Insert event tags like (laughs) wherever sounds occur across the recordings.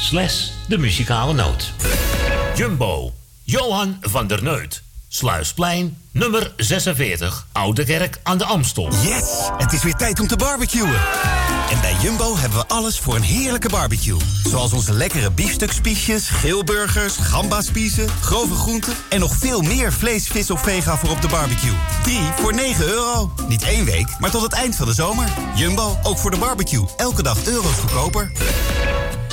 slash de muzikale noot. Jumbo, Johan van der Neut. Sluisplein, nummer 46, Oude Kerk aan de Amstel. Yes, het is weer tijd om te barbecuen. En bij Jumbo hebben we alles voor een heerlijke barbecue. Zoals onze lekkere biefstukspiesjes, geelburgers, gambaspiezen, grove groenten... en nog veel meer vlees, vis of vega voor op de barbecue. 3 voor 9 euro. Niet één week, maar tot het eind van de zomer. Jumbo, ook voor de barbecue. Elke dag euro's goedkoper.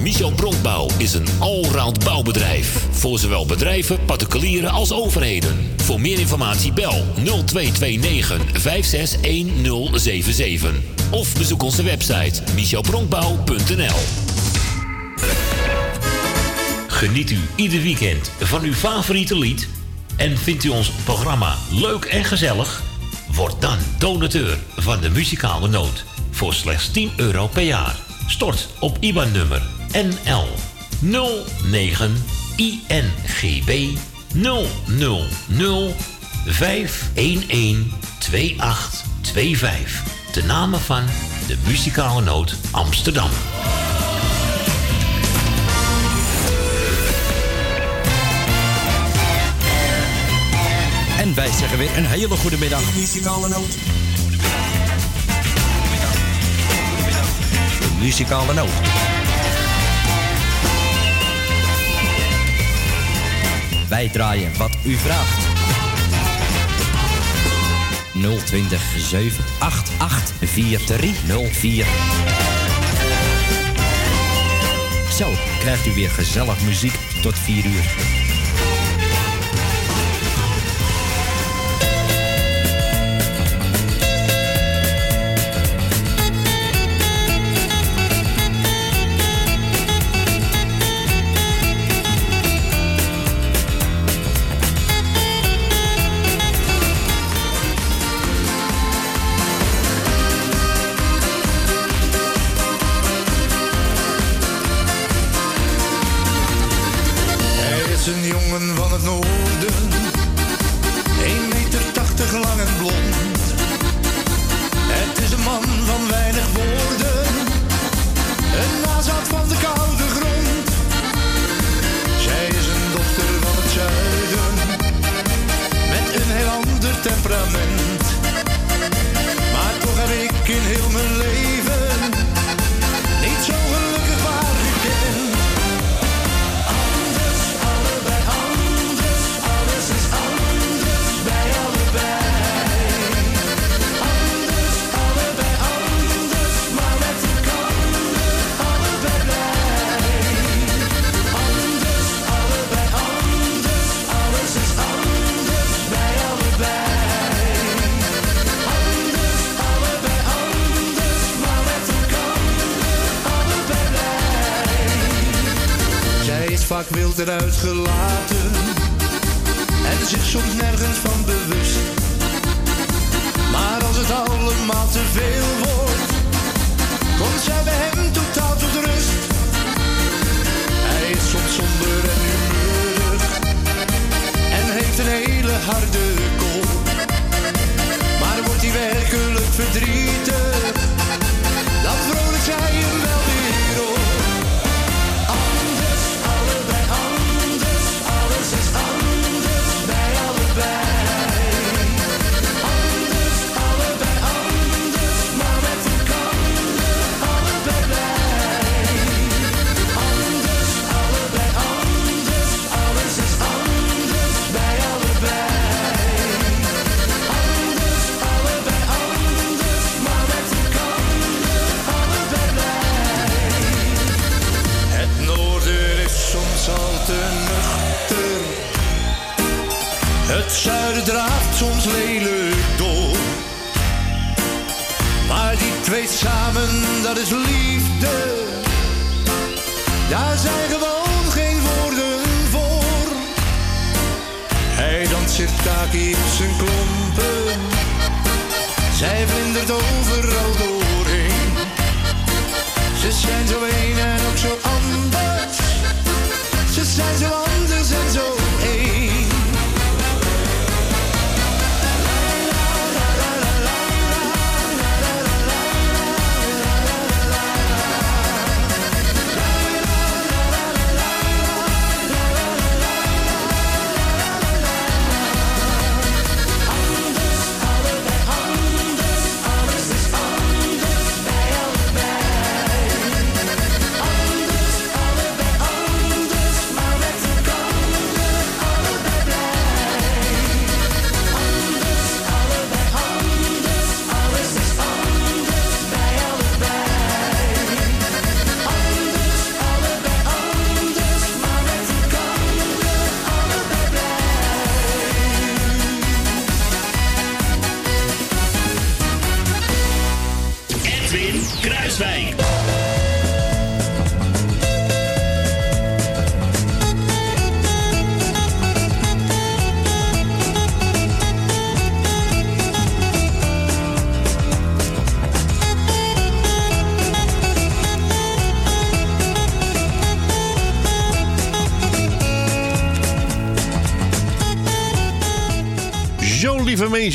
Michel Bronkbouw is een allround bouwbedrijf. Voor zowel bedrijven, particulieren als overheden. Voor meer informatie bel 0229 561077. Of bezoek onze website michelbronkbouw.nl Geniet u ieder weekend van uw favoriete lied? En vindt u ons programma leuk en gezellig? Word dan donateur van de muzikale noot voor slechts 10 euro per jaar. Stort op IBAN-nummer NL 09 INGB 000 511 2825. De namen van de muzikale noot Amsterdam. En wij zeggen weer een hele goede middag. Muzikale noot. De muzikale noot. Wij draaien wat u vraagt. 020 788 4304. Zo krijgt u weer gezellig muziek tot 4 uur.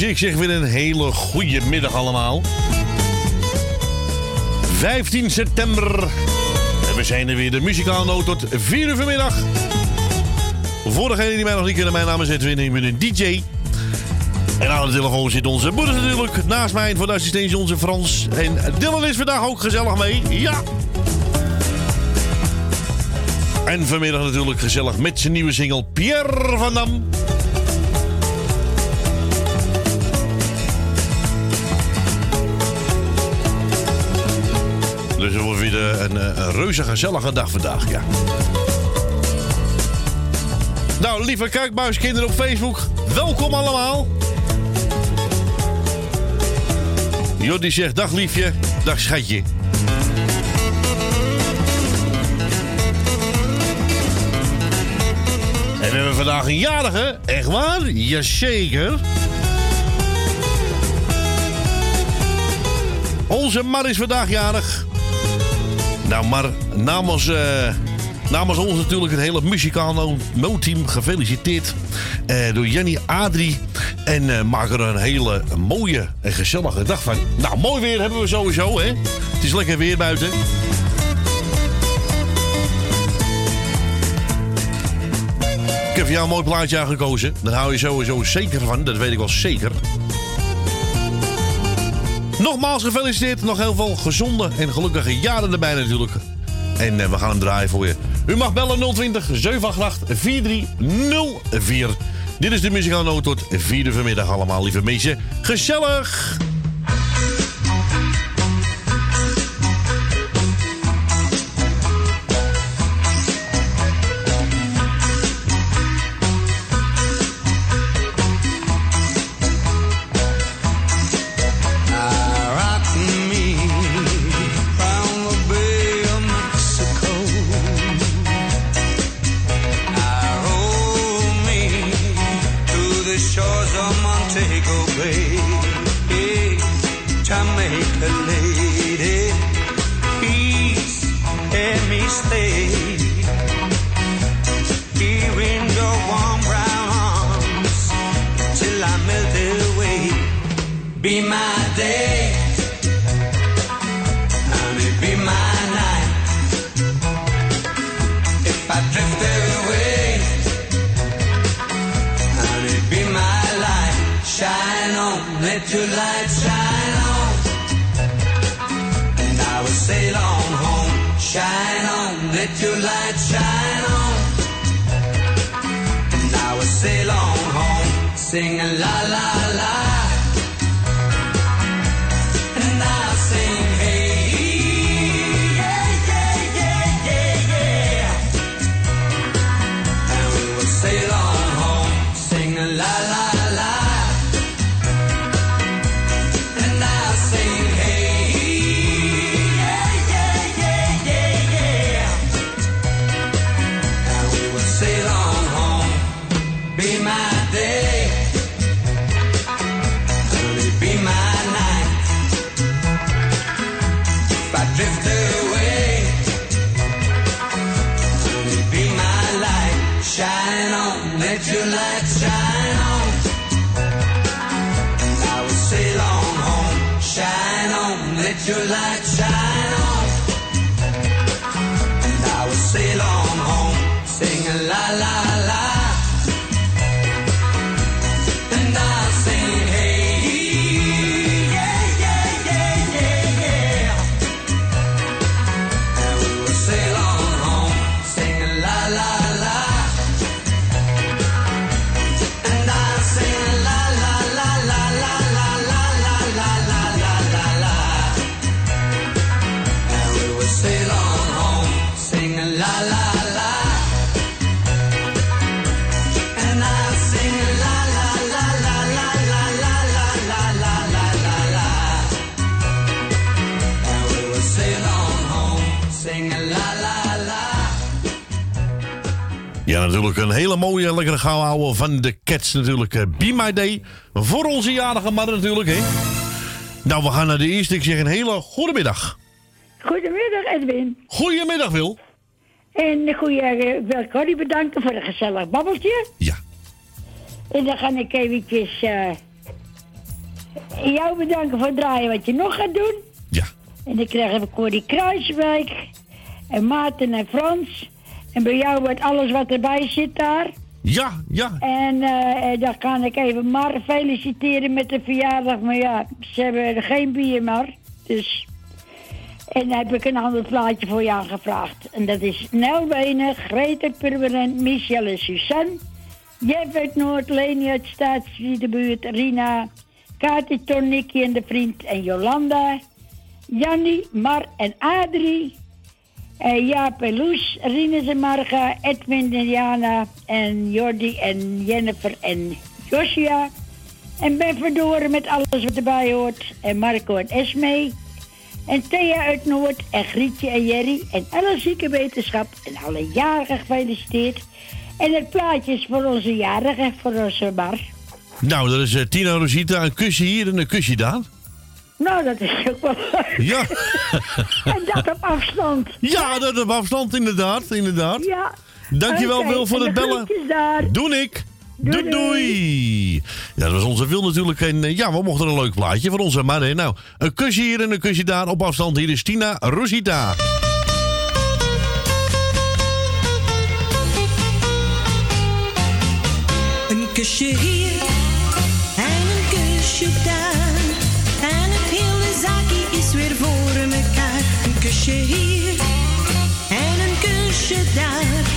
Ik zeg weer een hele goede middag allemaal. 15 september. En we zijn er weer, de muzikale noot tot 4 uur vanmiddag. Voor degenen die mij nog niet kennen, mijn naam is Edwin, ik ben een DJ. En aan de telefoon zit onze moeder natuurlijk. Naast mij voor de assistentie onze Frans. En Dylan is vandaag ook gezellig mee. Ja! En vanmiddag natuurlijk gezellig met zijn nieuwe single Pierre van Dam. Een, een, een reuze gezellige dag vandaag, ja. Nou, lieve kijkbuiskinderen op Facebook, welkom allemaal. Jordi zegt dag liefje, dag schatje. En we hebben vandaag een jarige, echt waar? Jazeker. Onze Mar is vandaag jarig. Nou, maar namens, eh, namens ons natuurlijk het hele muzikaal no-team gefeliciteerd. eh, door Jenny Adrie. En eh, maak er een hele mooie en gezellige dag van. Nou, mooi weer hebben we sowieso, hè? Het is lekker weer buiten. Ik heb voor jou een mooi plaatje aangekozen. Daar hou je sowieso zeker van, dat weet ik wel zeker. Nogmaals gefeliciteerd. Nog heel veel gezonde en gelukkige jaren erbij natuurlijk. En eh, we gaan hem draaien voor je. U mag bellen 020 788 4304. Dit is de muzikale noot tot 4 uur vanmiddag allemaal, lieve mensen. Gezellig! Lekkere gauw houden van de Cats natuurlijk. eh, Be My Day. Voor onze jarige man natuurlijk, hè. Nou, we gaan naar de eerste. Ik zeg een hele goede middag. Goedemiddag Edwin. Goedemiddag, Wil. En goeie, eh, ik wil Corrie bedanken voor een gezellig babbeltje. Ja. En dan ga ik eventjes eh, jou bedanken voor het draaien wat je nog gaat doen. Ja. En dan krijgen we Corrie Kruiswijk en Maarten en Frans. En bij jou wordt alles wat erbij zit daar. Ja, ja. En eh, eh, dan kan ik even Mar feliciteren met de verjaardag. Maar ja, ze hebben geen bier Mar. Dus... En dan heb ik een ander plaatje voor je aangevraagd. En dat is Nel Wenen, Greta Purmerend, Michelle en Suzanne. Jeff uit Noord, Leni uit Staatsvierdebuurt, Rina, Kati, Ton, en de vriend en Jolanda. Jannie, Mar en Adrie. En Jaap en Loes, Rinus en Marga, Edwin en Jana en Jordi en Jennifer en Josia. En Ben Verdoren met alles wat erbij hoort. En Marco en Esme. En Thea uit Noord en Grietje en Jerry en alle zieke wetenschap en alle jarigen gefeliciteerd. En het plaatje is voor onze jarigen, voor onze bar. Nou, dat is eh, Tina Rosita. Een kusje hier en een kusje daar. Nou, dat is ook wel leuk. Ja. (laughs) en dat op afstand. Ja, dat op afstand, inderdaad. inderdaad. Ja. Dankjewel, Oké, Wil, voor het bellen. daar. Doe ik. Doei, Doei, doei. Ja, dat was onze Wil natuurlijk. En eh, ja, we mochten een leuk plaatje voor onze maar hè. Nou, een kusje hier en een kusje daar op afstand. Hier is Tina Rosita. Mekaar. Een kusje hier en een kusje daar.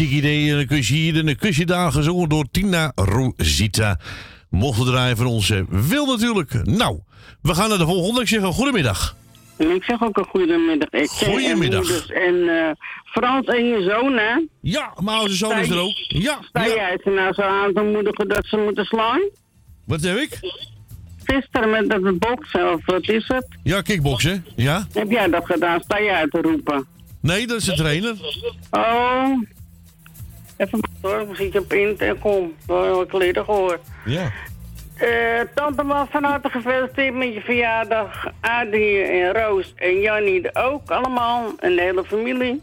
Hartstikke idee. En een kusje hier en een kusje daar. Gezongen door Tina Rosita. Mochten draaien van ons eh, wil natuurlijk. Nou, we gaan naar de volgende. Ik zeg een goedemiddag. En ik zeg ook een goedemiddag. Ik Goedemiddag. En, eh, Frans en je zoon, hè? Ja, maar onze zoon is er ook. Ja, Sta ja. jij ze nou zo aan te moedigen dat ze moeten slaan? Wat heb ik? Gisteren met dat boksen, of wat is het? Ja, kickboksen. Ja? Heb jij dat gedaan? Sta jij te roepen? Nee, dat is de trainer. Oh. Even hoor, misschien op in kom. Dat heb ik eerder gehoord. Ja. Eh, tante was van harte gefeliciteerd met je verjaardag. Adrie en Roos en Jannie ook allemaal. En de hele familie.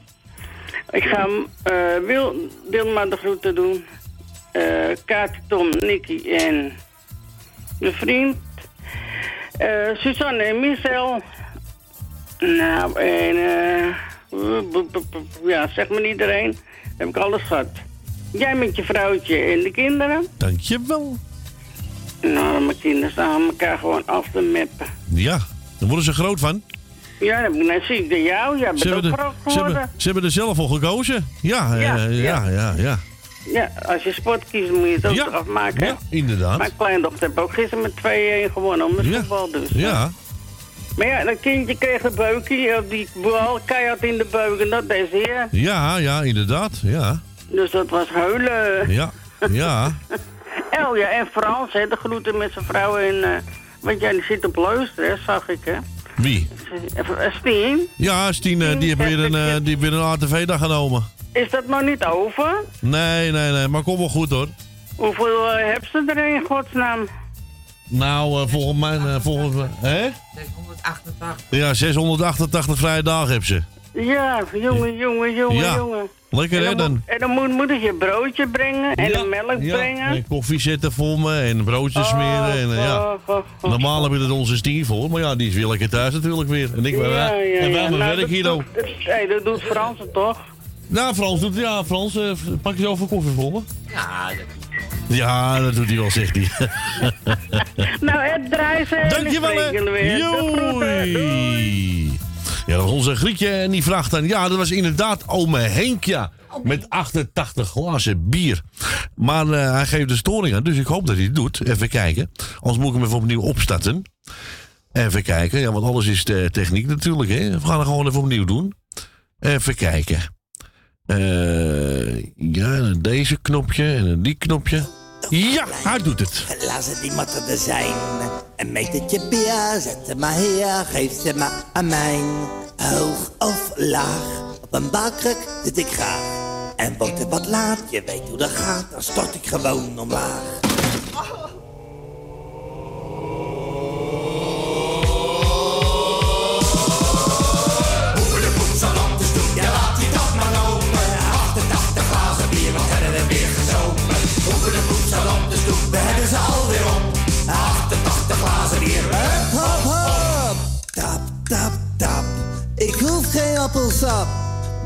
Ik ga eh Wil, Wilma de groeten doen. Kaatje, Tom, Nicky en de vriend. Eh Suzanne en Michel. Nou, en eh... ja, zeg maar iedereen. Heb ik alles gehad. Jij met je vrouwtje en de kinderen. Dankjewel. Nou, mijn kinderen staan elkaar gewoon af te meppen. Ja, daar worden ze groot van. Ja, dan net zie ik de jou. Jij bent Ze ook hebben, groot er, ze, geworden. hebben, ze hebben er zelf voor gekozen. Ja, Ja, eh, ja, ja. ja, ja. Ja, als je sport kiest moet je het ook Ja, eraf maken. ja, inderdaad. Mijn kleindochter heeft ook gisteren met 2-1 gewonnen om het Ja. voetbal dus. Ja, Maar ja, dat kindje kreeg een beukje, of die bal keihard in de beuk en dat deed zeer. ja, ja, inderdaad. Ja, Dus dat was huilen. ja, ja. (laughs) Elja en Frans, hè, de groeten met zijn vrouw en... eh want jij zit op luisteren, hè, zag ik, hè. Wie? Eh, Stien, Ja, Stien, eh, die heeft weer een, die heeft weer een ATV-dag genomen. is dat nog niet over? Nee, nee, nee, maar kom wel goed hoor. Hoeveel hebben ze er in godsnaam? Nou, volgens mij, volgens mij, hè? 688. Ja, 688 vrije dagen heb ze. Ja, jongen, jongen, jongen, Ja. jongen. Lekker hè en dan, en dan moet moedertje broodje brengen en Ja, een melk ja, brengen. En koffie zetten voor me en broodjes smeren. En, eh, ja. Oh, oh, oh. Normaal heb je er onze Stien voor, maar ja, die is weer lekker thuis natuurlijk weer. En ik ben Ja, ja, en wij mijn Nou, werk dat hier ook. dat- hey, dat doet Frans toch? Nou, Frans doet ja, Frans, eh, pak je zo even koffie voor me? Ja, dat Ja, dat doet hij wel, zegt hij. (laughs) nou, het draait ze. Dankjewel, hè. weer. Ja, dat was onze Grietje en die vraagt dan... Ja, dat was inderdaad ome Henk, ja. Met 88 glazen bier. Maar eh, hij geeft de storing aan, dus ik hoop dat hij het doet. Even kijken. Anders moet ik hem even opnieuw opstarten. Even kijken, ja, want alles is de techniek natuurlijk, hè. We gaan het gewoon even opnieuw doen. Even kijken. Eh, ja, en deze knopje en die knopje. Ja, hij doet het. Laat ze die matten er zijn. Een metertje bier, zet ze maar hier, geef ze maar aan mij. Hoog of laag, op een balkruk zit ik graag. En wordt het wat laat, je weet hoe dat gaat, dan stort ik gewoon omlaag. Appelsap.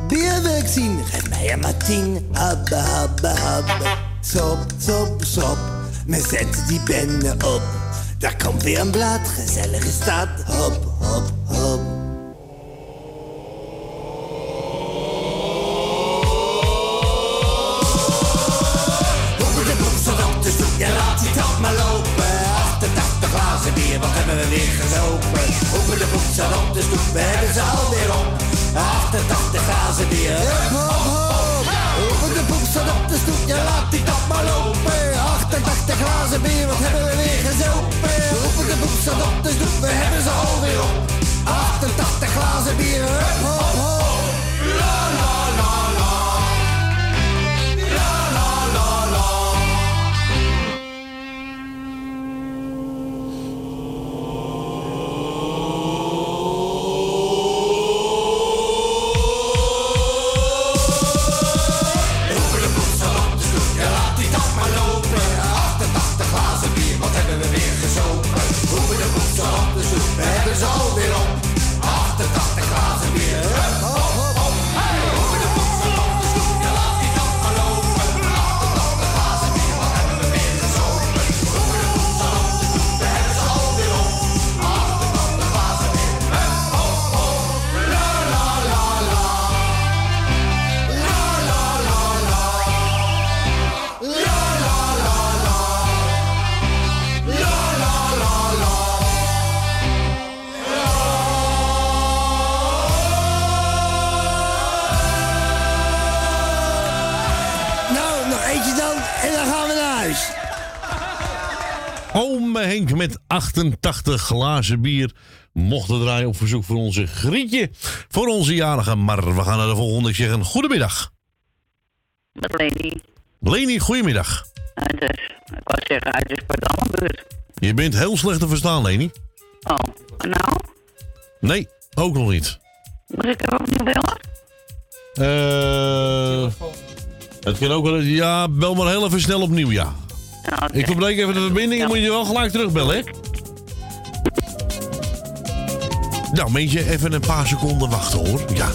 Bier wil ik zien, geef mij er maar tien. Habbe, habbe, habbe. Sop, sop, sop, me zet die bende op. Daar komt weer een blad, gezellig is dat. Hop, hop, hop. Lopen. Open de voedsel op de stoep, we hebben ze alweer op. 88 glazen bier. Hup, hop, hop. Open de voedsel op de stoep, ja laat die kap maar lopen. 88 glazen bier, wat hebben we weer gezopen. Open de voedsel op de stoep, we hebben ze alweer op. 88 glazen bier. Hup, hop, hop. Stoep, we 88 glazen bier mocht er draaien op verzoek van onze Grietje. Voor onze jarige. Maar we gaan naar de volgende. Ik zeg een goedemiddag. Met Leni. Leni, goedemiddag. Het is, ik wou zeggen, uit de. Je bent heel slecht te verstaan, Leni. Oh, nou, Nee, ook nog niet. moet ik er opnieuw bellen? Eh het kan ook wel. Ja, bel maar heel even snel opnieuw, ja. Ik verbreek even de verbinding moet je wel gelijk terugbellen, hè? Nou, meentje, even een paar seconden wachten, hoor. Ja.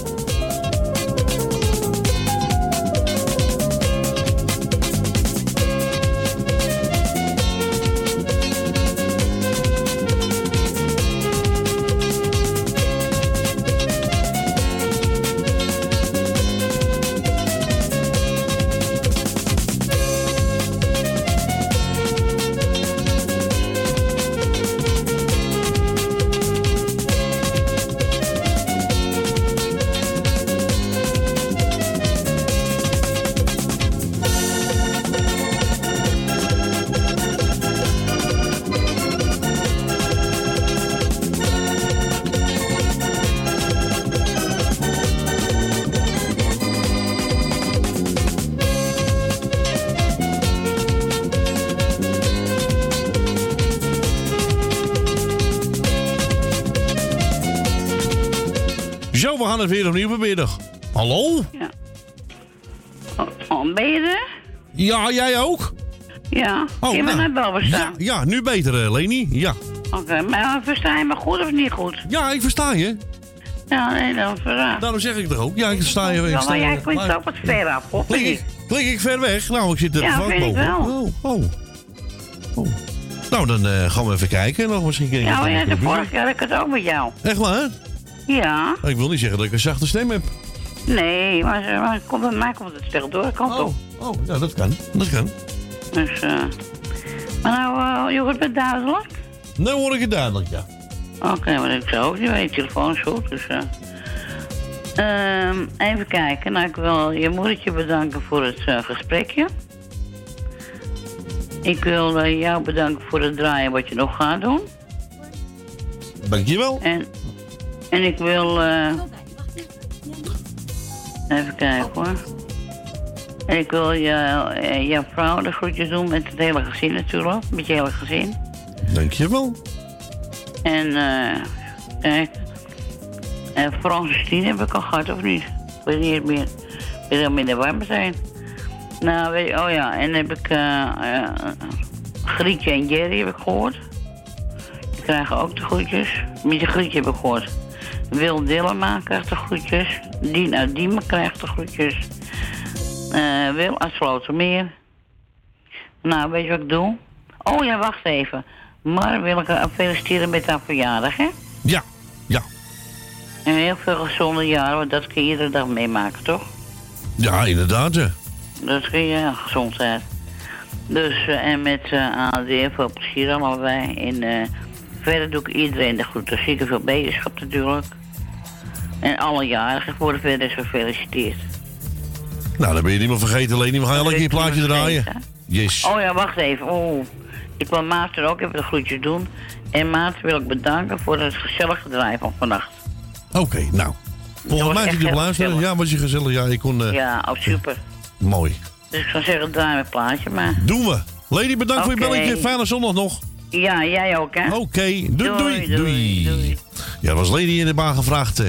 Het weer opnieuw proberen. Hallo? Oh, ben je er? Ja, jij ook? Ja, Oh, je bent nou. net wel Ja, ja, nu beter, eh, Leni. Ja. Oké, maar versta je me goed of niet goed? Ja, ik versta je. Ja, nee, dan verraad. Daarom zeg ik er ook. Ja, ik sta je. ik Ja, maar jij klinkt ook wat ver af, hoor. Klik ik, klik ik ver weg? Nou, ik zit er Ja, vlak ik boven. wel. Oh, oh. oh. Nou, dan eh, gaan we even kijken. Nog misschien Ja, ja, het de vorige keer had ik het ook met jou. Echt waar? Ja. Ik wil niet zeggen dat ik een zachte stem heb. Nee, maar, maar komt, bij mij komt het stil door. Komt Oh, oh, ja, dat kan. Dat kan. Dus, eh. Maar nou, eh, je hoort duidelijk? Nou hoor ik het duidelijk, ja. Oké, maar ik zou ook niet weten. telefoon is goed, dus... Ehm, even kijken. Nou, ik wil je moedertje bedanken voor het eh, gesprekje. Ik wil jou bedanken voor het draaien wat je nog gaat doen. Dankjewel. En, en ik wil... eh, even kijken hoor. En ik wil je, eh, jouw vrouw de groetjes doen met het hele gezin natuurlijk. Met je hele gezin. Dankjewel. En eh, kijk. En Frans en Stien heb ik al gehad, of niet? Ik weet niet meer. Ik helemaal niet waar we zijn. Nou, weet je, oh ja, en heb ik eh eh, Grietje en Jerry heb ik gehoord. Die krijgen ook de groetjes. Met de Grietje heb ik gehoord. Wil Dillema krijgt de groetjes. Uit Diemen krijgt de groetjes. Eh Wil uit Slotermeer. Nou, weet je wat ik doe? Oh ja, wacht even. Maar wil ik haar feliciteren met haar verjaardag, hè? Ja, ja. En heel veel gezonde jaren, want dat kun je iedere dag meemaken, toch? Ja, inderdaad, ja. Dat kun je, ja, gezondheid. Dus, eh, en met uh, AD veel plezier allebei in eh Verder doe ik iedereen de groeten. Zeker veel beterschap natuurlijk. En alle jarigen worden verder gefeliciteerd. Nou, dan ben je niet meer vergeten, Leni. We gaan elke keer een plaatje draaien. Yes. Oh ja, wacht even. Oh, ik wil Maarten ook even de groetjes doen. En Maarten wil ik bedanken voor het gezellige draaien van vannacht. Oké, nou. Volgens mij zit je luisteren. Ja, was je gezellig. Ja, ik kon... eh, Ja, oh super. Mooi. Dus ik zou zeggen, draai mijn plaatje maar. Doen we. Lady, bedankt voor je belletje. Fijne zondag nog. Ja, jij ook hè? Oké, doei, doei, doei, Ja, was Lady in de baan gevraagd. eh,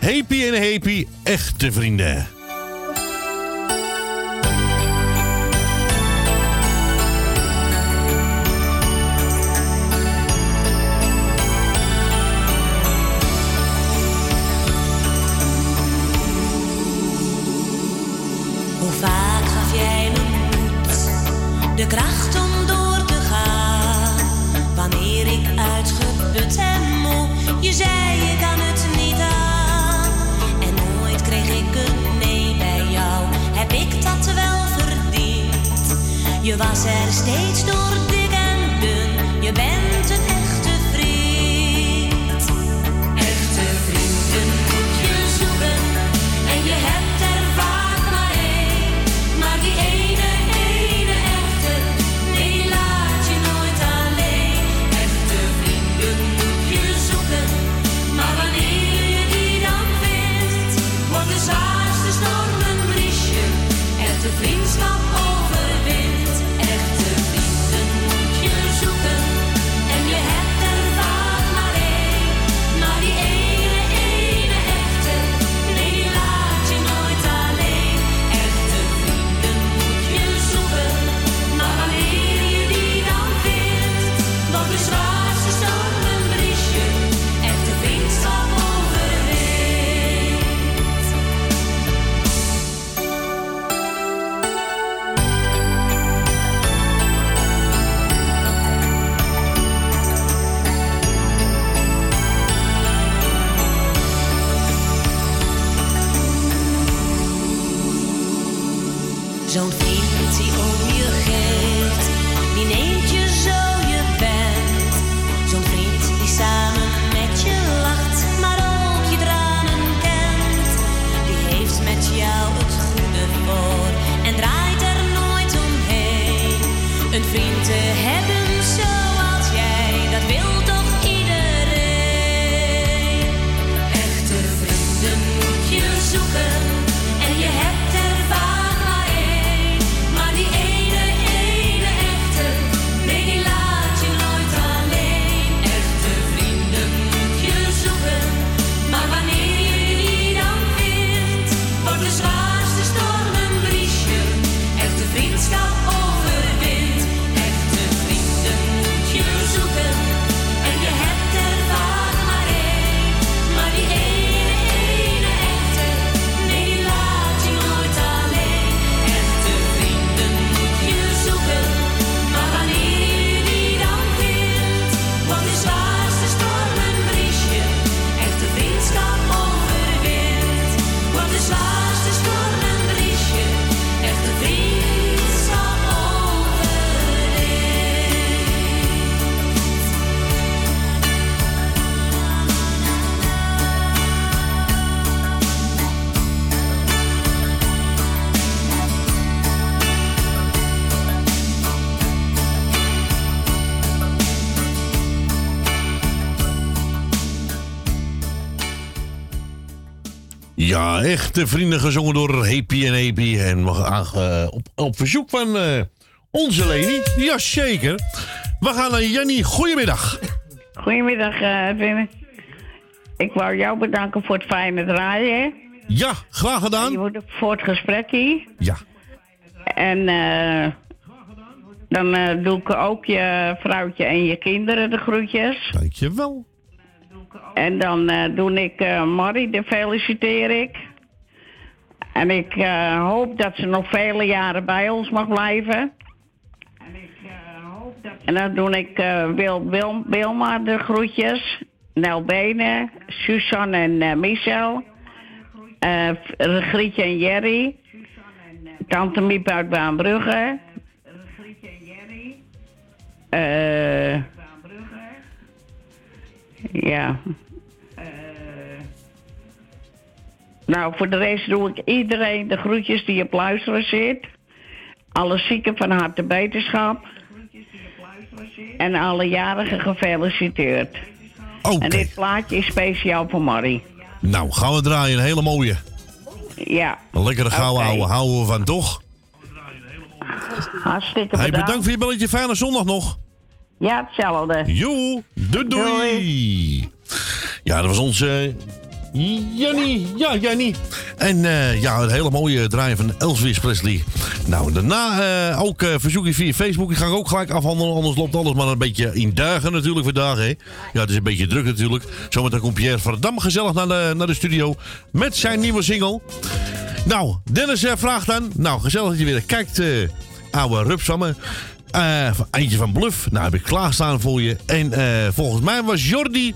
Happy en happy, echte vrienden. Je was er steeds door echte vrienden gezongen door Happy en Happy. En op, op verzoek van eh, onze Leni. Jazeker. We gaan naar Jenny. Goedemiddag. Goedemiddag, Wim. Ik wou jou bedanken voor het fijne draaien. Ja, graag gedaan. Voor het gesprek hier. Ja. En eh, dan doe ik ook je vrouwtje en je kinderen de groetjes. Dankjewel. En dan doe ik Marie, de feliciteer ik. En ik eh, hoop dat ze nog vele jaren bij ons mag blijven. En dan doe ik eh, Wil, Wil, Wilma de groetjes. Nel Benen, Suzanne en eh, Michel. eh Grietje en Jerry. Tante Miep uit Baanbrugge. Eh Ja. Nou, voor de rest doe ik iedereen de groetjes die op luisteren zit. Alle zieken van harte beterschap. En alle jarigen gefeliciteerd. Oké. En dit plaatje is speciaal voor Marie. Nou, gaan we draaien. Een hele mooie. Ja. Een lekkere gouden ouwe. Houden we van toch? Hartstikke Hey, bedankt. bedankt voor je belletje. Fijne zondag nog. Ja, hetzelfde. Joe, doei doei. Ja, dat was onze Jenny. Ja, Jenny. En eh, ja, een hele mooie draai van Elvis Presley. Nou, daarna eh, ook eh verzoekje via Facebook. Die ga ik ook gelijk afhandelen. Anders loopt alles maar een beetje in dagen natuurlijk vandaag. Hè. Ja, het is een beetje druk natuurlijk. Zometeen komt Pierre van Dam gezellig naar de, naar de studio. Met zijn nieuwe single. Nou, Dennis vraagt dan. Nou, gezellig dat je weer kijkt, oude rups van me. Eh, eentje van Bluff. Nou, heb ik klaarstaan voor je. En volgens mij was Jordi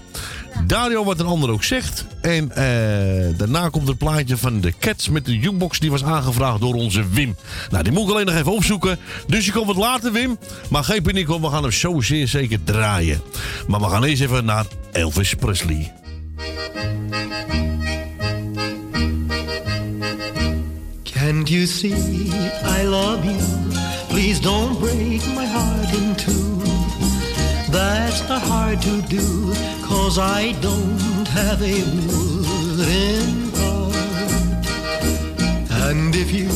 Dario wat een ander ook zegt. En eh, daarna komt het plaatje van de Cats met de jukebox. Die was aangevraagd door onze Wim. Nou, die moet ik alleen nog even opzoeken. Dus je komt wat later, Wim. Maar geen paniek, hoor. we gaan hem zo zeer zeker draaien. Maar we gaan eerst even naar Elvis Presley. Can't you see I love you? Please don't break my heart in. That's hard to do, cause I don't have a wooden heart. And if you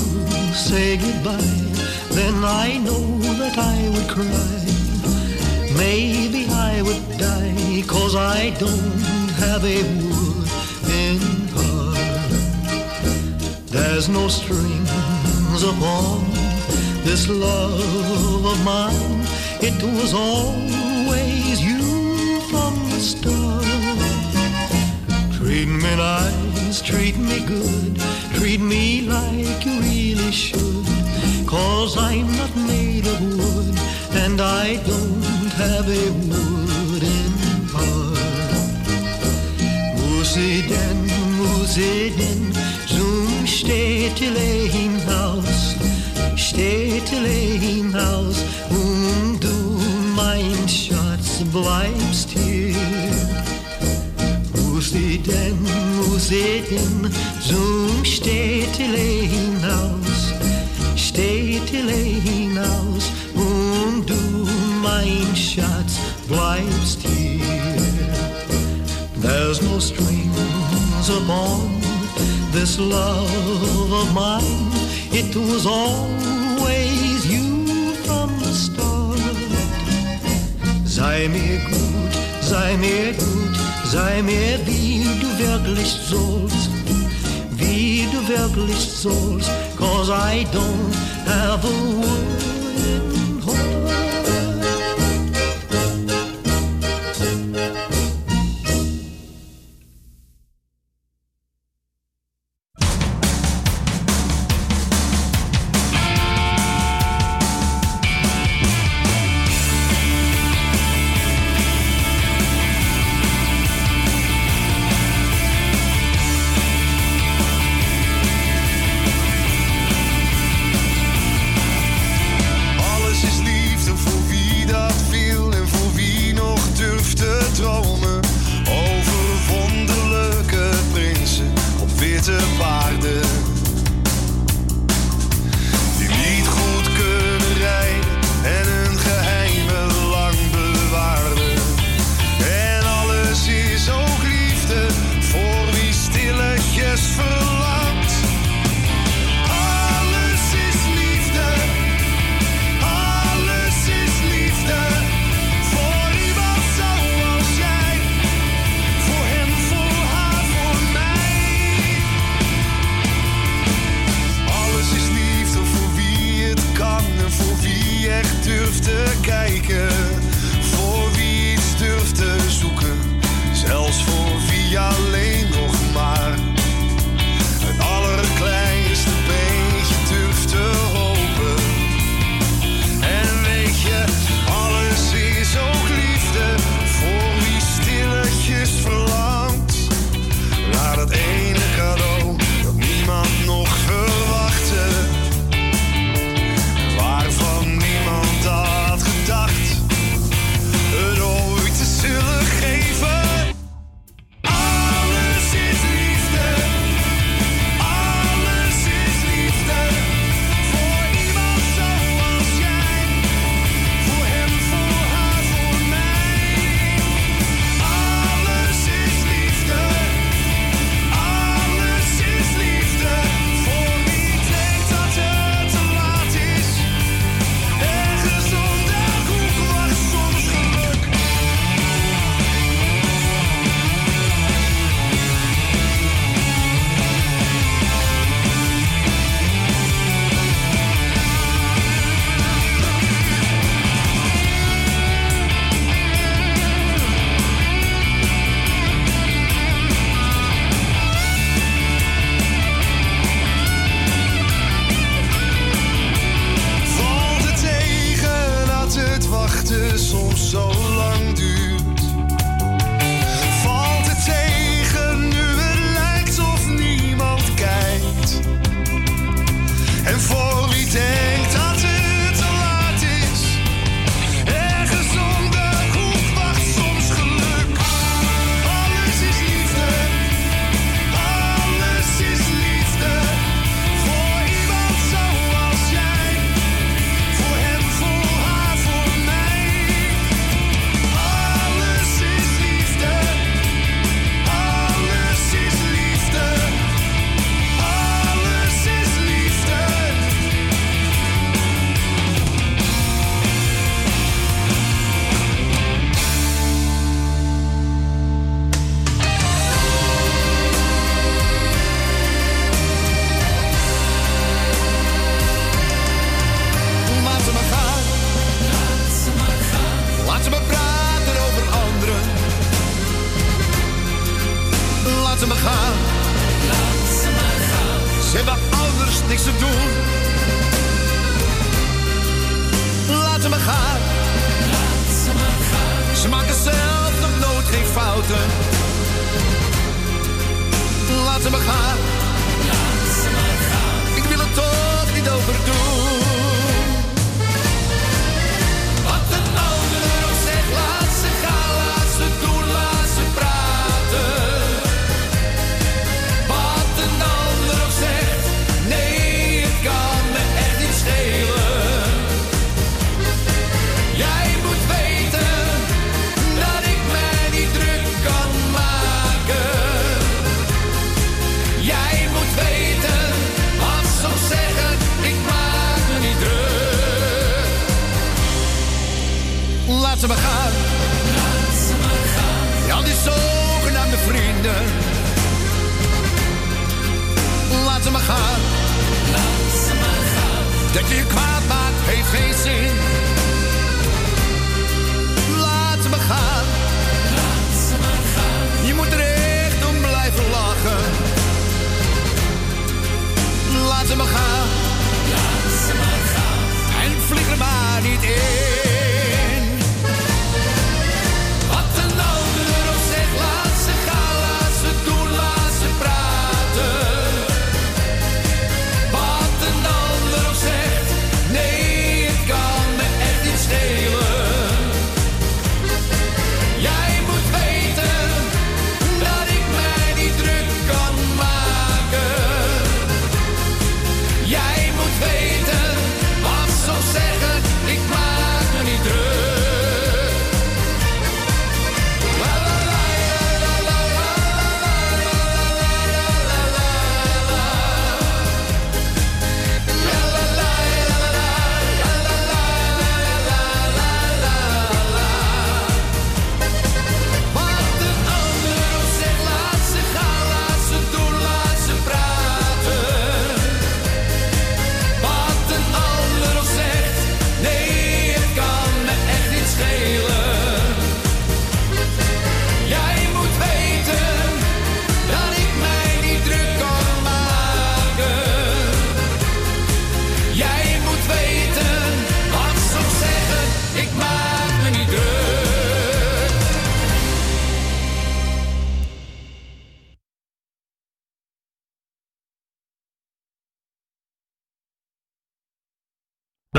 say goodbye, then I know that I would cry. Maybe I would die, cause I don't have a wooden heart. There's no strings upon this love of mine. It was always you from the start. Treat me nice, treat me good, treat me like you really should. Cause I'm not made of wood, and I don't have a wooden heart. Musidden, musidden, zum städtelein Haus, städtelein Haus, du, um mein Schatz, bleibst hier. Musidden, musidden, zum städtelein Haus, städtelein Haus, und du, mein Schatz, bleibst hier. There's no strings upon this love of mine. It was always Sei mir gut, sei mir gut, sei mir wie du wirklich sollst. Wie du wirklich sollst, cause I don't have a wooden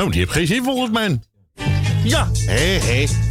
Nou, die heeft geen zin volgens mij. Ja, hé, hé.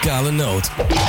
Muzikale Noot.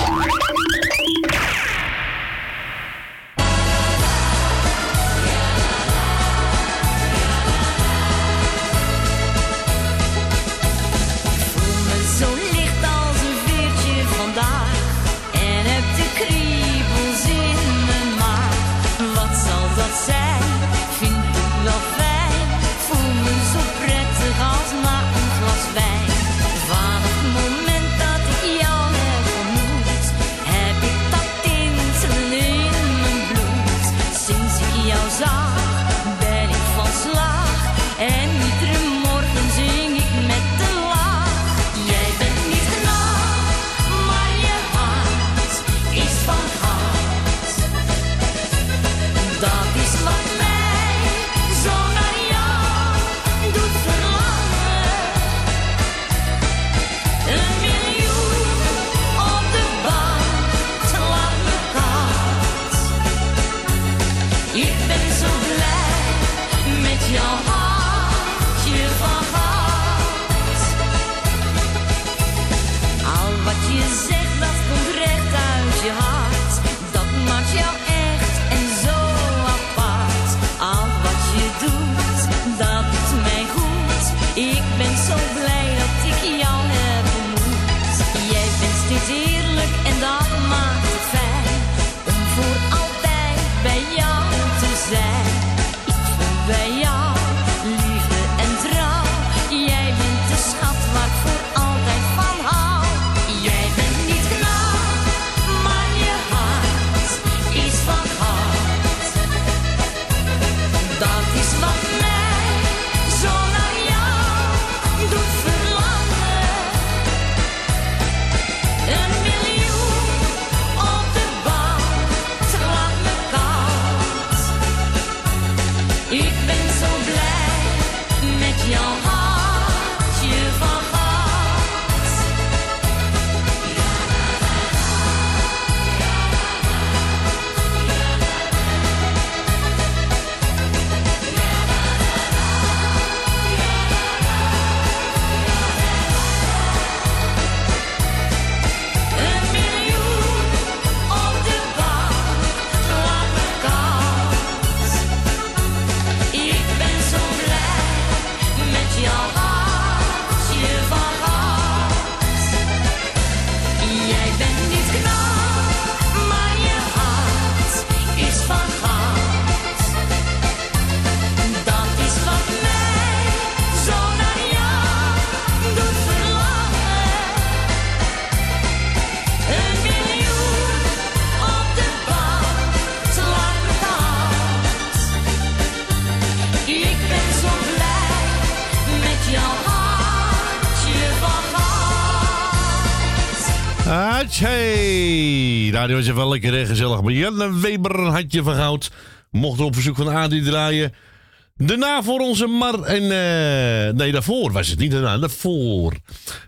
Die was even lekker en gezellig. Maar Jelle Weber, een hartje van goud. Mocht op verzoek van Adi draaien. Daarna voor onze Mar en... eh, nee, daarvoor was het niet daarna. Daarvoor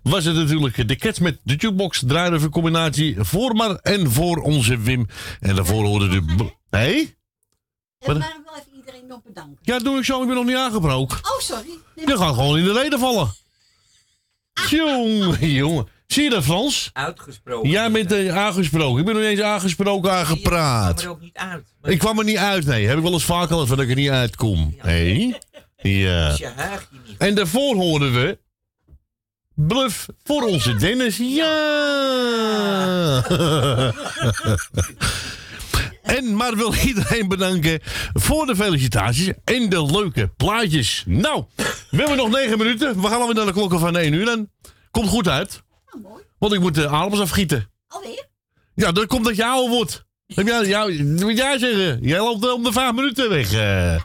was het natuurlijk de Cats met de jukebox. Draaien een combinatie voor Mar en voor onze Wim. En daarvoor hoorde de... Hé? Hey? Maar wel even iedereen nog bedanken. Ja, doe ik zo. Ik ben nog niet aangebroken. Oh, sorry. Nee, Je gaat gewoon in de reden vallen. Jongen, jongen. Zie je dat, Frans? Uitgesproken. Jij bent eh, aangesproken. Ik ben nog niet eens aangesproken, Ik aangepraat. kwam er ook niet uit. Ik kwam er niet uit, nee. Heb ik wel eens vaker al dat ik er niet uitkom. Ja. (laughs) Je niet. En daarvoor hoorden we... Bluff voor onze Dennis. Ja! (laughs) En maar wil iedereen bedanken voor de felicitaties en de leuke plaatjes. Nou, we hebben nog negen minuten. We gaan alweer naar de klokken van 1 uur. En komt goed uit. Want ik moet de adems afgieten. Alweer? Ja, dat komt dat je ouder wordt. Heb jij, jou, moet jij zeggen? Jij loopt om de vijf minuten weg. eh.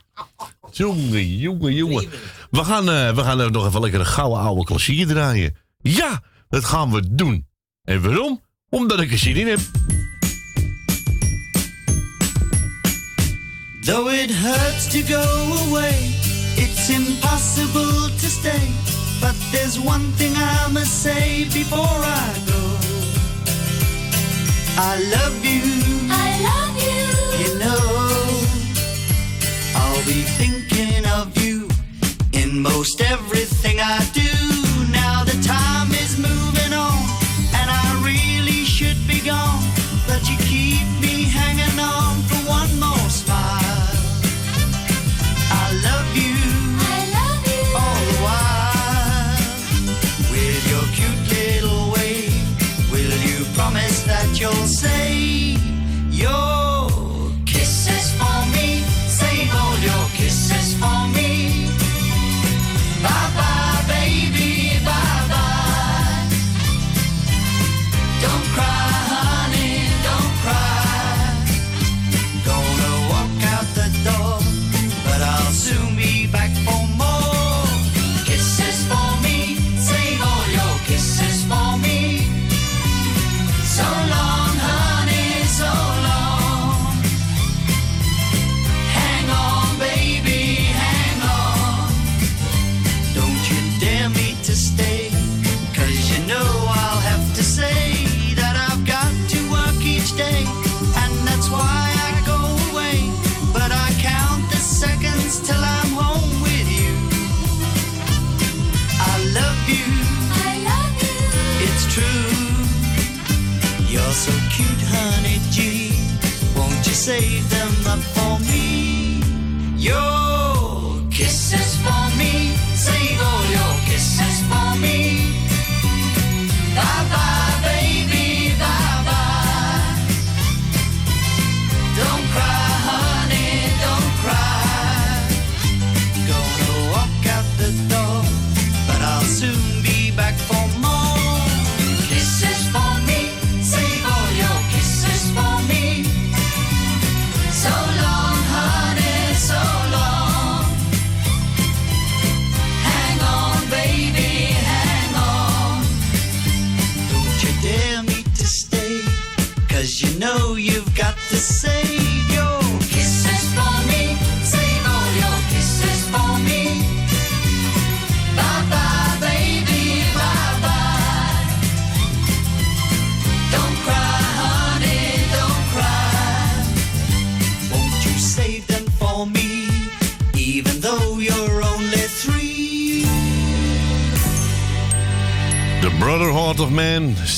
Jongen, jongen, jongen. We gaan, eh, we gaan er nog even lekker een gouden oude klassieker draaien. Ja, dat gaan we doen. En waarom? Omdat ik er zin in heb. Though it hurts to go away, it's impossible to stay. But there's one thing I must say before I go. I love you. I love you. You know, I'll be thinking of you in most everything I do. Save them up for me? Your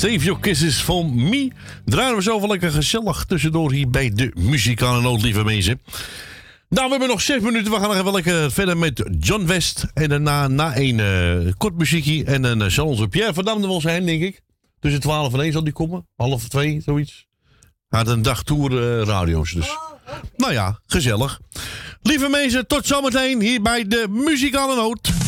Save Your Kisses for Me. Draaien we zo wel lekker gezellig tussendoor hier bij de muzikale noot, lieve mensen. Nou, we hebben nog zes minuten. We gaan nog even lekker verder met John West. En daarna na een eh, kort muziekje. En dan uh, zal onze Pierre van er wel zijn, denk ik. Tussen 12 en 1 zal die komen. Half 2, zoiets. Hij had een dagtour eh, radio's dus. Nou ja, gezellig. Lieve mensen, tot zometeen hier bij de muzikale noot.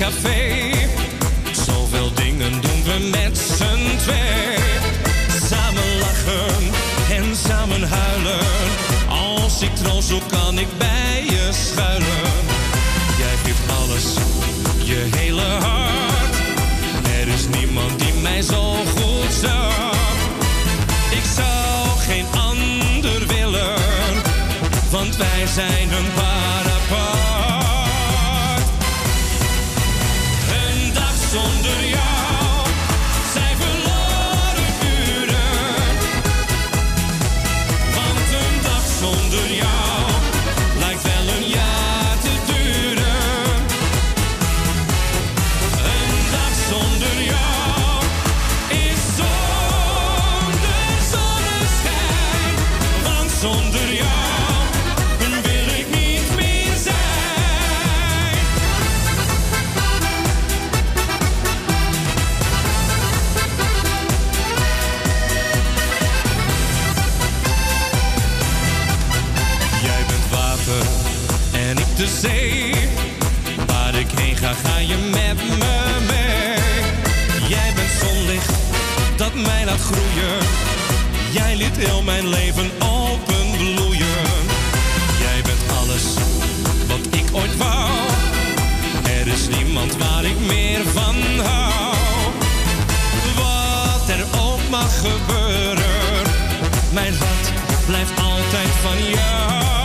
Café. Zoveel dingen doen we met z'n twee. Samen lachen en samen huilen. Als ik troost zoek, kan ik bij je schuilen. Jij geeft alles, je hele hart. Er is niemand die mij zo goed zag. Ik zou geen ander willen, want wij zijn een paar de zee. Waar ik heen ga, ga je met me mee. Jij bent zonlicht dat mij laat groeien. Jij liet heel mijn leven openbloeien. Jij bent alles wat ik ooit wou. Er is niemand waar ik meer van hou. Wat er ook mag gebeuren, mijn hart blijft altijd van jou.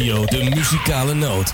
De Muzikale Noot.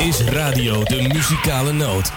Is Radio de Muzikale Noot.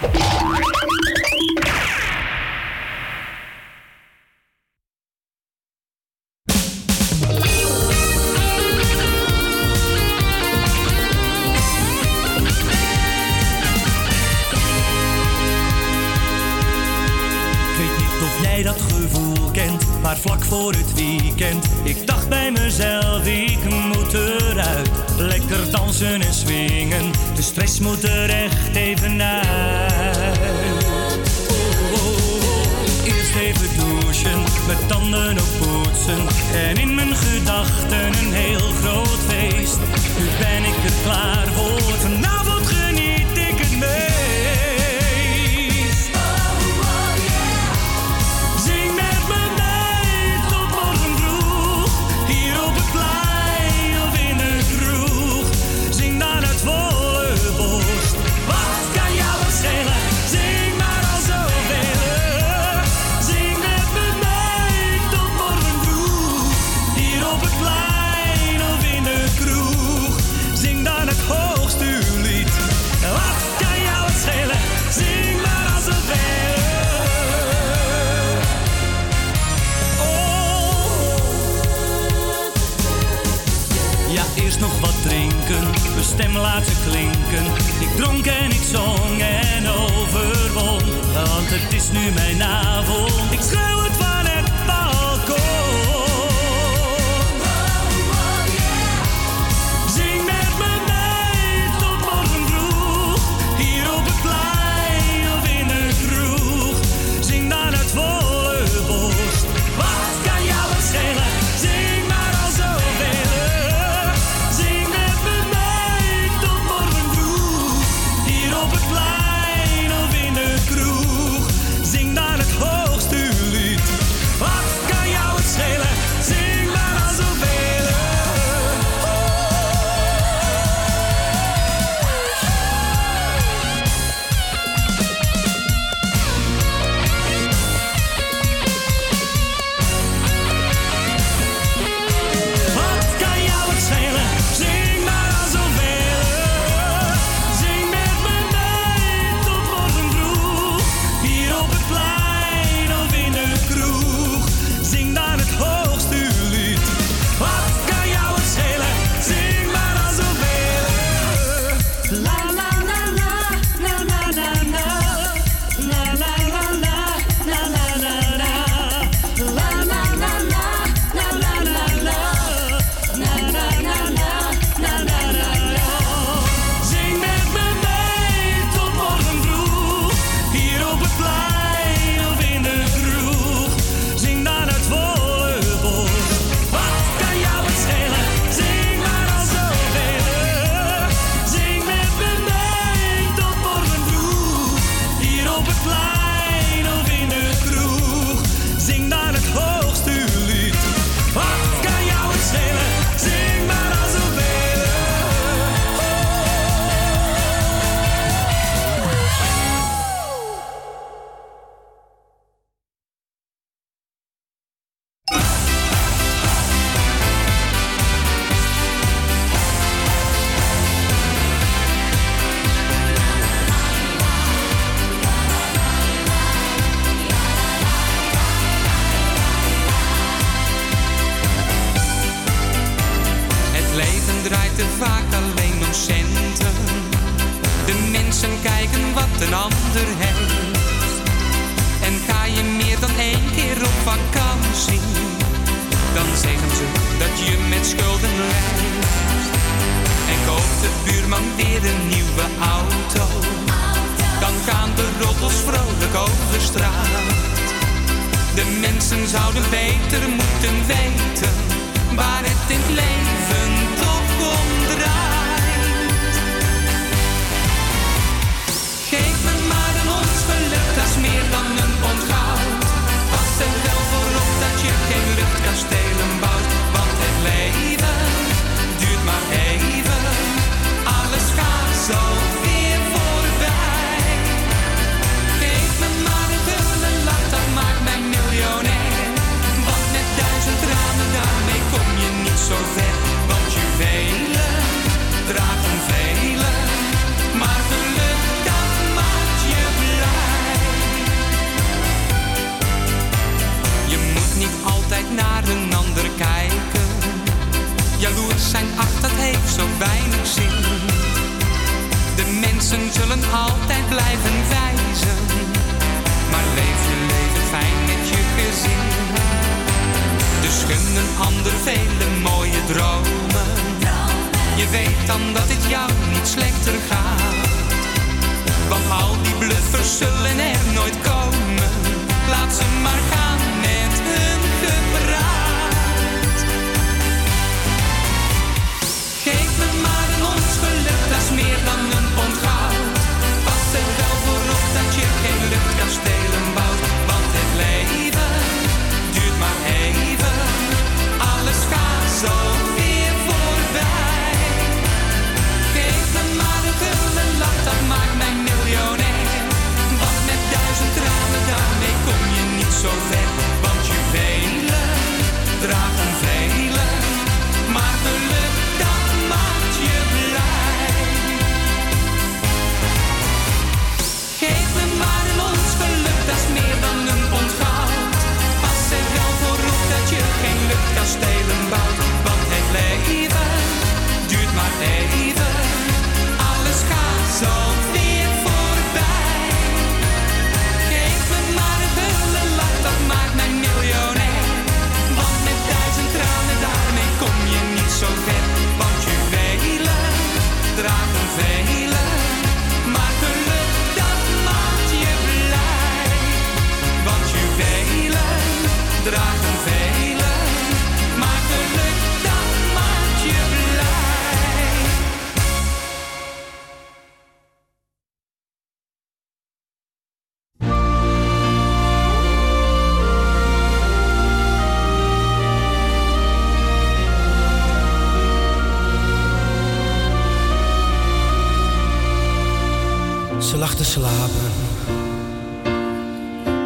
slapen.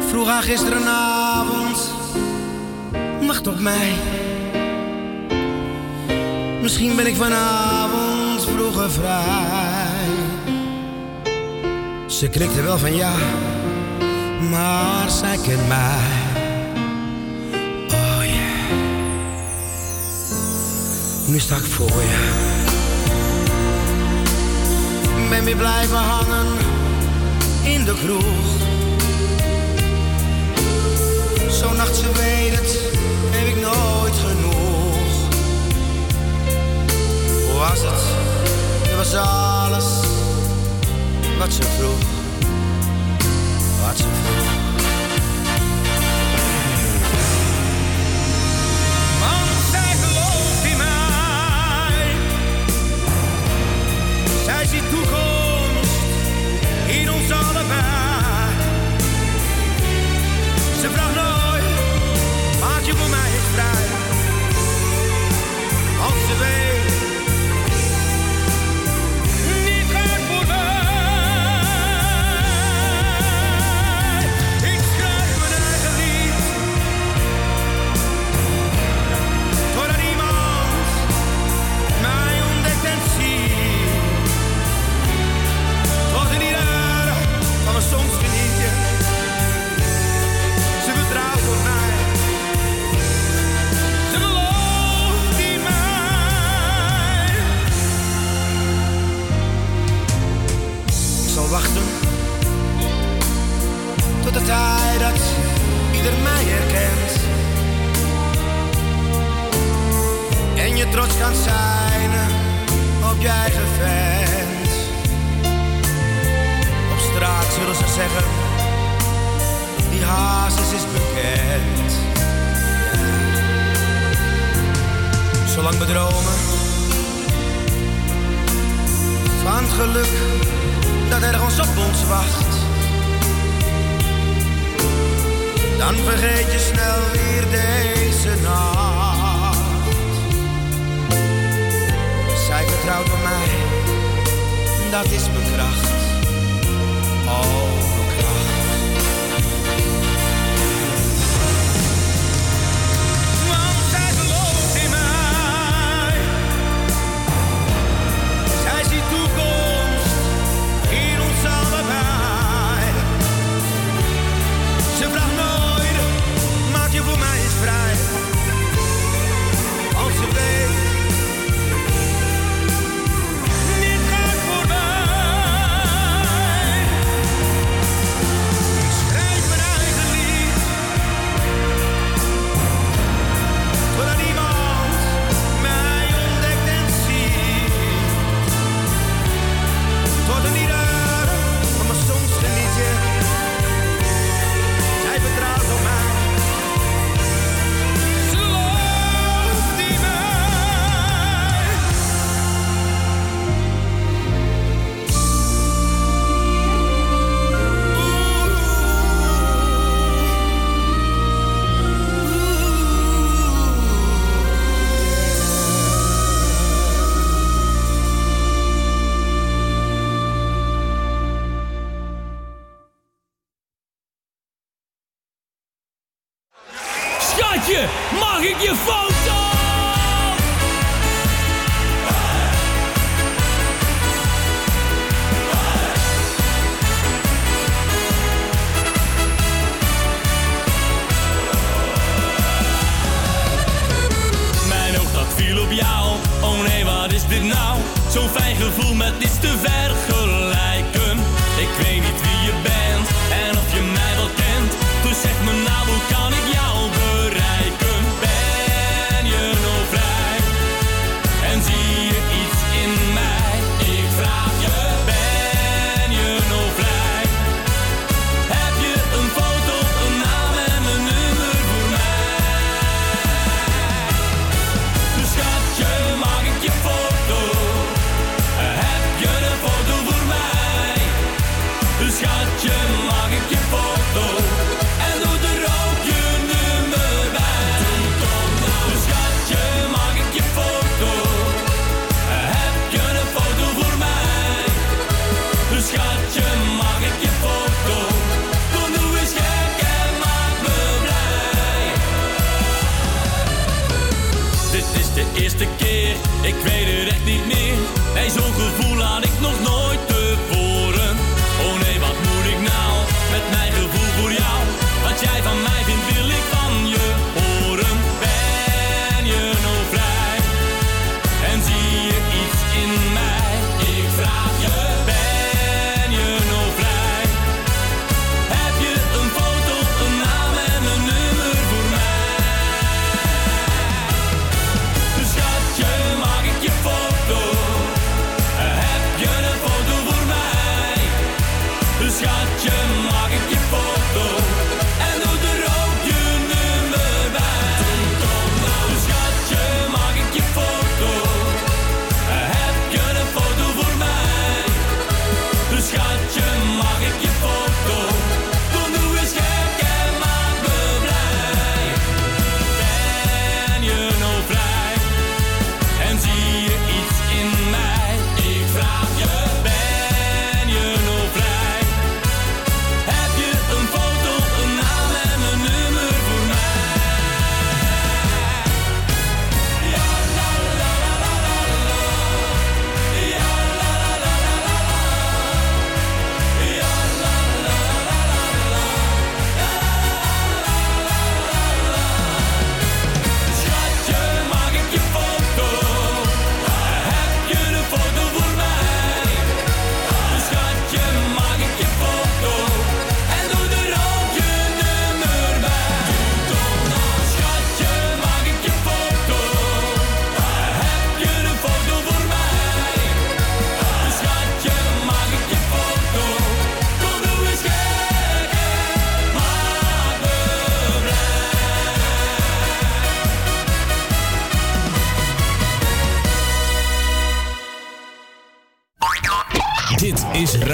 Vroeg haar gisterenavond nacht op mij. Misschien ben ik vanavond vroeger vrij. Ze knikte wel van ja, maar zij kent mij. Oh yeah. Nu sta ik voor je. Ben weer blijven hangen in de kroeg. Zo'n nachtje weet het, heb ik nooit genoeg. Hoe was het? Het was alles wat ze vroeg. Wat ze vroeg.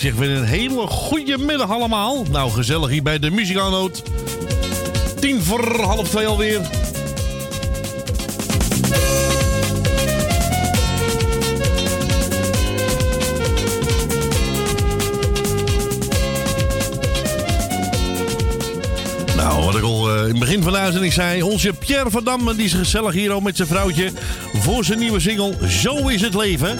Zeg weer een hele goede middag allemaal. Nou, gezellig hier bij de Muziekanoot. Tien voor half twee alweer. Nou, wat ik al eh, in het begin van de uitzending zei... onze Pierre van die is gezellig hier al met zijn vrouwtje... voor zijn nieuwe single Zo is het leven...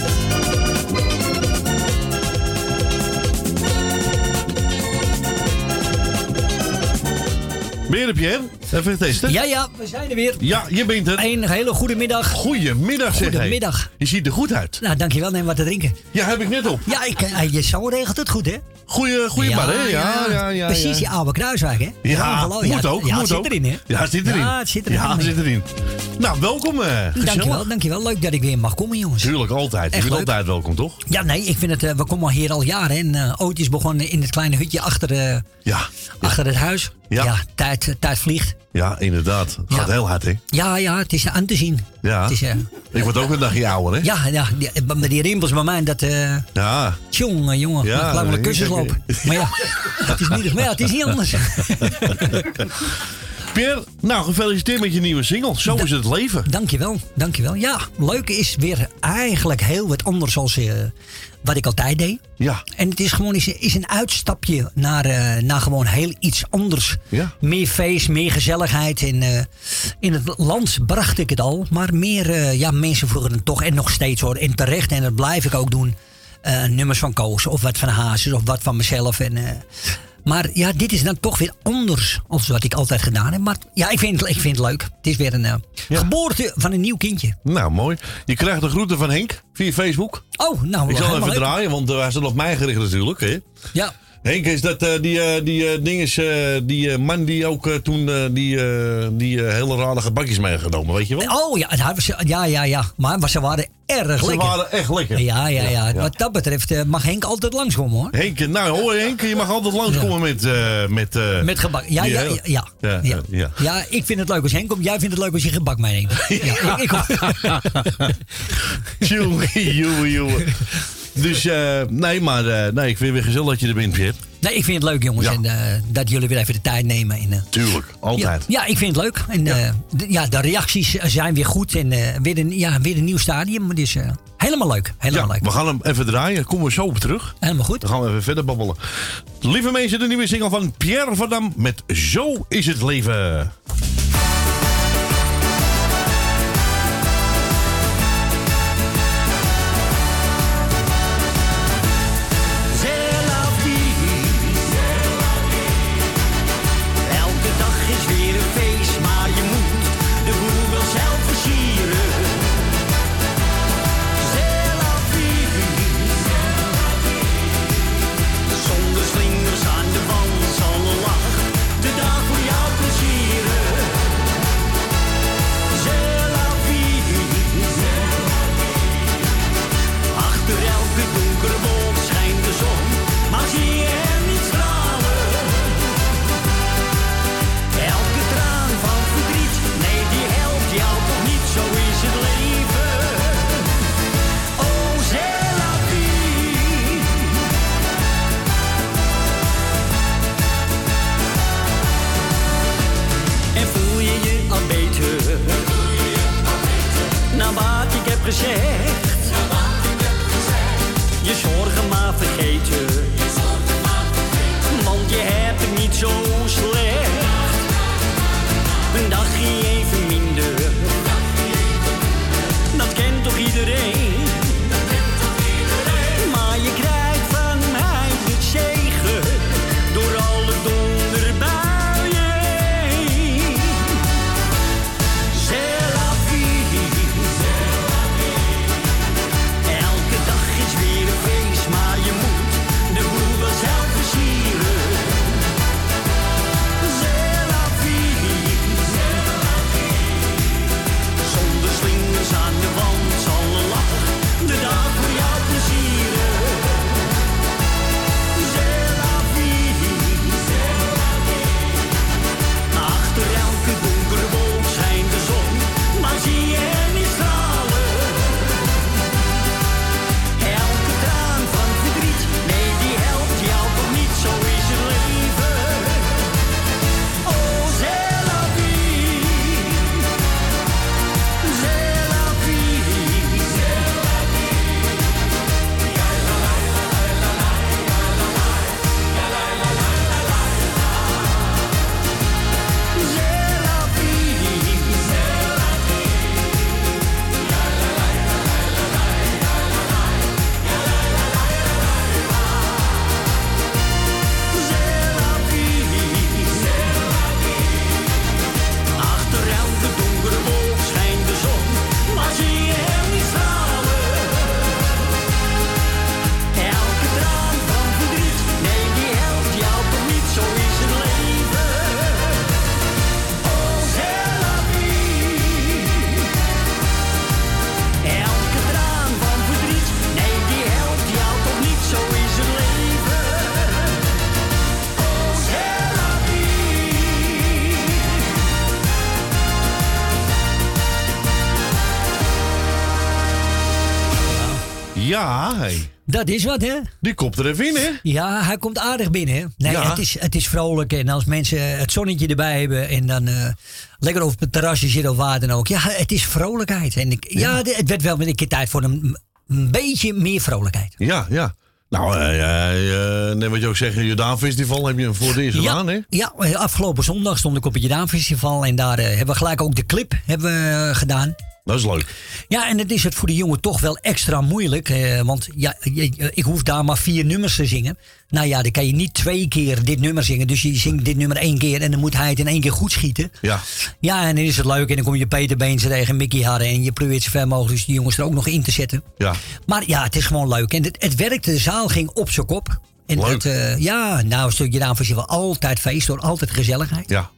Ben je er, Pierre? Even testen. Ja, ja, we zijn er weer. Ja, je bent er. Een hele goede middag. Goedemiddag, zeg hij. Goedemiddag. Je ziet er goed uit. Nou, dankjewel. Neem wat te drinken. Ja, heb ik net op. Ja, ik, eh, je zo regelt het goed, hè? Goeie, goeie man, hè? Ja, ja, ja. Precies, ja. die oude Kruiswijk, hè? Ja, moet ook. Ja, moet het zit ook. erin, hè? Ja, het zit erin. Ja, het zit erin. Ja, het zit erin. Nou, welkom. eh. Dankjewel, dankjewel. Leuk dat ik weer mag komen, jongens. Tuurlijk, altijd. Je bent altijd welkom, toch? Ja, nee, ik vind het... eh, we komen al hier al jaren. En ooit is begonnen in het kleine hutje achter, eh, Ja. achter het huis. Ja. tijd, tijd vliegt. Ja, inderdaad. Het gaat heel hard, hè? Ja, ja, het is aan te zien. Ja. Het is, eh, Ik word ook een dagje ouder, hè? ja, ja, die, met die rimpels bij mij, dat... eh Ja. Jongen, jongen, Ja, laat ik- kussens lopen. Maar ja, het is niet, maar ja, het is niet anders. (laughs) Pierre, nou, gefeliciteerd met je nieuwe single. Zo is het leven. Dankjewel, dankjewel. Ja, leuk is weer eigenlijk heel wat anders als eh, wat ik altijd deed. Ja. En het is gewoon is, is een uitstapje naar, eh, naar gewoon heel iets anders. Ja. Meer feest, meer gezelligheid. En, eh, in het land bracht ik het al. Maar meer eh, ja, mensen vroegen het toch. En nog steeds hoor. En terecht. En dat blijf ik ook doen. nummers van Koos. Of wat van Hazes. Of wat van mezelf. En, maar ja, dit is dan toch weer anders. Als wat ik altijd gedaan heb. Maar ja, ik vind, het- ik vind het leuk. Het is weer een eh, geboorte van een nieuw kindje. Nou, mooi. Je krijgt de groeten van Henk via Facebook. Oh, nou, Ik zal even leuk. draaien, want eh, hij staat op mij gericht natuurlijk, hè? Ja. Henk, is dat eh, die, eh, die ding is, eh, die man die ook toen die, die hele rare gebakjes meegenomen, weet je wel? Oh ja, ja, ja, ja. Maar, maar ze waren erg Ze lekker. waren echt lekker. Ja, ja, ja. Wat dat betreft mag Henk altijd langskomen hoor. Henk, nou hoor Henk, je mag altijd langskomen met... met, Met gebak. Ja, ja, hele- ja, ja. ja, ja, ik vind het leuk als Henk komt. Jij vindt het leuk als je gebak meeneemt. (laughs) Ja, ik, ik. Dus eh, nee, maar eh, nee, ik vind het weer gezellig dat je er bent, Pierre. nee, ik vind het leuk jongens. Ja. En eh, dat jullie weer even de tijd nemen. En, Tuurlijk, altijd. Ja, ja, ik vind het leuk. En ja, de, ja, de reacties zijn weer goed. En weer, een, ja, weer een nieuw stadium. Dus helemaal leuk. Helemaal Ja, leuk. we gaan hem even draaien. Komen we zo op terug. Helemaal goed. Dan gaan we even verder babbelen. Lieve mensen, de nieuwe single van Pierre van Dam met Zo is het leven. Wat Ja, hey. Dat is wat, hè? Die komt er even in, hè? Ja, hij komt aardig binnen. hè? Nee, Ja. het, is, het is vrolijk. En als mensen het zonnetje erbij hebben en dan eh, lekker op het terrasje zitten of waar dan ook. Ja, het is vrolijkheid. En ik, ja, het werd wel een keer tijd voor een, een beetje meer vrolijkheid. Ja, ja. Nou, eh, eh, net wat je ook zegt, het Jordaan Festival heb je voor eerst gedaan, hè? Ja, eh, afgelopen zondag stond ik op het Jedaan Festival. En daar eh, hebben we gelijk ook de clip hebben we, eh, gedaan. Dat is leuk. Ja, en het is het voor de jongen toch wel extra moeilijk. eh, want ja, ik hoef daar maar vier nummers te zingen. Nou ja, dan kan je niet twee keer dit nummer zingen. Dus je zingt dit nummer één keer en dan moet hij het in één keer goed schieten. Ja. Ja, en dan is het leuk. En dan kom je Peter Beens tegen Mickey Harren. En je probeert zo ver mogelijk dus die jongens er ook nog in te zetten. Ja. Maar ja, het is gewoon leuk. En het, het werkte, de zaal ging op zijn kop. En Leuk. Het, eh, ja, nou, een stukje Jedaan Festival. Altijd feest hoor, altijd gezelligheid. Ja.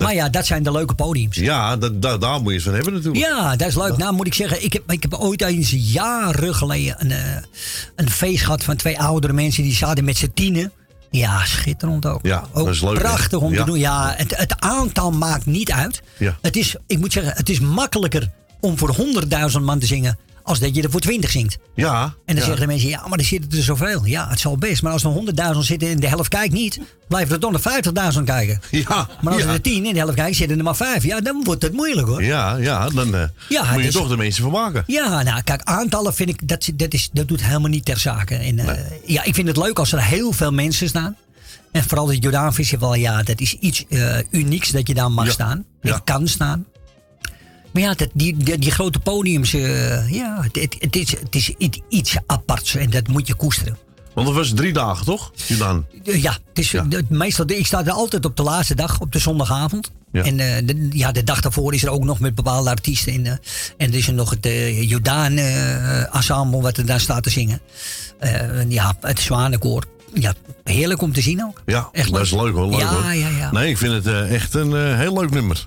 Maar ja, dat zijn de leuke podiums. Ja, dat, dat, daar moet je van hebben natuurlijk. Ja, dat is leuk. Nou moet ik zeggen, ik heb, ik heb ooit eens jaren geleden een, eh, een feest gehad van twee oudere mensen die zaten met z'n tienen. Ja, schitterend ook. Ja, ook dat is leuk. prachtig om ja. te doen. Ja, het, het aantal maakt niet uit. Ja. Het is, ik moet zeggen, het is makkelijker om voor 100.000 man te zingen als dat je er voor 20 zingt. Ja. En dan ja. zeggen de mensen, ja, maar er zitten er zoveel. Ja, het zal best. Maar als er 100.000 zitten en de helft kijkt niet, blijven er toch nog 50.000 kijken. (laughs) Ja. Maar als ja. er de 10 en de helft kijkt, zitten er maar 5. Ja, dan wordt het moeilijk hoor. Ja, ja, dan eh, Ja, moet je dus- toch de mensen van maken. Ja, nou kijk, aantallen vind ik, dat, dat, is, dat doet helemaal niet ter zake. En, eh, ja, ik vind het leuk als er heel veel mensen staan. En vooral het Jordaan Festival, ja, dat is iets eh, unieks dat je daar mag Ja. staan. En kan staan. Maar ja, dat, die, die, die grote podiums, eh, ja, het, het, is, het is iets- aparts en dat moet je koesteren. Want dat was drie dagen, toch? Jordaan. Eh, Ja, het is, de- meestal, ik sta er altijd op de laatste dag, op de zondagavond. Ja. En eh, de, ja, de dag daarvoor is er ook nog met bepaalde artiesten. En, eh, en er is er nog het uh, Jordaan ensemble wat er daar staat te zingen. Ja, het Zwanenkoor. Ja, heerlijk om te zien ook. Ja, Echt dat is leuk hoor. Leuk, Ja, hoor. ja, ja. Nee, ik vind het echt een heel leuk nummer.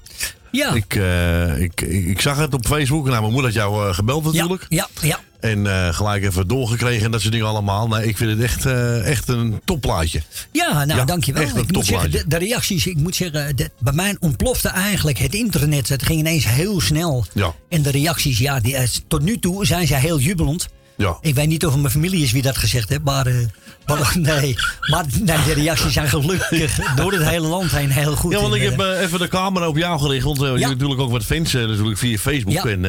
Ja. Ik, eh, ik, ik, ik zag het op Facebook. Nou, mijn moeder had jou eh, gebeld natuurlijk. Ja, ja. En eh, gelijk even doorgekregen en dat soort dingen allemaal. Nee, ik vind het echt, echt een topplaatje. Ja, nou Ja, dankjewel. echt een Ik moet zeggen, de, reacties, ik moet zeggen, de- bij mij ontplofte eigenlijk het internet. Het ging ineens heel snel. Ja. En de reacties, ja, die, tot nu toe zijn ze heel jubelend. Ja. Ik weet niet of het mijn familie is wie dat gezegd heeft, maar, eh, maar (laughs) nee. Maar nee, de reacties zijn gelukkig door het hele land heen heel goed. Ja, want ik heb eh, eh, even de camera op jou gericht. Want je hebt natuurlijk ook wat fans natuurlijk via Facebook. Ja. En,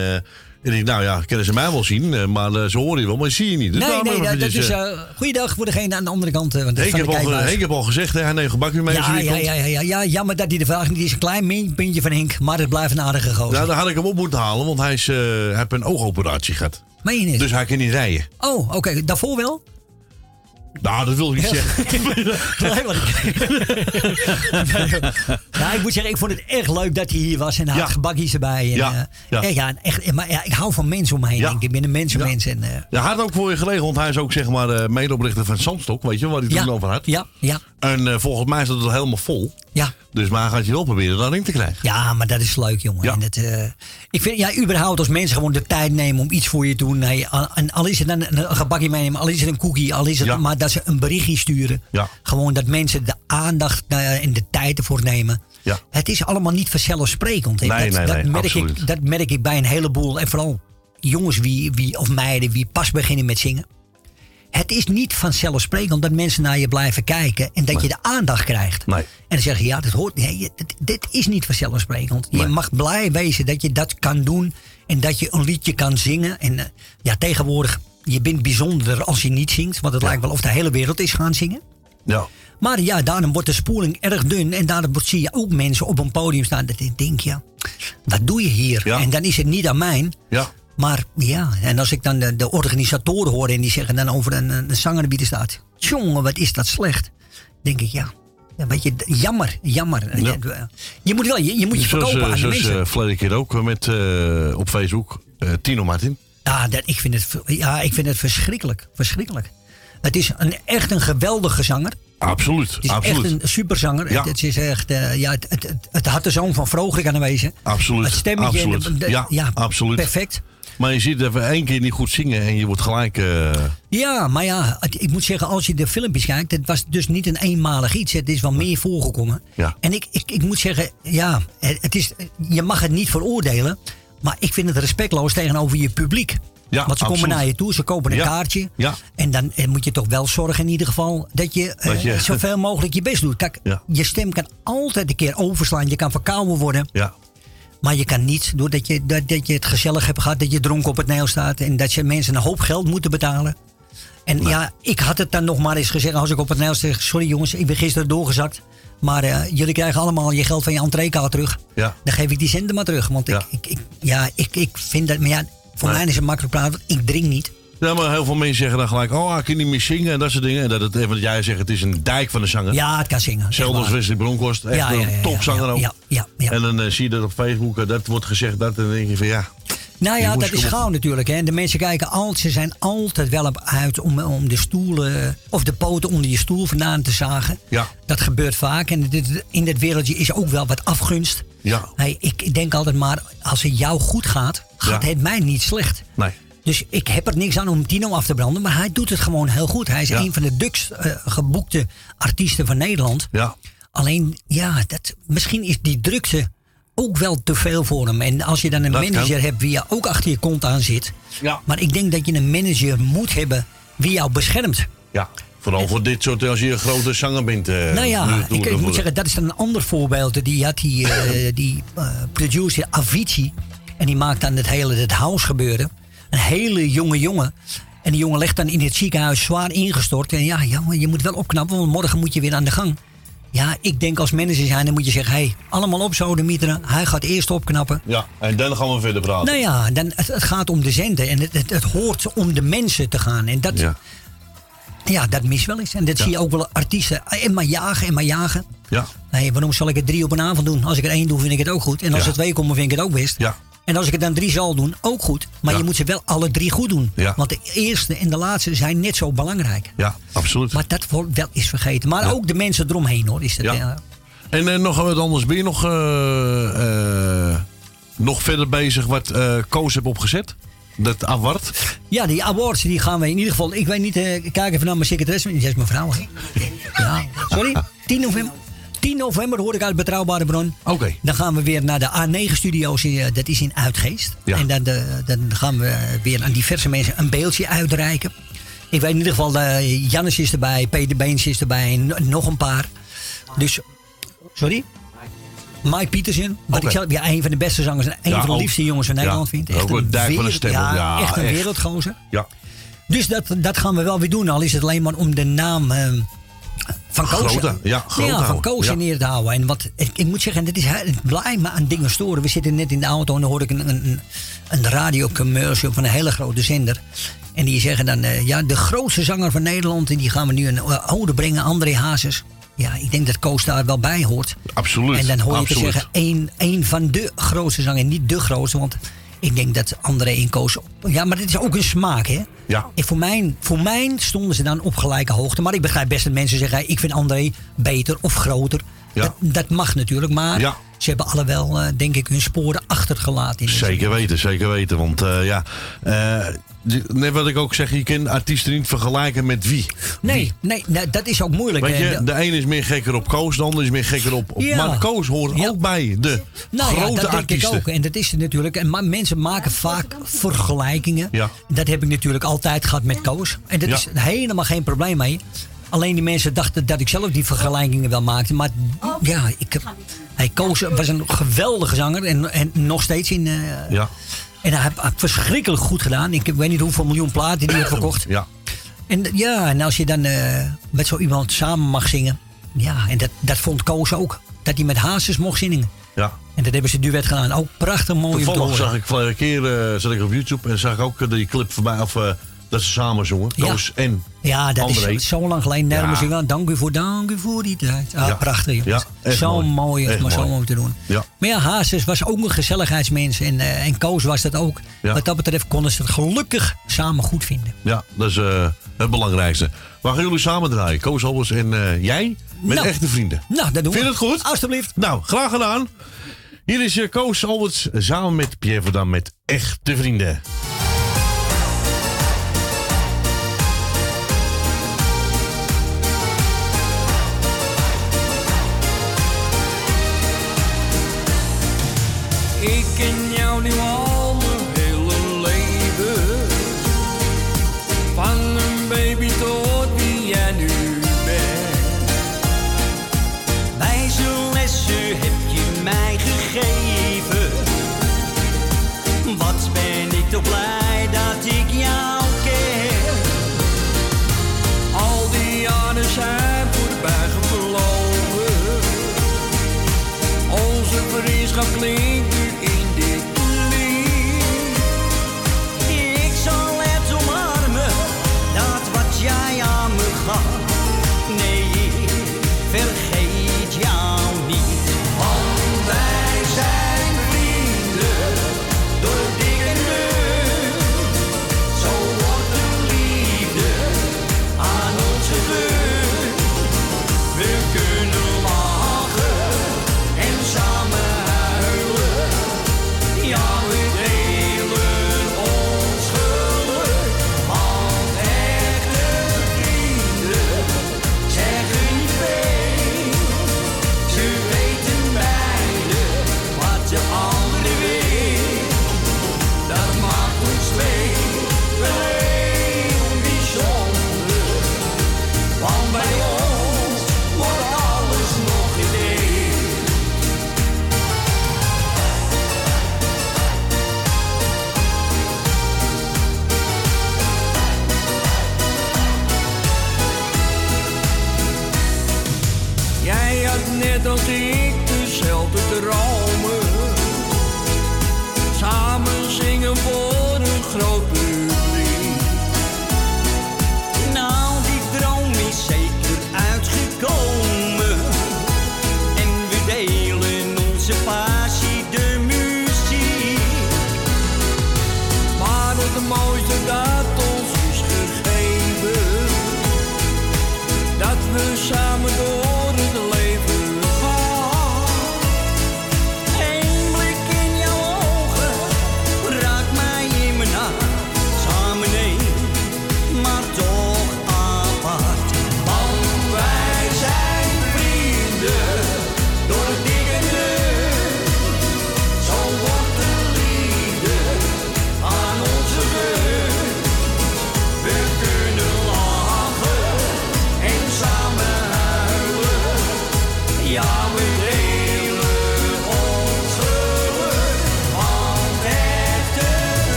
en ik, nou ja, kunnen ze mij wel zien. maar ze horen je wel, maar zie je niet. Dus nee, nee, dat, is. eh goeiedag voor degene aan de andere kant. Want de heb, al. Henk heb al gezegd, hè, hij neemt gebakje mee Ja, ja, ja, ja, ja, ja, jammer dat hij de vraag niet is. Een klein puntje van Henk, maar het blijft een aardige gozer. Nou, dan had ik hem op moeten halen, want hij, is, hij heeft een oogoperatie gehad. Meen je niet? Dus hij kan niet rijden. Oh, oké. Daarvoor wel? Nou, dat wil ik niet Ja. zeggen. (laughs) Ja, (laughs) ik moet zeggen, ik vond het echt leuk dat hij hier was. En hij had gebakjes erbij. En, Ja, eh, ja. echt, ja, en echt, maar ja, ik hou van mensen om me heen. Denk ik. ik ben een mensenmens. En, Ja, hij had ook voor je gelegen, want hij is ook zeg maar de medeoprichter van Zandstok, weet je, waar hij toen over had. ja, ja, En eh, volgens mij is dat helemaal vol. ja. Dus maar gaat je wel proberen daarin te krijgen. Ja, maar dat is leuk, jongen. Ja. En dat, eh, ik vind, ja, überhaupt als mensen gewoon de tijd nemen om iets voor je te doen. Nee, al, en al is het dan een, een gebakje meenemen, al is het een cookie, al is het Ja. maar dat ze een berichtje sturen. Ja. Gewoon dat mensen de aandacht eh, en de tijd ervoor nemen. Ja. Het is allemaal niet vanzelfsprekend. Nee, dat, nee, dat, nee, merk absoluut. ik, dat merk ik bij een heleboel. En vooral jongens wie, wie, of meiden die pas beginnen met zingen. Het is niet vanzelfsprekend dat mensen naar je blijven kijken en dat je de aandacht krijgt. Nee. En dan zeg je, ja, dat hoort, nee, je- dit, dit is niet vanzelfsprekend. Je mag blij wezen dat je dat kan doen en dat je een liedje kan zingen. En eh, ja, tegenwoordig, je bent bijzonder als je niet zingt, want het lijkt wel of de hele wereld is gaan zingen. Ja. Maar ja, daarom wordt de spoeling erg dun. En daarom zie je ook mensen op een podium staan. Dat ik denk, ja, wat doe je hier? Ja. En dan is het niet aan mij. Ja. Maar ja, en als ik dan de, de organisatoren hoor en die zeggen dan over een, een zanger die er staat. Jongen, wat is dat slecht. denk ik, ja. ja weet je, jammer, jammer. Je moet wel, je, je moet je Zoals, verkopen eh, aan de zoals mensen. eh, verleden keer ook met, eh, op Facebook. eh, Tino Martin. Ja, dat, ik, vind het, ja, ik vind het verschrikkelijk. Verschrikkelijk. Het is een, echt een geweldige zanger. Absoluut. Het is absoluut. echt een superzanger. Ja. Het, het is echt, eh, ja, het, het, had de zoon van Vroger aan wezen. Absoluut. Het stemmetje. de- absoluut. de- ja, ja, absoluut. perfect. Maar je ziet even één keer niet goed zingen en je wordt gelijk. eh, Ja, maar ja, ik moet zeggen, als je de filmpjes kijkt, het was dus niet een eenmalig iets. Het is wel meer voorgekomen. Ja. En ik, ik, ik moet zeggen, ja, het is, je mag het niet veroordelen. Maar ik vind het respectloos tegenover je publiek. Ja, Want ze komen naar je toe, ze kopen een Ja. kaartje. Ja. En dan eh, moet je toch wel zorgen in ieder geval dat je, eh, Dat je- (laughs) zoveel mogelijk je best doet. Kijk, je stem kan altijd een keer overslaan. Je kan verkouden worden. Ja. Maar je kan niet, doordat je, dat, dat je het gezellig hebt gehad, dat je dronken op het neel staat. En dat je mensen een hoop geld moeten betalen. En ja, ik had het dan nog maar eens gezegd als ik op het neel zeg. Sorry jongens, ik ben gisteren doorgezakt. Maar eh, jullie krijgen allemaal je geld van je entreekaart terug. Ja. Dan geef ik die centen maar terug. Want ik, ik, ik, ja, ik, ik vind dat, maar ja, voor Nee. mij is het makkelijk praten. want Ik drink niet. Ja, maar heel veel mensen zeggen dan gelijk, oh, hij kan niet meer zingen en dat soort dingen. En dat het, wat jij zegt, het is een dijk van de zanger. Ja, het kan zingen. Hetzelfde als. Wesley Bronkhorst. Echt Ja, een topzanger ook. ja, ja, ja. En dan eh, zie je dat op Facebook, eh, dat wordt gezegd, dat. En dan denk je van ja. Nou ja, dat is gauw natuurlijk. Hè. De mensen kijken altijd, ze zijn altijd wel op uit om, om de stoelen of de poten onder je stoel vandaan te zagen. Ja. Dat gebeurt vaak. En dit- in dit wereldje is ook wel wat afgunst. Ja. Hey, ik denk altijd maar, als het jou goed gaat, gaat Ja. het mij niet slecht. Nee. Dus ik heb er niks aan om Tino af te branden. Maar hij doet het gewoon heel goed. Hij is Ja. een van de dukst eh, geboekte artiesten van Nederland. Ja. Alleen, ja, dat, misschien is die drukte ook wel te veel voor hem. En als je dan een Dat kan. manager hebt wie je ook achter je kont aan zit. Ja. Maar ik denk dat je een manager moet hebben wie jou beschermt. Ja. Vooral voor dit soort, als je een grote zanger bent. eh, nou ja, ik, moet zeggen, dat is dan een ander voorbeeld. Die had die, eh, (coughs) die producer Avicii. En die maakt dan het hele het house gebeuren. Een hele jonge jongen. En die jongen ligt dan in het ziekenhuis zwaar ingestort. En ja, jongen, je moet wel opknappen, want morgen moet je weer aan de gang. Ja, ik denk als manager zijn, dan moet je zeggen... hé, hey, allemaal op zo, de mieteren. Hij gaat eerst opknappen. Ja, en dan gaan we verder praten. Nou ja, dan, het, het gaat om de zender. En het, het, het hoort om de mensen te gaan. En dat, Ja. ja. dat mis wel eens. En dat Ja. zie je ook wel artiesten. En maar jagen en maar jagen. Ja. Nee, waarom zal ik het drie op een avond doen? Als ik er één doe, vind ik het ook goed. En als Ja. er twee komen, vind ik het ook best. Ja. En als ik het dan drie zal doen, ook goed. Maar Ja. je moet ze wel alle drie goed doen. Ja. Want de eerste en de laatste zijn net zo belangrijk. Ja, absoluut. Maar dat wordt wel eens vergeten. Maar Ja. ook de mensen eromheen hoor. Is dat, Ja. ja. En eh, nog wat anders. Ben je nog, eh, eh, nog verder bezig wat eh Koos heeft opgezet? Dat award? Ja, die awards die gaan we in ieder geval. Ik weet niet, eh, kijk even naar mijn secretaresse. Die is mijn vrouw. Ja, sorry. 10 november. 10 november hoor ik uit betrouwbare bron. Oké. Dan gaan we weer naar de A9-studio's. eh, Dat is in Uitgeest. Ja. En dan, eh, dan gaan we weer aan diverse mensen een beeldje uitreiken. Ik weet in ieder geval, uh, Jannes is erbij, Peter Beens is erbij nog een paar. Dus, sorry? Mike Petersen, wat Oké. ik zelf ja, een van de beste zangers en een Ja, van de liefste jongens van ja, Nederland vind. ook een van een wereld- stemmel. Ja, echt een echt. wereldgozer. Ja. Dus dat, dat gaan we wel weer doen, al is het alleen maar om de naam eh, van Koos. Grote, ja, van. Koos Ja. neer te houden. En wat, ik, ik moet zeggen, dat is, het blijft me aan dingen storen. We zitten net in de auto en dan hoor ik een, een, een radiocommercial van een hele grote zender. En die zeggen dan, eh, ja, de grootste zanger van Nederland. En die gaan we nu een eh, ode brengen, André Hazes. Ja, ik denk dat Koos daar wel bij hoort. Absoluut. En dan hoor je absoluut. te zeggen, één, één van de grootste zangers. Niet de grootste, want ik denk dat André en Koos... Ja, maar dit is ook een smaak, hè? Ja. En voor, mijn, voor mij stonden ze dan op gelijke hoogte. Maar ik begrijp best dat mensen zeggen... ik vind André beter of groter. Ja. Dat, dat mag natuurlijk, maar Ja. ze hebben alle wel, eh, denk ik, hun sporen achtergelaten. In Zeker weten, zeker weten. Want eh, ja, eh, net wat ik ook zeg, je kunt artiesten niet vergelijken met wie. Nee, nee, nee, dat is ook moeilijk. Weet hè. je, de ene is meer gekker op Koos, de ander is meer gekker op... op Ja. Maar Koos hoort ook bij de Nou grote ja, dat denk artiesten. ik ook. En dat is het natuurlijk. En maar mensen maken vaak vergelijkingen. Ja. Dat heb ik natuurlijk altijd gehad met Koos. En dat Ja. is helemaal geen probleem mee. Alleen die mensen dachten dat ik zelf die vergelijkingen wel maakte. Maar ja, ik heb, hij Koos was een geweldige zanger. En, en nog steeds in... eh, Ja. En hij heeft verschrikkelijk goed gedaan. Ik weet niet hoeveel miljoen platen die hij heeft verkocht. Ja. En ja, en als je dan eh, met zo iemand samen mag zingen. Ja, en dat, dat vond Koos ook. Dat hij met Hazes mocht zingen. Ja. En dat hebben ze duet gedaan. Ook prachtig mooi Toevallig zag ik vorige keer eh, zat ik op YouTube en zag ik ook die clip voorbij of eh, dat ze samen zongen. Ja. Koos en Ja, dat André. is zo lang geleden. Daarom Ja. dank u voor, dank u voor die tijd. Ah, Ja. Prachtig, jongens. Ja, zo mooi. mooi, maar zo mooi. te doen. Ja. Maar ja, Hazes was ook een gezelligheidsmens. En, eh, en Koos was dat ook. Ja. Wat dat betreft konden ze het gelukkig samen goed vinden. Ja, dat is eh, het belangrijkste. Waar gaan jullie samen draaien? Koos Albers en eh, jij? Met Nou. echte vrienden. Nou, dat doen Vind je we. het goed? Alsjeblieft. Nou, graag gedaan. Hier is Koos Alberts samen met Pierre Verdam met Echte Vrienden.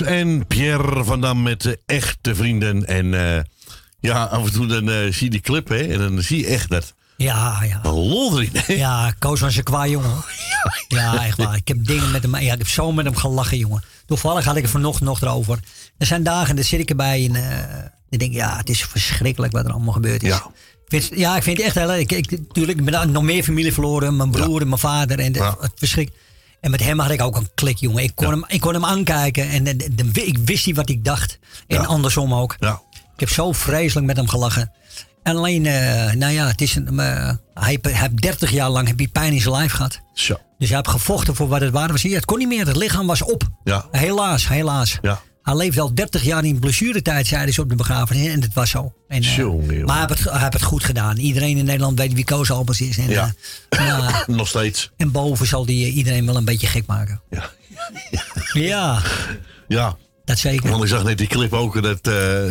En Pierre van Dam met de echte vrienden. En eh, ja, af en toe dan eh, zie je die clip, hè. En dan zie je echt dat... Ja, ja. Een lol erin, hè. Ja, Koos was een kwaad jongen. (laughs) Ja, echt waar. Ik heb dingen met hem. Ja, ik heb zo met hem gelachen, jongen. Toevallig had ik het vanochtend nog erover. Er zijn dagen, daar zit ik erbij en eh, ik denk, ja, het is verschrikkelijk wat er allemaal gebeurd is. Ja. Ik vind, ja, ik vind het echt heel erg. Ik, ik, natuurlijk, ik ben nog meer familie verloren. Mijn broer en mijn vader. En de, het verschrik. En met hem had ik ook een klik, jongen. Ik kon, hem, ik kon hem aankijken en ik wist niet wat ik dacht. En andersom ook. Ik heb zo vreselijk met hem gelachen. En alleen, eh, nou ja, het is een, eh, hij heeft 30 jaar lang heb hij pijn in zijn lijf gehad. Zo. Dus hij heeft gevochten voor wat het waard was. Ja, het kon niet meer, het lichaam was op. Ja. Helaas, helaas. Ja. Hij leefde al 30 jaar in blessuretijd, zeiden ze op de begrafenis. En dat was zo. En, eh, Jongen, maar hij heeft, het, hij heeft het goed gedaan. Iedereen in Nederland weet wie Koos Albers is. En, Ja. eh, ja, (laughs) Nog steeds. en boven zal die eh, iedereen wel een beetje gek maken. Ja. (laughs) Ja, Ja. dat zeker. Want ik zag net die clip ook dat,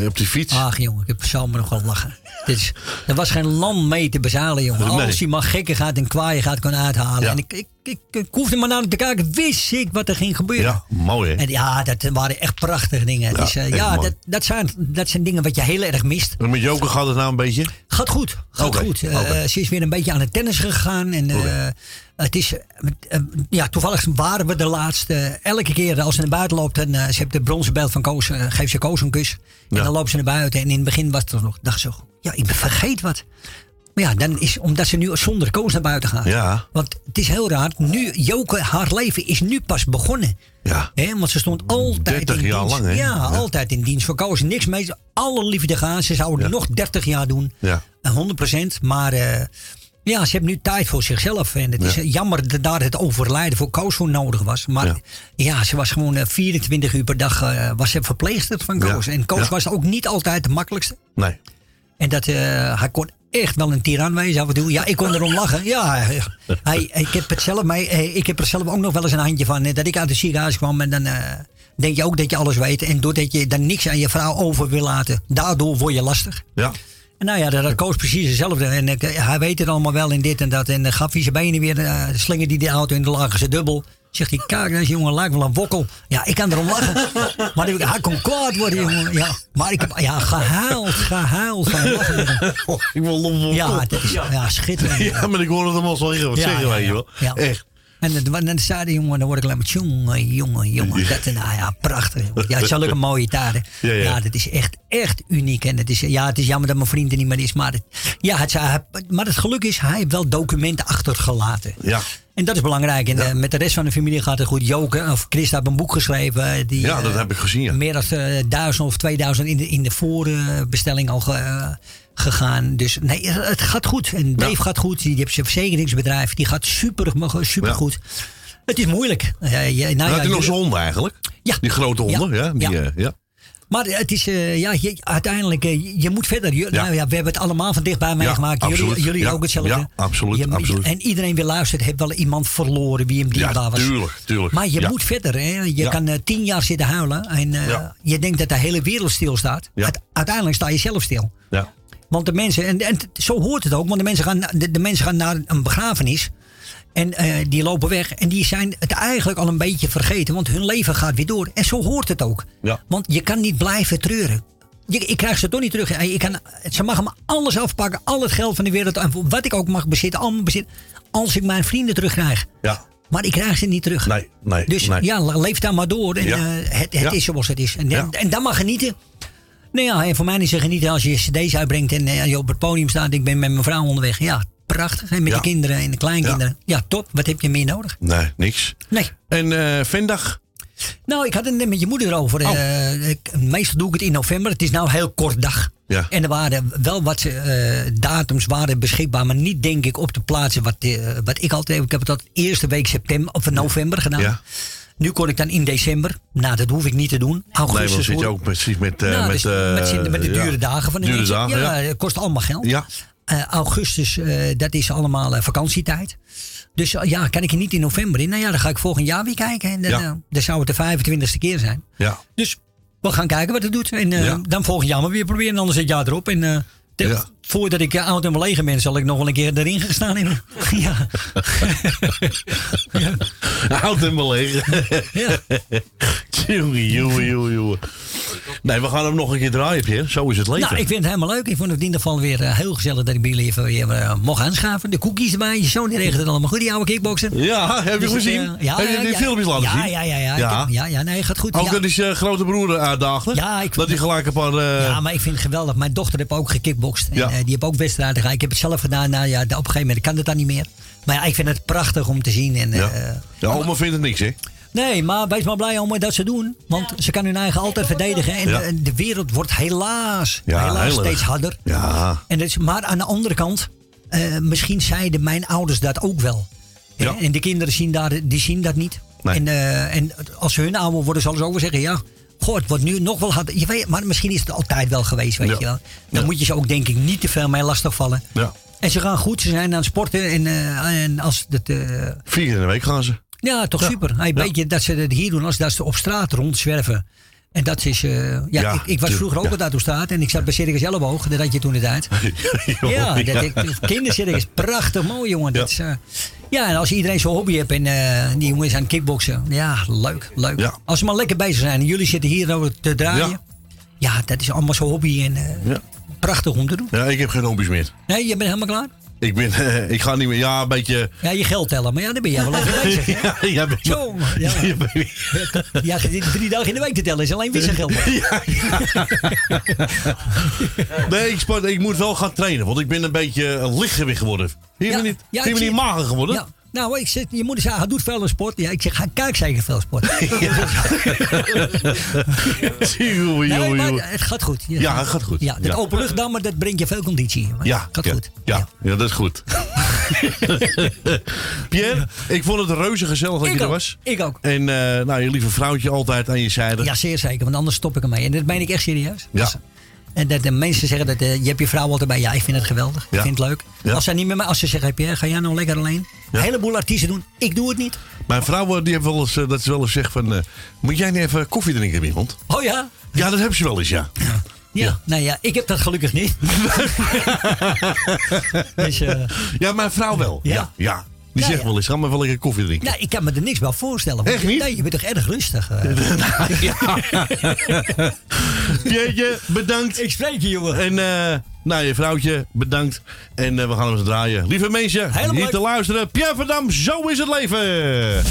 op die fiets. Ach jongen, ik heb zo maar nog wel lachen. Dit is, er was geen land mee te bezalen, jongen. Nee. Als hij maar gekken gaat en kwaaien gaat kunnen uithalen. Ja. En ik, ik, ik, ik hoefde maar naar hem te kijken, wist ik wat er ging gebeuren. Ja, mooi, hè. En ja, dat waren echt prachtige dingen. Ja, echt ja mooi. dat, dat, zijn, dat zijn dingen wat je heel erg mist. En met Joker gaat het nou een beetje? Gaat goed, gaat goed. Eh, ze is weer een beetje aan het tennis gegaan. En, eh, het is, ja, toevallig waren we de laatste. elke keer als ze naar buiten loopt, en, ze heeft de bronzen beeld van Koos, geeft ze Koos een kus. En Ja. dan loopt ze naar buiten. En in het begin was het nog, dacht ze, ja, ik vergeet wat. Maar ja, dan is omdat ze nu zonder Koos naar buiten gaat. Ja. Want het is heel raar. Nu, Joke, haar leven is nu pas begonnen. Ja. Hè, want ze stond altijd 30 in jaar dienst. lang, hè? Ja, Ja. altijd in dienst voor Koos. Niks mee. Alle liefde gaan. Ze zouden Ja. nog 30 jaar doen. Ja. Eh, 100% Maar eh, ja, ze hebben nu tijd voor zichzelf. En het is Ja. eh, jammer dat daar het overlijden voor Koos voor nodig was. Maar ja, Ja. ze was gewoon eh, 24 uur per dag eh, was ze verpleegster van Koos. Ja. En Koos was ook niet altijd de makkelijkste. Nee. En dat, eh, hij kon echt wel een tiran wezen af en toe. Ja, ik kon erom lachen. Ja, hij, ik, heb het zelf mee, eh, ik heb er zelf ook nog wel eens een handje van. eh, Dat ik uit het ziekenhuis kwam en dan eh, denk je ook dat je alles weet. En doordat je dan niks aan je vrouw over wil laten, daardoor word je lastig. Ja. En nou ja, dat, dat Koos precies hetzelfde. En hij weet het allemaal wel in dit en dat. En dan gaf hij zijn benen weer, eh slingerde hij de auto in de lage ze dubbel. Zegt hij, kijk, deze jongen lijkt wel een wokkel. Ja, ik kan erom lachen. maar hij kon kwaad worden, jongen. Ja, maar ik heb ja, gehuild, gehuild van lachen met hem. ik wil lomp Ja, dat is ja, schitterend. Ja, maar ik hoorde hem al zeggen, wat Ja, zeggen ja. joh. Ja. Echt. En dan, zei de jongen, dan word ik alleen maar jongen, jongen, jongen. Dat, nou ja, prachtig. Ja, zulke mooie tijden. Ja, Ja, ja. dat is echt, echt uniek. En het is, ja, het is jammer dat mijn vriend er niet meer is. Maar het, ja, het, maar het geluk is, hij heeft wel documenten achtergelaten. Ja. En dat is belangrijk. En eh, met de rest van de familie gaat het goed. Joke, of Chris heeft een boek geschreven. eh, Die, Ja, dat eh, heb ik gezien, ja. Meer dan duizend of 2000 in de, in de voorbestelling al ge- gegaan. Dus nee, het gaat goed. En Dave gaat goed. Die heeft zijn verzekeringsbedrijf. Die gaat super, super goed. Het is moeilijk. Ja, ja, nou had hij nog je- zijn honden eigenlijk? Ja. Die grote honden, ja. die, Ja. Maar het is, eh, ja, je, uiteindelijk, eh, je, moet verder. Je- Ja. Nou ja, we hebben het allemaal van dichtbij meegemaakt. jullie jullie Ja, ook hetzelfde. ja, absoluut, Je- absoluut. En iedereen weer luistert, heeft wel iemand verloren wie hem dierbaar was. tuurlijk, tuurlijk. Maar je moet verder. Hè? Je kan eh, tien jaar zitten huilen. En je denkt dat de hele wereld stilstaat. Uite- Uiteindelijk sta je zelf stil. Ja. Want de mensen, en, en zo hoort het ook, want de mensen gaan, de, de mensen gaan naar een begrafenis. En eh, die lopen weg. En die zijn het eigenlijk al een beetje vergeten. Want hun leven gaat weer door. En zo hoort het ook. Ja. Want je kan niet blijven treuren. Je, ik krijg ze toch niet terug. Ik kan, ze mag me alles afpakken. Al het geld van de wereld. En wat ik ook mag bezitten. Allemaal bezitten. Als ik mijn vrienden terugkrijg. Ja. Maar ik krijg ze niet terug. Nee, nee. Dus nee. ja, leef daar maar door. En, Ja. eh, het het Ja. is zoals het is. En, Ja. en dan mag genieten. Nou ja, en voor mij is het genieten als je cd's uitbrengt en eh, je op het podium staat. Ik ben met mijn vrouw onderweg. Ja, prachtig. En met Ja. de kinderen en de kleinkinderen. Ja. top. Wat heb je meer nodig? Nee, niks. Nee. En eh Vendag? Nou, ik had het net met je moeder erover. Oh. Eh, ik- meestal doe ik het in november. Het is nou een heel kort dag. Ja. En er waren wel wat eh, datums waren beschikbaar, maar niet denk ik op de plaatsen wat, wat ik altijd heb. Ik heb het tot eerste week september of november gedaan. Ja. Nu kon ik dan in december. Nou, dat hoef ik niet te doen. Nee, Augustus want zit je ook precies met... Nou, met, dus met, met de ja. dure dagen van de Dure dagen, ja, ja. het kost allemaal geld. Ja. Eh, augustus, eh, dat is allemaal eh, vakantietijd. Dus ja, kan ik er niet in november in? Nou ja, dan ga ik volgend jaar weer kijken. En dan, Ja. dan zou het de 25ste keer zijn. Ja. Dus we gaan kijken wat het doet. En Ja. dan volgend jaar maar weer proberen. Anders het jaar erop. En de- Ja. voordat ik oud en belegen ben, zal ik nog wel een keer erin gaan staan. In, (laughs) ja. (laughs) Houd hem belegen. Ja. Jongen, jongen, jongen, jongen. Nee, we gaan hem nog een keer draaien, Pierre. Zo is het leven. Nou, ik vind het helemaal leuk. Ik vond het in ieder geval weer eh, heel gezellig dat ik bij jullie even weer eh, mocht aanschaven. De cookies erbij. Je zoon die regelt het allemaal goed, die oude kickboksen. Ja, heb je Dus, gezien? eh, ja, heb je die ja. filmpjes laten zien? Ja, ja, ja. Ja. heb- ja, ja, nee, gaat goed. Ook ja. dat is je grote broer uitdagen? Ja, ik- Dat hij gelijk een paar... Ja, maar ik vind het geweldig. Mijn dochter heeft ook gekickbokst. En, Ja. die heeft ook wedstrijden gedaan. Ik heb het zelf gedaan. Nou ja, op een gegeven moment kan het dan niet meer. Maar ja, ik vind het prachtig om te zien. En, ja. ja, oma vindt het niks, hè? Nee, maar wees maar blij om dat ze doen. Want ze kan hun eigen altijd verdedigen. En Ja. eh, de wereld wordt helaas, Ja, helaas steeds harder. Ja. En dat is, maar aan de andere kant, eh, misschien zeiden mijn ouders dat ook wel. Ja. En de kinderen zien, daar, die zien dat niet. Nee. En, eh, en als ze hun ouder worden, zullen ze ook wel zeggen: ja, goh, het wordt nu nog wel harder. Je weet, maar misschien is het altijd wel geweest, weet Ja. je wel. Dan moet je ze ook, denk ik, niet te veel mee lastigvallen. Ja. En ze gaan goed, ze zijn aan het sporten. En, eh, en als het. eh, Vier keer in de week gaan ze. Ja, toch Ja. super. Hey, Ja. Weet je dat ze het hier doen als dat ze op straat rondzwerven. En dat is. eh, ja, Ja, ik, ik was vroeger ook ja. altijd op straat. En ik zat bij Circus Elleboog, dat had je toen de tijd. (laughs) Ja, dat, ik, kindercircus, prachtig mooi jongen. Dat is, eh, ja, en als iedereen zo'n hobby heeft en eh, die jongens aan het kickboksen. Ja, leuk, leuk. Ja. Als ze maar lekker bezig zijn en jullie zitten hier nou te draaien. Ja. Ja, dat is allemaal zo'n hobby en eh, Ja. prachtig om te doen. ja, ik heb geen hobby's meer. Nee, je bent helemaal klaar? Ik, ben, eh, (laughs) ik ga niet meer... Ja, een beetje... Ja, je geld tellen, maar ja, daar ben jij wel even bezig. hè? (laughs) Ja, ja, (laughs) ben- Zo, ja. Ja, Ja, drie dagen in de week te tellen, is alleen wisselgeld. Ja, Nee, ik, sport, ik moet wel gaan trainen, want ik ben een beetje een lichtgewicht geworden. Vind je me niet, ja, vind me niet mager geworden? Ja. Nou, ik zeg, je moeder zei, hij doet veel sport. Ja, ik zeg, hij kijkt zeker veel sport. (laughs) (laughs) (laughs) Jongen, nee, jongen, maar jongen. het gaat goed. Je- Ja, het gaat goed. Ja, dat Ja. openluchtdammen, dat brengt je veel conditie. Maar Ja, gaat ja, goed. Ja, ja. dat is goed. Pierre, ik vond het reuze gezellig dat Ik je er was. ik ook. En eh, nou, je lieve vrouwtje altijd aan je zijde. Ja, zeer zeker, want anders stop ik ermee. En dat meen ik echt serieus. Ja. En dat de mensen zeggen dat eh, je hebt je vrouw altijd bij. Ja, ik vind het geweldig. Ja. Ik vind het leuk. Ja. Als, zij niet met mij, als ze zeggen, Pierre, ga jij nou lekker alleen? Een heleboel artiesten doen. Ik doe het niet. Mijn vrouw eh, die heeft wel eens, eh, dat ze wel eens zegt van... moet jij niet even koffie drinken iemand? Oh ja? Ja, dat hebben ze wel eens, ja. Ja. Nou ja, ik heb dat gelukkig niet. (laughs) dus, Ja, mijn vrouw wel. Ja? Ja, ja. Die zegt wel eens, ga maar wel lekker koffie drinken. nou, ik kan me er niks bij voorstellen. Echt niet? Nee, je bent toch erg rustig. eh. (laughs) (laughs) Jeetje, bedankt. Ik spreek je, jongen. En eh, nou, je vrouwtje, bedankt. En eh, we gaan hem eens draaien. Lieve mensen, Helemaal leuk. te luisteren. Pierre Verdam, zo is het leven.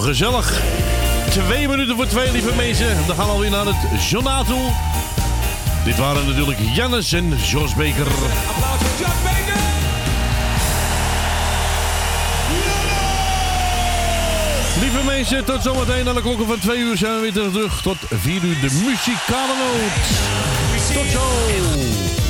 Gezellig. Twee minuten voor twee, lieve mensen. Dan gaan we alweer naar het journaal. Dit waren natuurlijk Jannes en Jos Beker. Applaus voor Jos Beker! Lieve mensen, tot zometeen. Aan de klokken van twee uur zijn we weer terug. Tot vier uur de muzikale noot. Tot zo!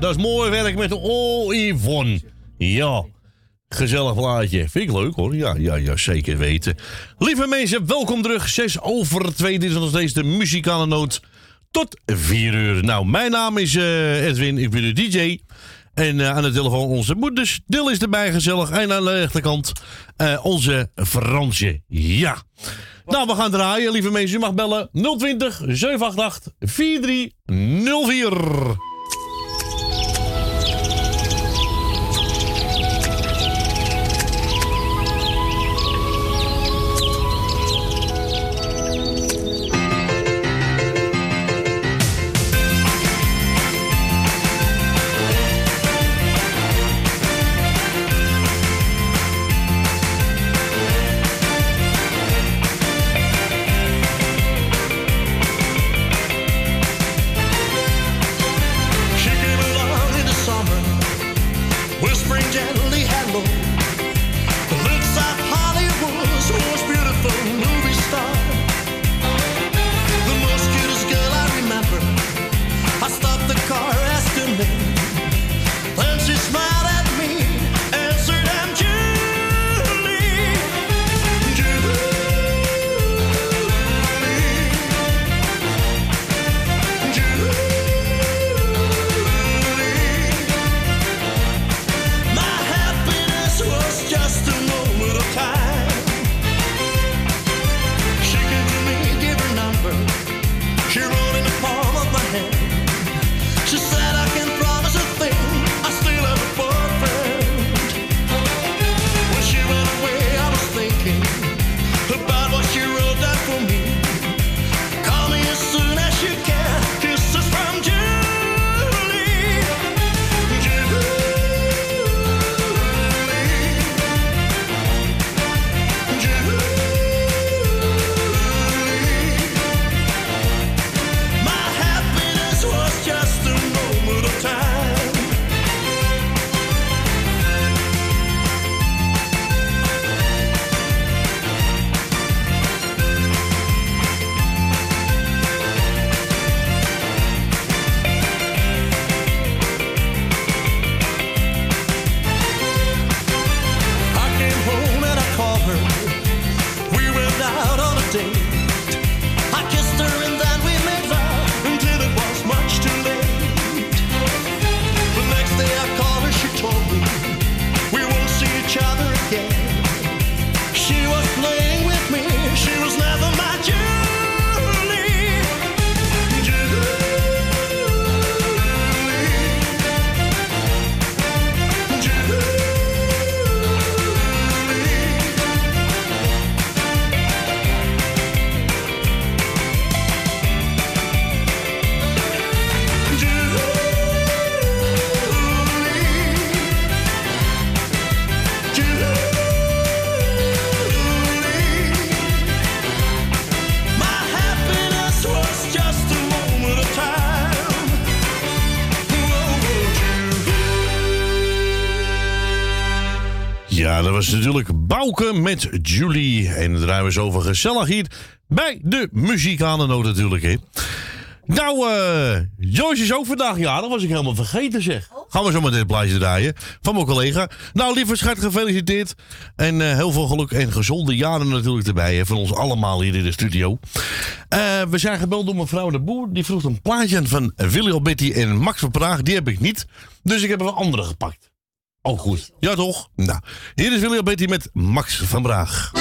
Hè? Dat is mooi werk met de Yvonne. Ja, gezellig plaatje. Vind ik leuk, hoor. Ja, ja, ja, zeker weten. Lieve mensen, welkom terug. 6 over 2. Dit is nog steeds de muzikale noot. Tot 4 uur. Nou, mijn naam is eh, Edwin. Ik ben de DJ. En eh, aan de telefoon onze moeders. Dil is erbij gezellig. En aan de rechterkant eh, onze Fransje. Ja. Nou, we gaan draaien, lieve mensen. U mag bellen 020 788 4304. Ja, dat was natuurlijk Bouke met Julie. En dan draaien we zo over gezellig hier bij de muzikale noot natuurlijk. Hè. Nou, eh Joyce is ook vandaag jarig. was ik helemaal vergeten zeg. Gaan we zo met dit plaatje draaien van mijn collega. Nou, lieve schat, gefeliciteerd. En eh, heel veel geluk en gezonde jaren natuurlijk erbij. Hè, van ons allemaal hier in de studio. Eh, we zijn gebeld door mevrouw de Boer. Die vroeg een plaatje aan van Willy Alberti en Max van Praag. Die heb ik niet. Dus ik heb een andere gepakt. Oh, goed. Ja, toch? Nou, hier is Willy Alberti met Max van Praag.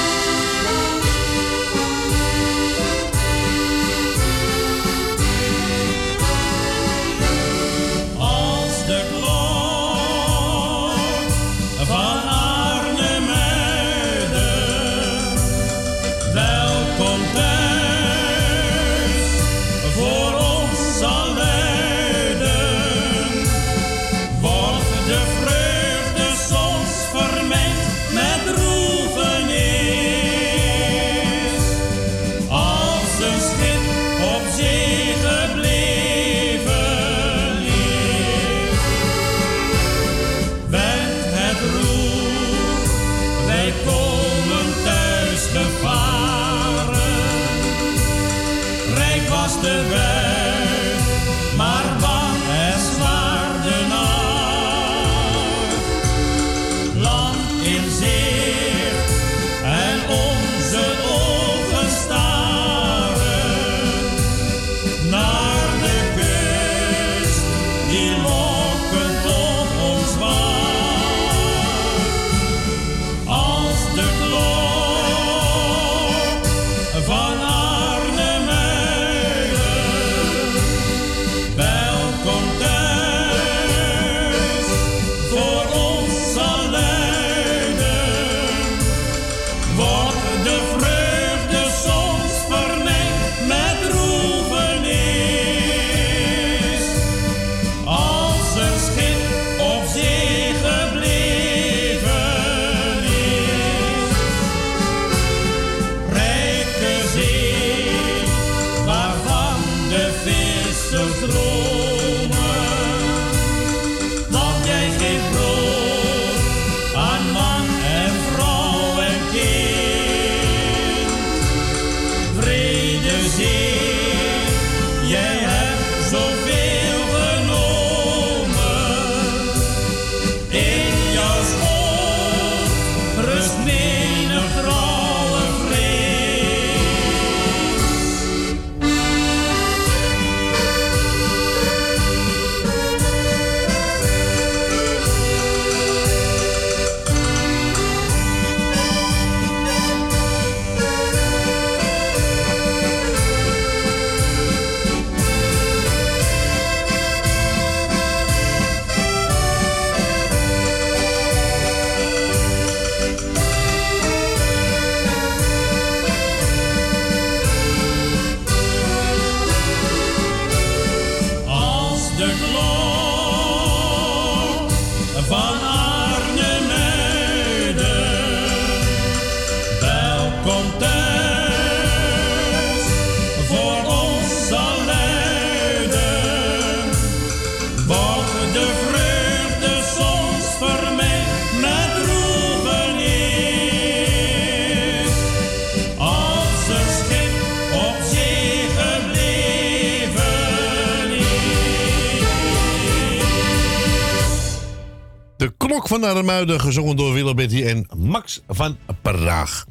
Van Armuiden, gezongen door Willem Betty en Max van Praag.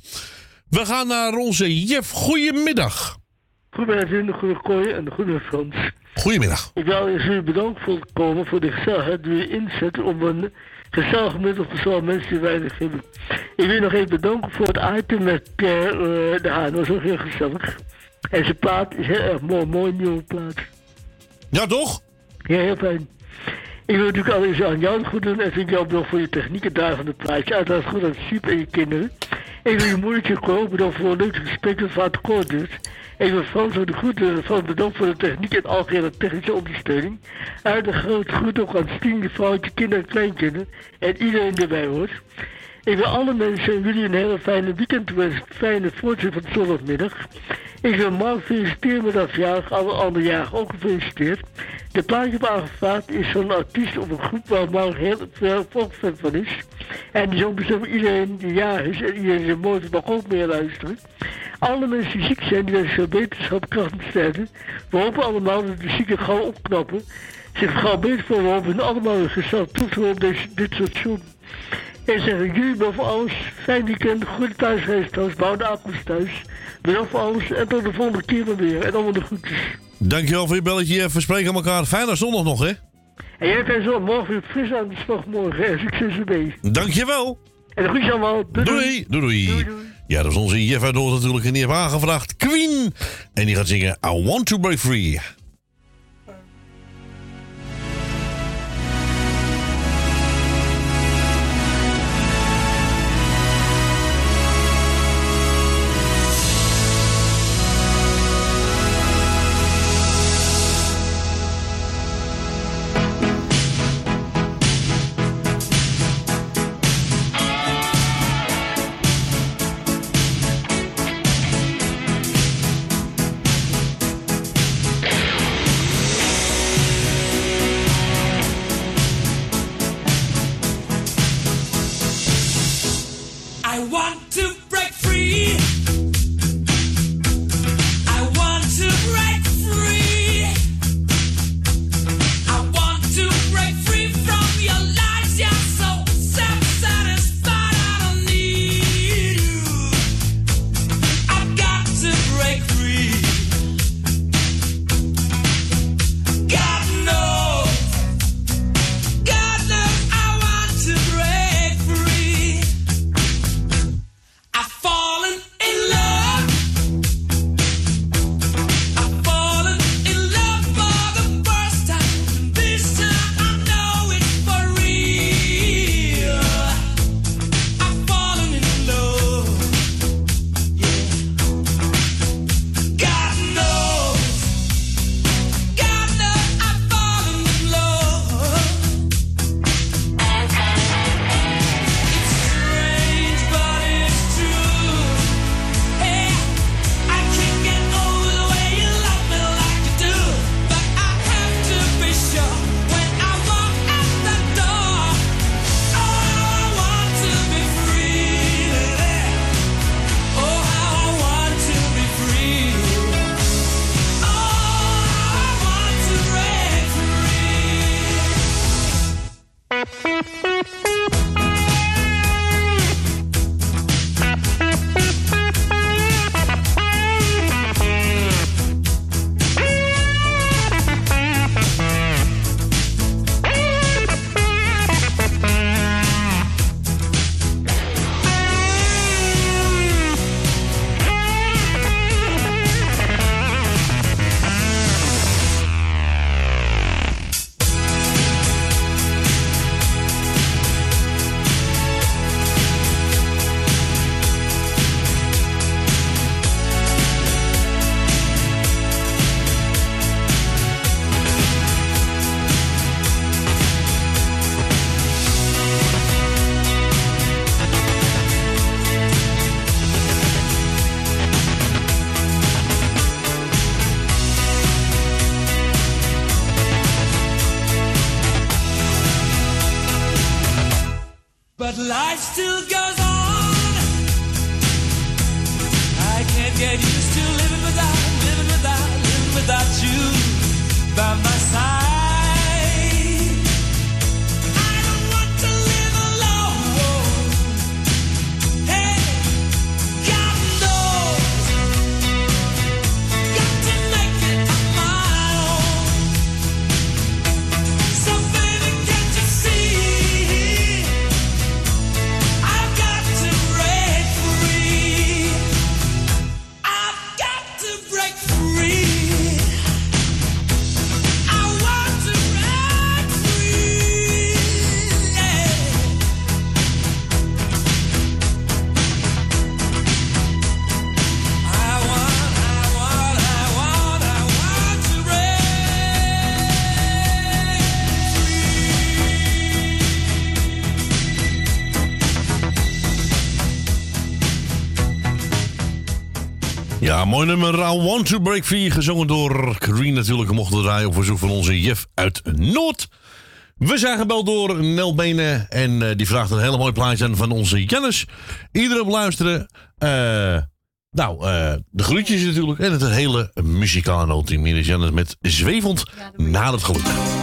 We gaan naar onze Jef. Goedemiddag. Goedemiddag, goede kooi en de goede Frans. Goedemiddag. Ik wil eerst jullie bedanken voor het komen, voor de gezelligheid die je inzet om een gezellig middel voor zowel mensen die weinig hebben. Ik wil nog even bedanken voor het item met Pierre eh, de Haan, dat was ook heel gezellig. En zijn plaat is heel erg mooi, mooi nieuwe plaat. Ja, toch? Ja, heel fijn. Ik wil natuurlijk allereerst aan jou goed doen en vind jou bedankt voor je technieken daar van de plaatje. Uiteraard goed aan Siep en je kinderen. Ik wil je moedertje Ko bedankt voor een leuk gesprek vaak kort duurt. Ik wil Frans voor de groeten van bedankt voor de techniek en algehele technische ondersteuning. Uit een groot groet ook aan Stien, je vrouwtje, kinderen en kleinkinderen en iedereen die erbij hoort. Ik wil alle mensen en jullie een hele fijne weekend wensen. Fijne voortzet van zondagmiddag. Ik wil Mark feliciteren met dat verjaardag. Alle andere jaren ook gefeliciteerd. De plaatje heb aangevraagd is van een artiest op een groep waar Mark heel veel fan van is. En zo bestemd voor iedereen die jaar is en iedereen mooi vindt, mag ook meer luisteren. Alle mensen die ziek zijn, die wensen veel beterschap, kracht en sterkte. We hopen allemaal dat de zieken gauw opknappen. Zich gauw beter voor we hopen allemaal een gezellig toevoegen op deze, dit soort zoen. En zeggen jullie boven alles, fijn weekend, goede thuisreis thuis, bouw de appels thuis. Bedankt voor alles en tot de volgende keer maar weer. En allemaal de groetjes. Dankjewel voor je belletje, Jef. We spreken elkaar. Fijne zondag nog, hè? En jij bent zo morgen weer fris aan de slag morgen. En succes ermee. Dankjewel. En de groetjes allemaal. Doei Doei, doei, doei. Ja, dat is onze Jeff uit Noord natuurlijk. En die heeft aangevraagd Queen. En die gaat zingen I Want To Break Free. Mooi nummer. I Want to Break Free. Gezongen door Green natuurlijk. Mochten we draaien op verzoek van onze Jeff uit Noord. We zijn gebeld door Nel Benen. En eh, die vraagt een hele mooi plaatje aan van onze Jannes. Iedereen op luisteren. Eh, nou, eh, de groetjes natuurlijk. En het hele muzikale nootteam. Hier is Jannes met Zwevend na het geluk.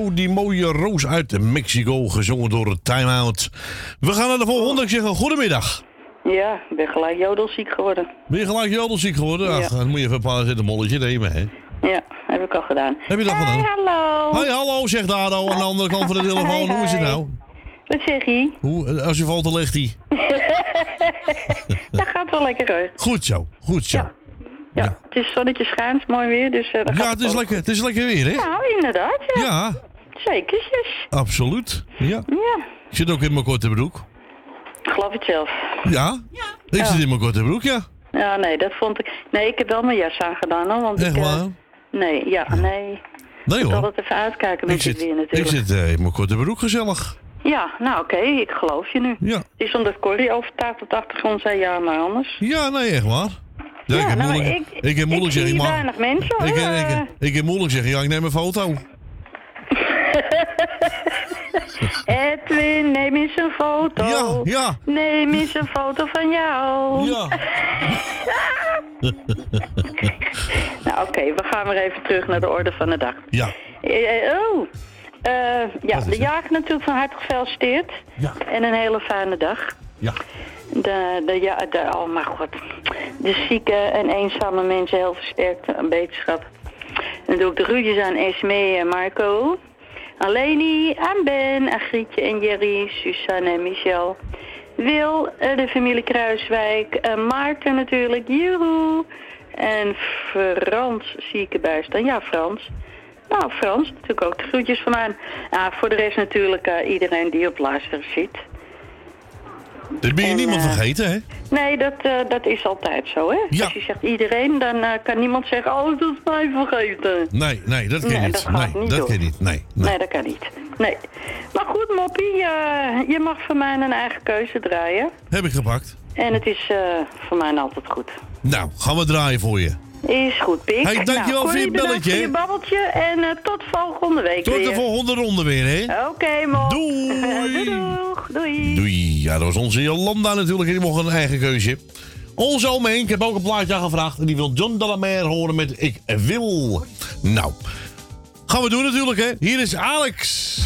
Zo, die mooie roos uit Mexico, gezongen door het Time Out. We gaan naar de volgende. Ik zeg een goedemiddag. Ja, ik ben gelijk jodelziek geworden. Ben je gelijk jodelziek geworden? Ja. Ach, dan moet je even een paar zitten molletje nemen, hè? Ja, heb ik al gedaan. Heb je dat gedaan? hallo. Hoi, hallo, zegt Dado aan de andere kant van de telefoon. Hoe is het nou? Wat zeg je? Hoe, als je valt, dan ligt hij. (laughs) dat gaat wel lekker hoor. Goed zo, goed zo. Ja, het is zonnetje schijnt, mooi weer, dus eh Ja, het is, lekker, het is lekker weer, hè? Nou, inderdaad, ja. Ja, Zeker, zus. absoluut. Ja. Ja, Ik zit ook in mijn korte broek. ik geloof het zelf. Ja? Ik zit in mijn korte broek, ja. Ja, nee, dat vond ik... Nee, ik heb wel mijn jas aangedaan, hoor, want Echt ik... eh, waar? Nee, ja, nee. Nee Ik moet hoor. altijd even uitkijken Ik met dit zit, weer ik natuurlijk. zit eh, in mijn korte broek gezellig. Ja, nou oké, ik geloof je nu. Ja. Het is omdat Corrie overtuigd op de achtergrond zei ja, maar anders. Ja, nee, echt waar. Ja, ik heb nou, moeilijk, ik- ik, heb moeilijk ik zeggen, zie ik mag- weinig mensen, hoor. Ik, ik, ik, ik heb moeilijk zeggen, ja, ik neem een foto. (laughs) Edwin, neem eens een foto. Ja, ja. Neem eens een foto van jou. Ja. (laughs) nou oké, we gaan weer even terug naar de orde van de dag. Ja. Eh, eh, oh, Eh, ja, de jager natuurlijk van harte gefeliciteerd. Ja. En een hele fijne dag. Ja. De, de, ja, de, oh mijn god. De zieke en eenzame mensen heel versterkt een beterschap. En dan doe ik de groetjes aan Esmee en Marco. Aan Leni, aan Ben, aan Grietje en Jerry, Suzanne en Michel. Wil, eh, de familie Kruiswijk, en Maarten natuurlijk, Jeroen. En Frans zie ik erbij staan. Ja, Frans. Nou, Frans, natuurlijk ook de groetjes van mij. Ja, voor de rest natuurlijk eh, iedereen die op luisteren zit. Dat ben je En, niemand eh, vergeten, hè? Nee, dat, eh, dat is altijd zo, hè? Ja. Als je zegt iedereen, dan eh, kan niemand zeggen, oh, dat is mij vergeten. Nee, nee, dat kan Nee, niet. dat nee, niet dat kan niet. Nee, Nee. dat kan niet. Nee. Maar goed, Moppie, eh, je mag voor mij een eigen keuze draaien. heb ik gepakt. En het is voor mij altijd goed. Nou, gaan we draaien voor je. Is goed, Pik. Hey, dankjewel nou, voor je belletje, voor je babbeltje en eh, tot volgende week Tot weer. de volgende ronde weer, hè? Oké, Mop. Doei. (laughs) doei. Doeg. Doei. Doei. Ja, dat was onze Jolanda natuurlijk. Die mocht een eigen keuze. Onze oom Henk, ik heb ook een plaatje aangevraagd. En die wil John Delamere horen met Ik Wil. Nou, gaan we doen natuurlijk, hè. Hier is Alex.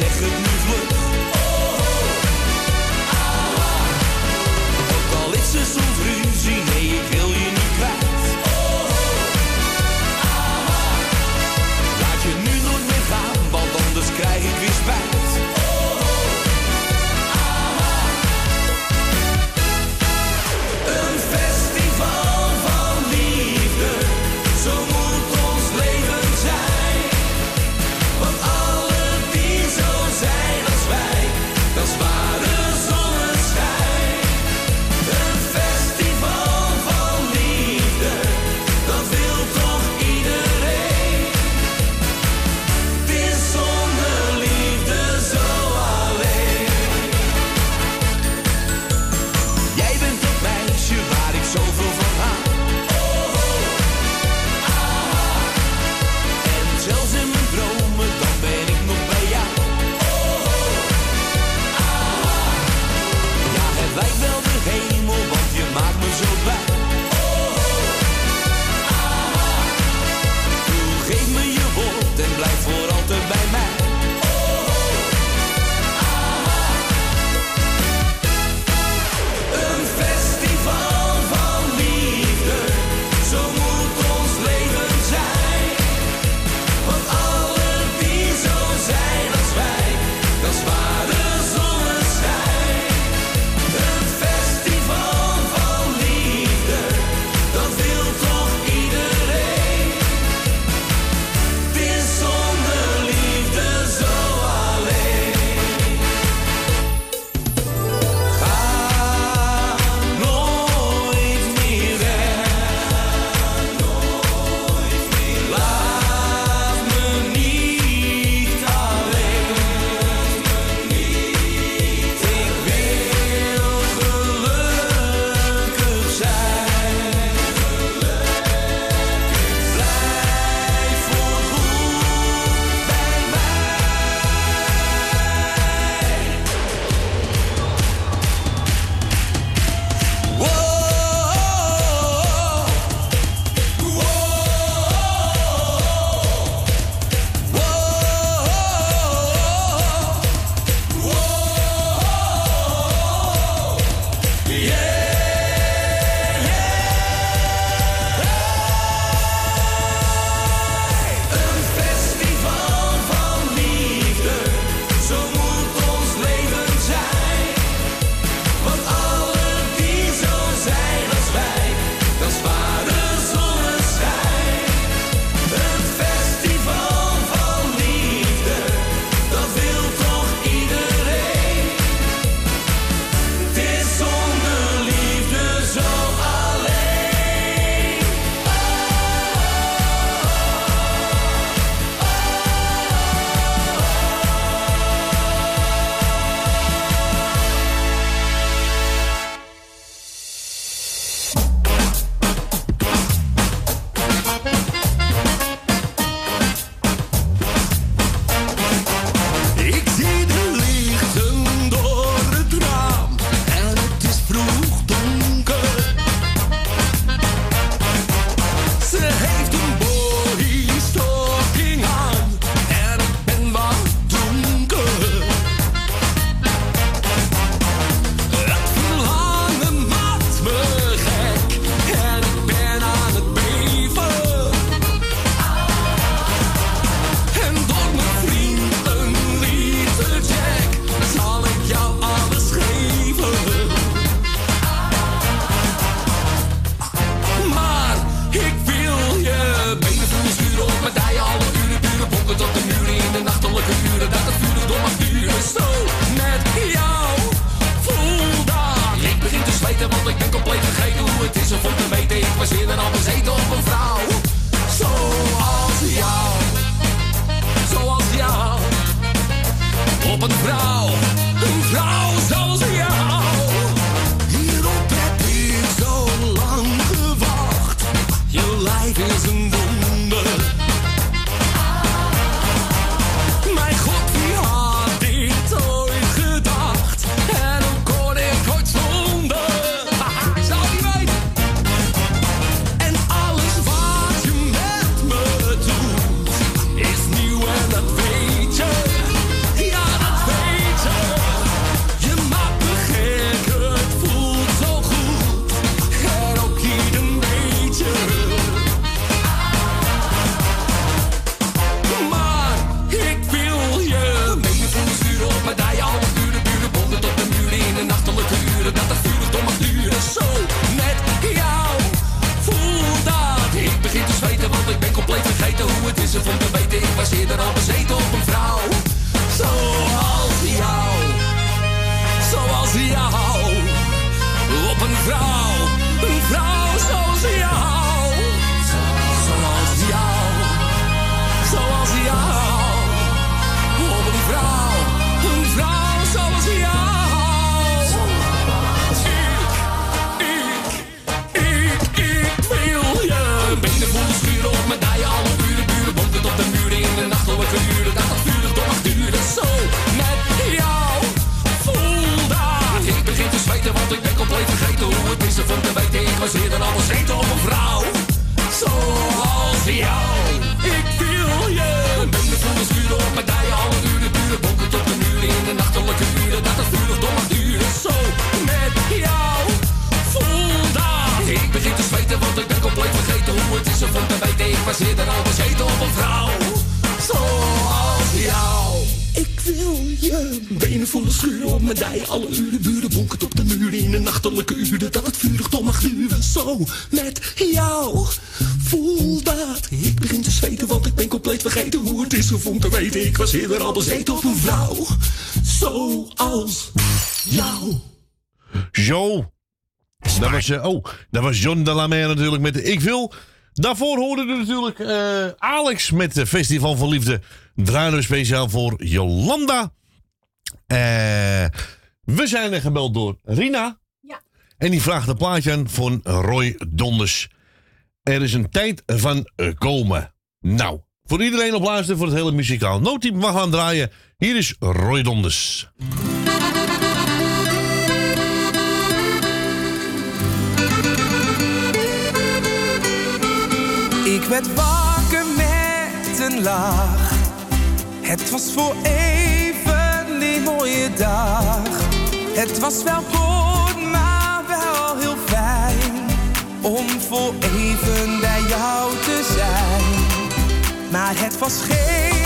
Wil je niet Oh, dat was John de la Mer natuurlijk met Ik Wil. Daarvoor hoorden we natuurlijk eh, Alex met de Festival van Liefde. Draaien we speciaal voor Jolanda. Eh, we zijn er gebeld door Rina. Ja. En die vraagt een plaatje aan van Roy Donders. Er is een tijd van komen. Nou, voor iedereen op luisteren voor het hele muzikaal. Noodteam mag gaan draaien. Hier is Roy Donders. werd wakker met een laag. Het was voor even die mooie dag. Het was wel goed, maar wel heel fijn. Om voor even bij jou te zijn. Maar het was geen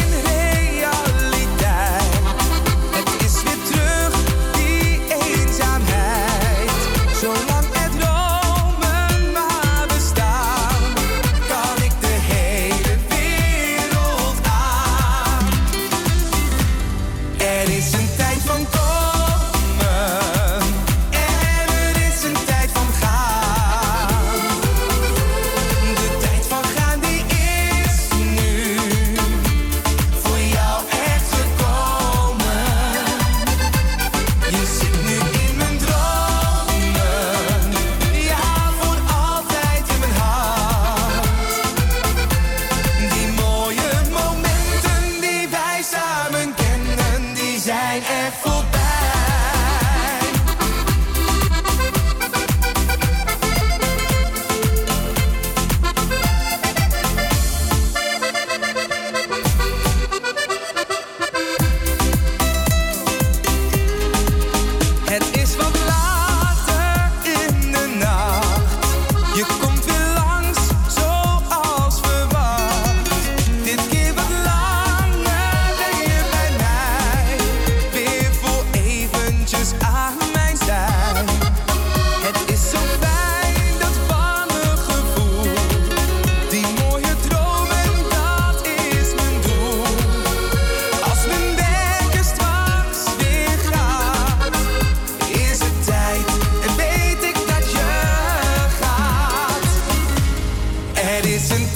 dicen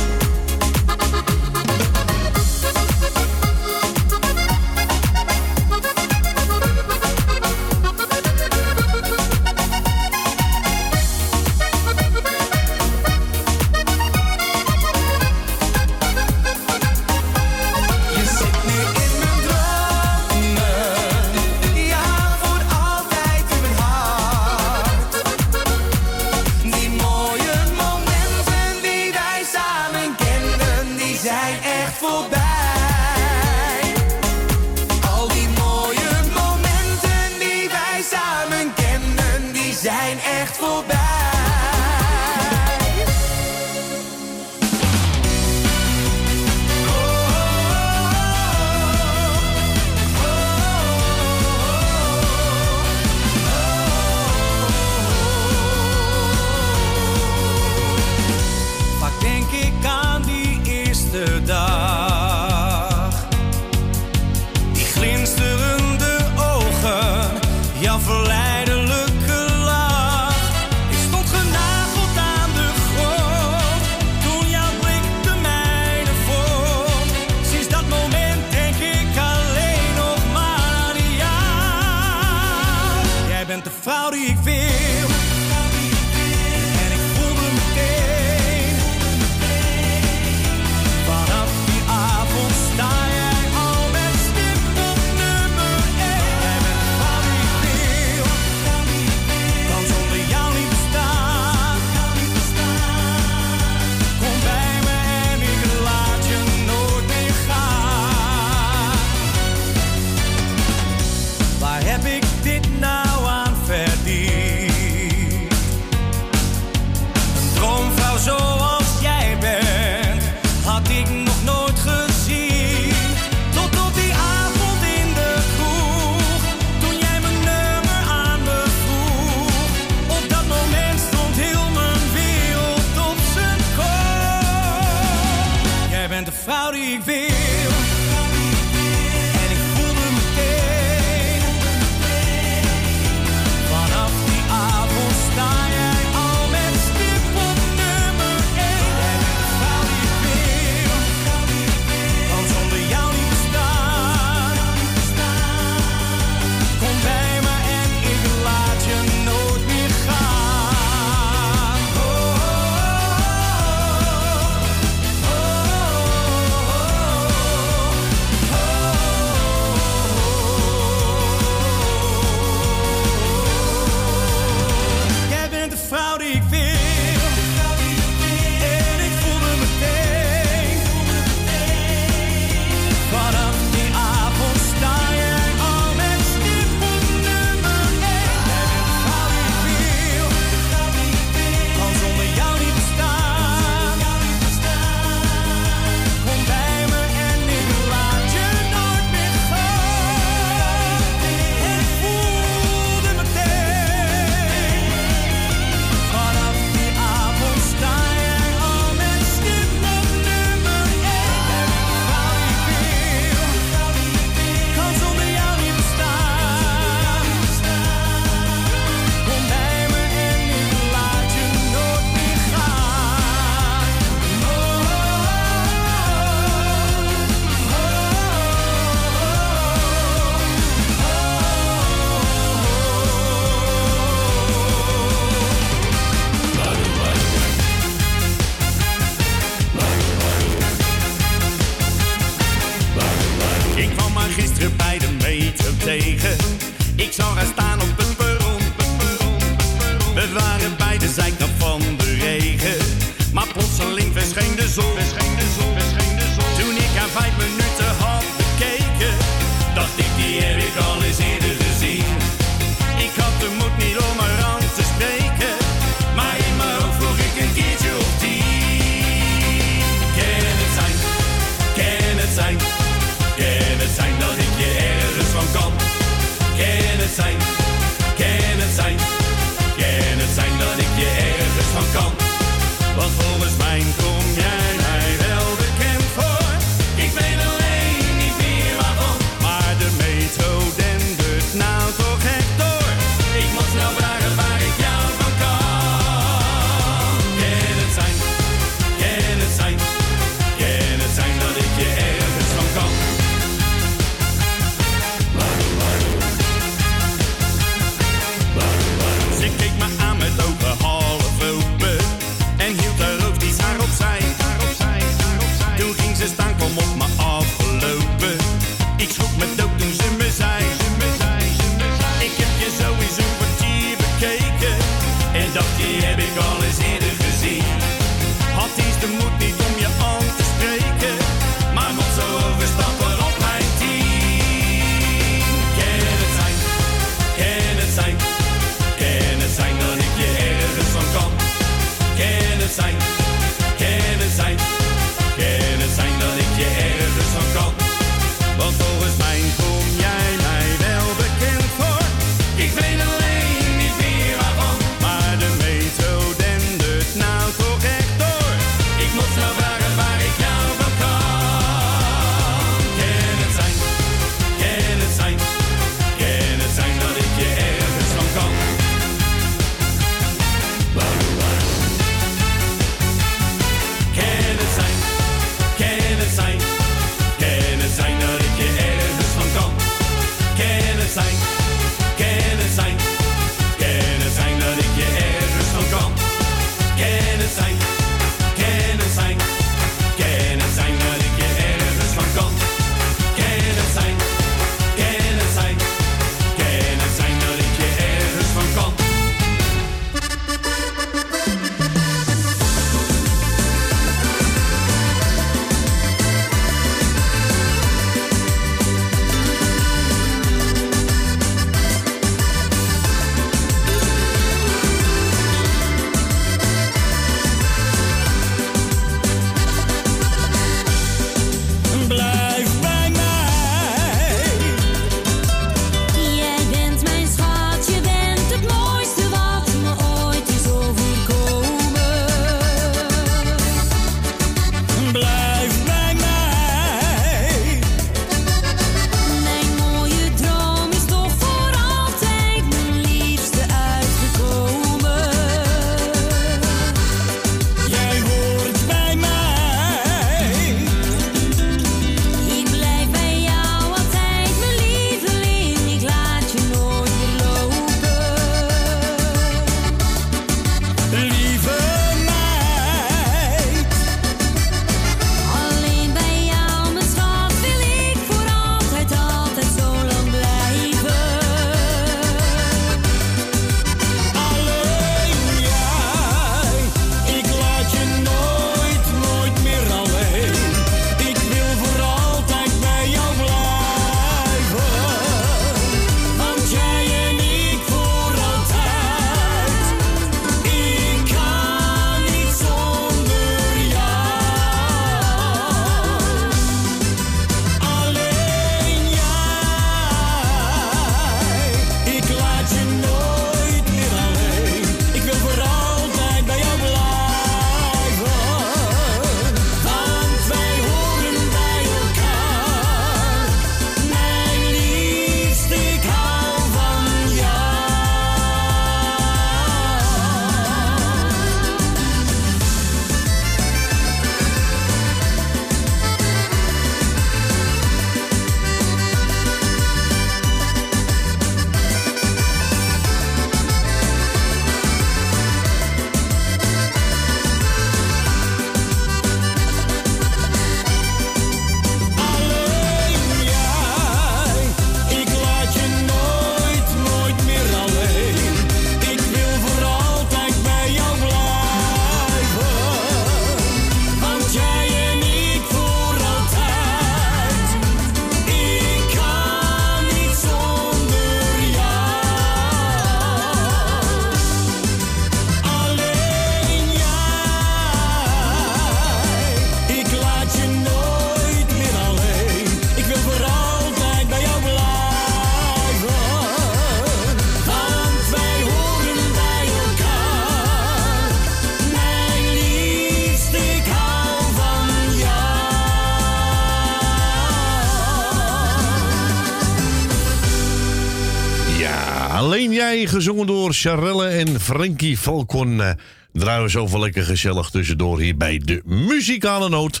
gezongen door Charelle en Frankie Falcon. eh, draaien we zo lekker gezellig tussendoor hier bij de Muzikale Noot.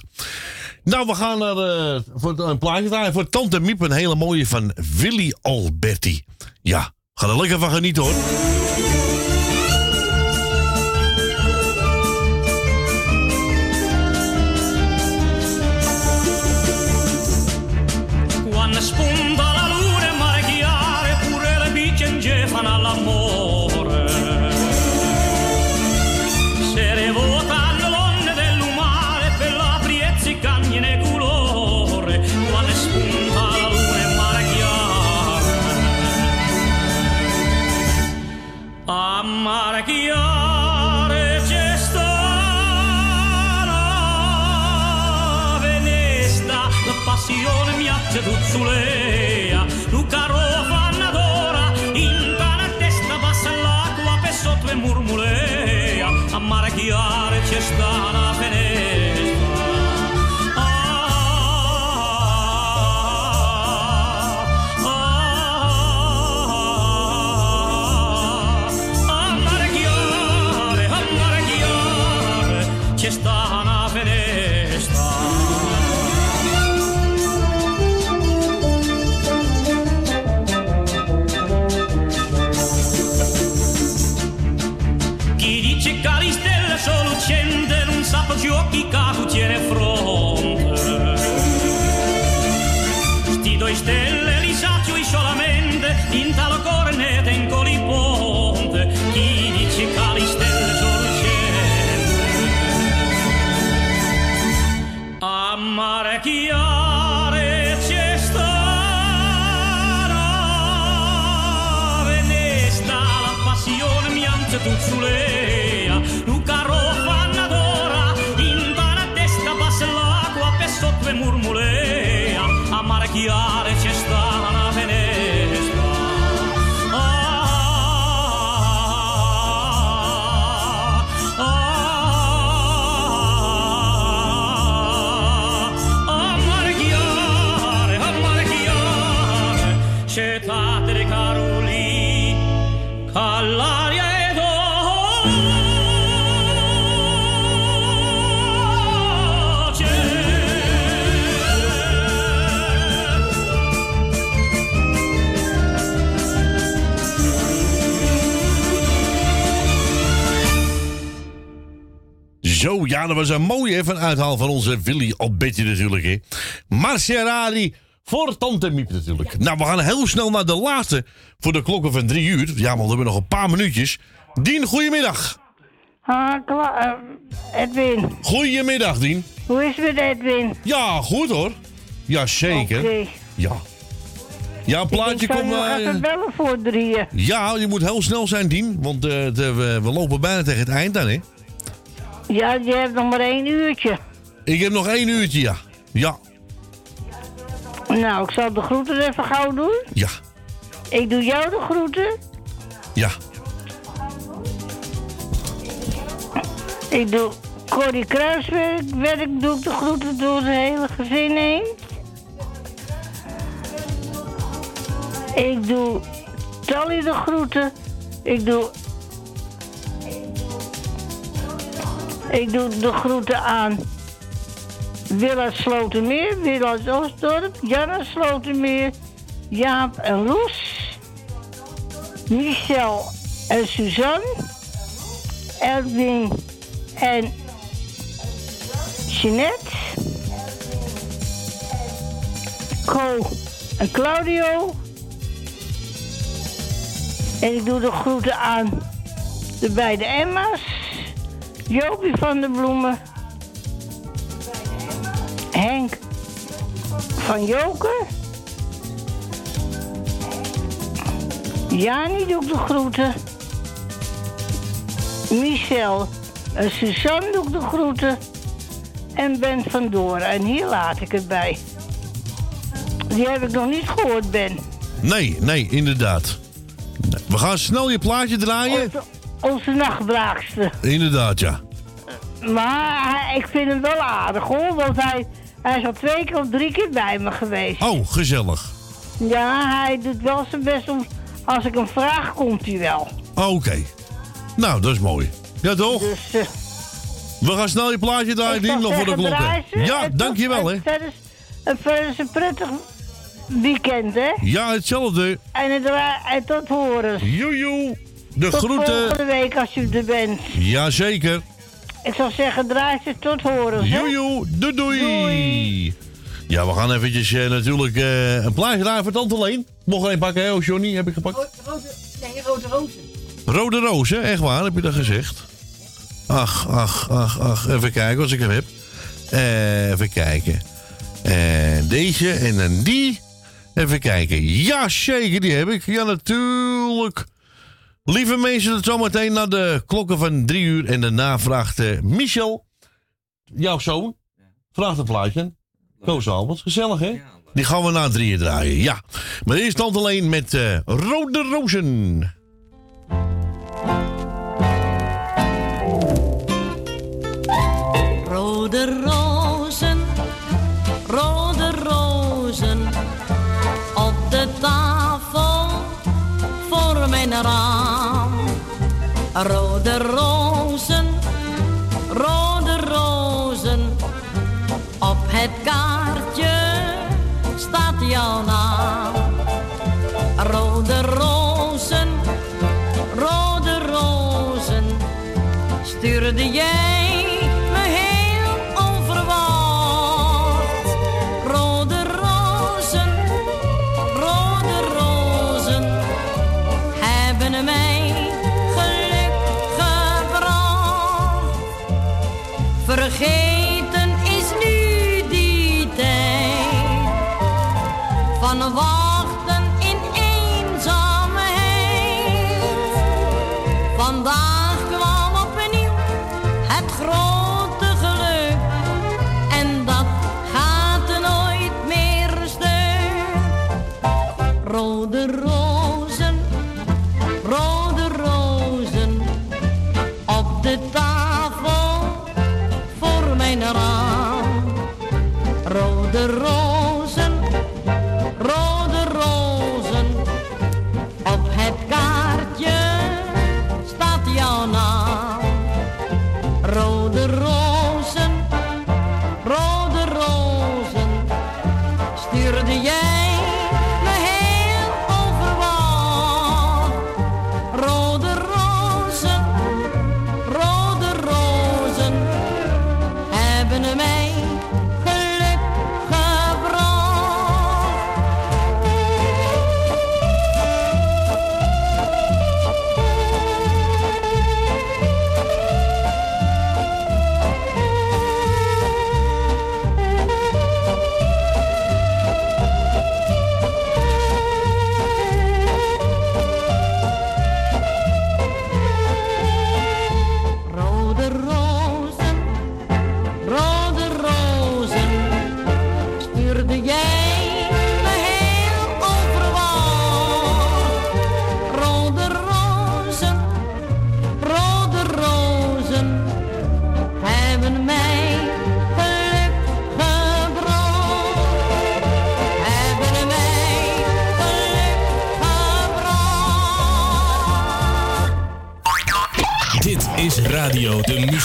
Nou, we gaan naar eh, voor een plaatje draaien voor Tante Miep. Een hele mooie van Willy Alberti. Ja, ga er lekker van genieten hoor. Zuzulea, Luca Rovanna d'ora, in tana testa passa l'acqua per sotto e murmulea, a mare chiare c'è sta ja, dat was een mooie even uithaal van onze Willy Alberti natuurlijk. Hè. Marcerari voor Tante Miep natuurlijk. Nou, we gaan heel snel naar de laatste voor de klokken van drie uur. Ja, want we hebben nog een paar minuutjes. Dien, goedemiddag. Ah, klaar. Edwin. Goedemiddag, Dien. Hoe is het met Edwin? Ja, goed hoor. Ja, zeker. Oké. Ja. Ja, een plaatje komt... je nog eh, even bellen voor drieën. ja, je moet heel snel zijn, Dien. Want eh, de- we, we lopen bijna tegen het eind aan, hè. Ja, je hebt nog maar één uurtje. Ik heb nog één uurtje, ja. Ja, Nou, ik zal de groeten even gauw doen. ja, Ik doe jou de groeten. ja. Ik doe Corrie Kruiswerk, werk doe ik de groeten door het hele gezin heen. Ik doe Tally de groeten. Ik doe... Ik doe de groeten aan Willa Slotermeer, Willa Oostdorp, Janne Slotermeer, Jaap en Loes, Michel en Suzanne, Edwin en Jeanette, Co en Claudio. En ik doe de groeten aan de beide Emma's, Jopie van der Bloemen, Henk van Joker, Jani doe ik de groeten, Michel en Suzanne doe ik de groeten en Ben van Doren. En hier laat ik het bij. Die heb ik nog niet gehoord, Ben. Nee, nee, inderdaad. We gaan snel je plaatje draaien. Onze, onze nachtbraakster. Inderdaad, ja. Maar ik vind hem wel aardig hoor, want hij, hij is al twee keer of drie keer bij me geweest. Oh, gezellig. Ja, hij doet wel zijn best om Als ik hem vraag, komt hij wel. Oké. Nou, dat is mooi. Ja, toch? Dus, eh, We gaan snel je plaatje draaien, zou nog voor de ze. Ja, dankjewel, hè. Verder, verder is een prettig weekend, hè. Ja, hetzelfde. En, het en tot horen. Joejoe. De tot groeten. volgende week als u er bent. Jazeker. Ik zou zeggen, draai ze tot horen. Joejoe. Doei, doei. Ja, we gaan eventjes eh, natuurlijk eh, een plaatje draaien voor Tante Leen. Mocht er een pakken, hè? Oh, Johnny, heb ik gepakt. Rode, nee, rode rozen. Rode hè? Echt waar, heb je dat gezegd? Ach, ach, ach, ach. Even kijken als ik hem heb. Eh, even kijken. Eh, deze en dan die. Even kijken. Ja, zeker, die heb ik. Ja, natuurlijk. Lieve mensen, het zometeen naar de klokken van drie uur. En daarna vraagt eh, Michel, jouw zoon, vraagt een plaatje. Koos Albert, gezellig hè? Die gaan we na drieën draaien, ja. Maar eerst dan alleen met eh, Rode Rozen. Rode rozen, rode rozen op de tafel voor mijn raam. Rode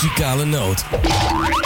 Muzikale Noot.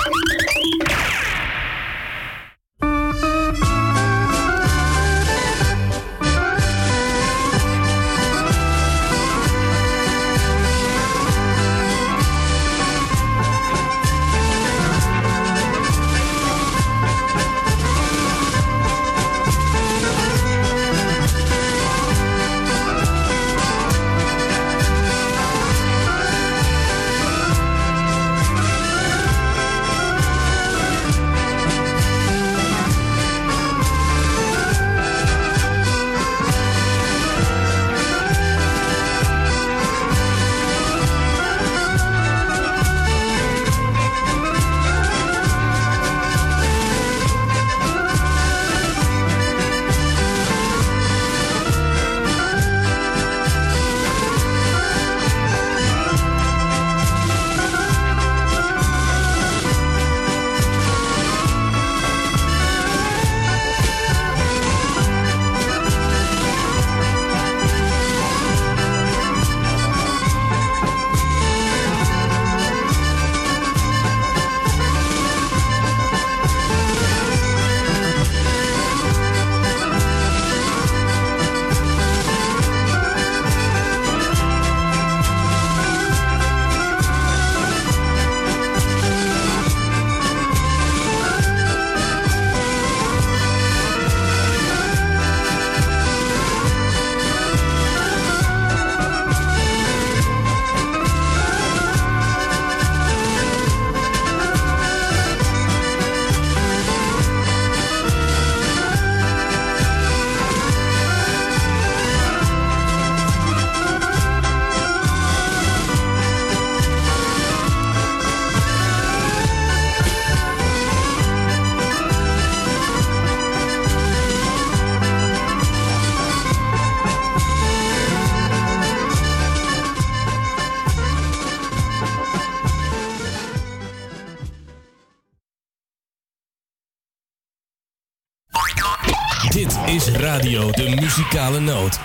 Dit is Radio de Muzikale Noot.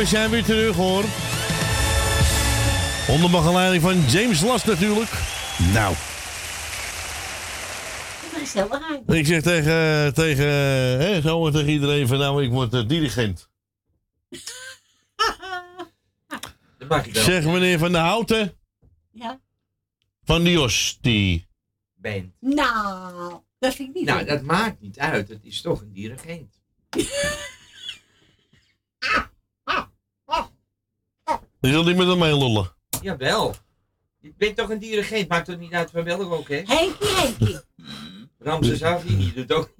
We zijn weer terug hoor. Onder begeleiding van James Last natuurlijk. Nou, ik zeg tegen, tegen, hè, zomaar tegen iedereen van nou, ik word eh, dirigent. (laughs) Dat mag je wel. Zeg meneer Van der Houten Ja. van de Jostie. Band. Nou, dat vind ik niet Nou, dat maakt niet uit. Het is toch een dirigent. (laughs) Je zult niet met hem meelullen. Jawel. Je bent toch een dirigent? Maakt toch niet uit van welke ook, hè? Henkie, Henkie. Ramses Havi, die doet ook.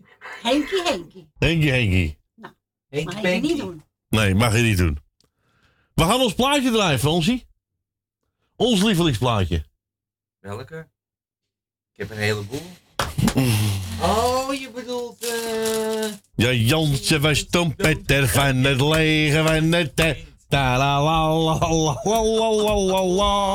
Henkie, Henkie. Henkie, Henkie. Henkie Mag je niet doen. Nee, mag je niet doen. We gaan ons plaatje draaien, Fransie. Ons lievelingsplaatje. Welke? Ik heb een heleboel. Oh, je bedoelt. eh Ja, Jansen was trompetter van het leger van het... ta la la la la la la la la la.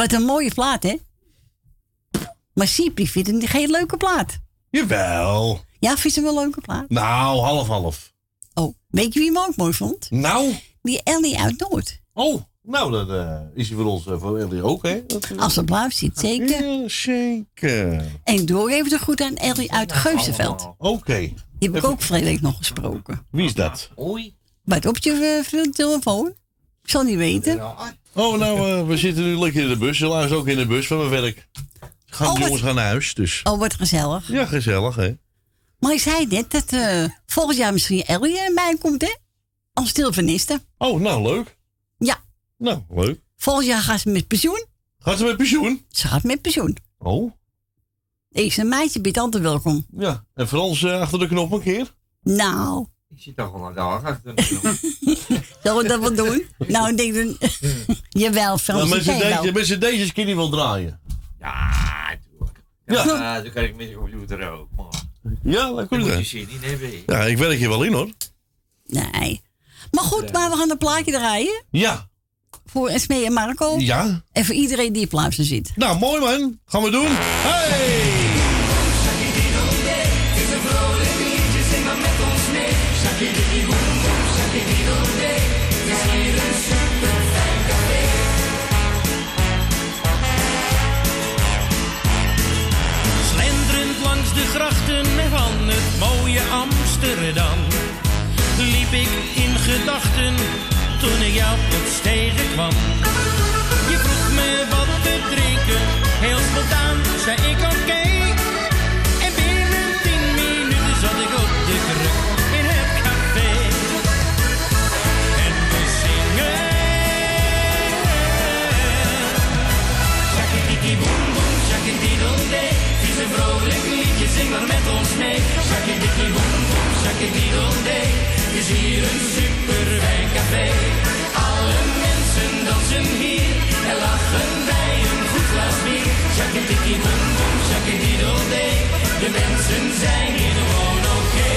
Wat een mooie plaat, hè? Maar Sipri vindt het geen leuke plaat. Jawel. Ja, vindt ze wel een leuke plaat? Nou, half-half. Oh, weet je wie me ook mooi vond? Nou? Die Ellie uit Noord. Oh, nou, dat eh, is hij voor ons, eh, voor Ellie ook, hè? Dat, eh, Als ze blijft zit, zeker. Ja, zeker. En doe even de goed aan Ellie uit Geuzenveld. Oké. Die heb ik ook vorige week nog gesproken. Wie is dat? Oei. Wat op je telefoon? Ik zal niet weten. Oh, nou, eh, we zitten nu lekker in de bus. Helaas is ook in de bus van mijn werk. Gaan Oh, de jongens gaan naar huis, dus. Oh, wat gezellig. Ja, gezellig, hè? Maar ik zei net dat eh, volgend jaar misschien Ellie eh, bij komt, hè? Als stilveniste. Oh, nou, leuk. Ja. Nou, leuk. Volgend jaar gaat ze met pensioen. Gaat ze met pensioen? Ze gaat met pensioen. Oh. Ik een meisje, bent altijd welkom. Ja, en Frans eh, achter de knop een keer? Nou, Ik zit toch al een dag achter de knop. (laughs) zullen we dat wel doen? nou, ik denk dan... (laughs) Jawel, Frans, je wel. deze- met z'n deze kun je wel draaien. Ja, tuurlijk. Ja. Ja, dan kan ik met de computer ook. Maar Ja, dat daar kun moet je je zin in hebben. Ja, ik werk hier wel in, hoor. Nee. Maar goed, maar we gaan een plaatje draaien. Ja. Voor Esmee en Marco. Ja. En voor iedereen die op luisteren zit. Nou, mooi, man. Gaan we doen. Hey! Ik in gedachten toen ik jou plots tegenkwam Je vroeg me wat te drinken, heel spontaan zei ik oké En binnen tien minuten zat ik op de kruk in het café En we zingen Shakidiki boom boom, shakididoodee. Het is een vrolijk liedje, zing maar met ons mee. Boom, shakididoodee. Een super fijn café. Alle mensen dansen hier en lachen bij een goed glas bier. Shakidiki boom boom, shakididoodee. De mensen zijn hier gewoon oké.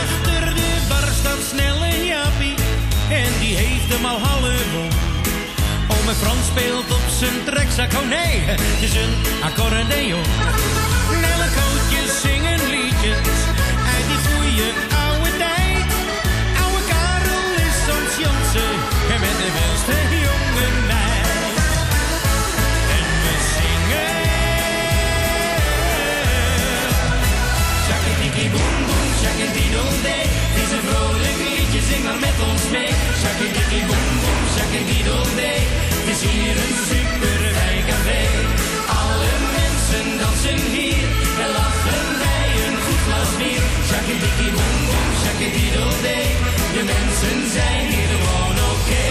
Achter de bar staat snel een Jaapie en die heeft hem al half om. Oh, mijn Frans speelt op zijn trekzak, oh nee, het is een accordeon. Nelle kootjes zingen uit die goeie oude tijd. Oude Karel is soms Jansen en met de beste jonge meid. En we zingen... Shakidiki boom boom, shakididoodee. Het is een vrolijk liedje, zing maar met ons mee. Shakidiki boom boom, shakididoodee. Het is hier een super café. Alle mensen dansen hier Shakidiki boom boom, shakididoodee. De mensen zijn hier gewoon oké.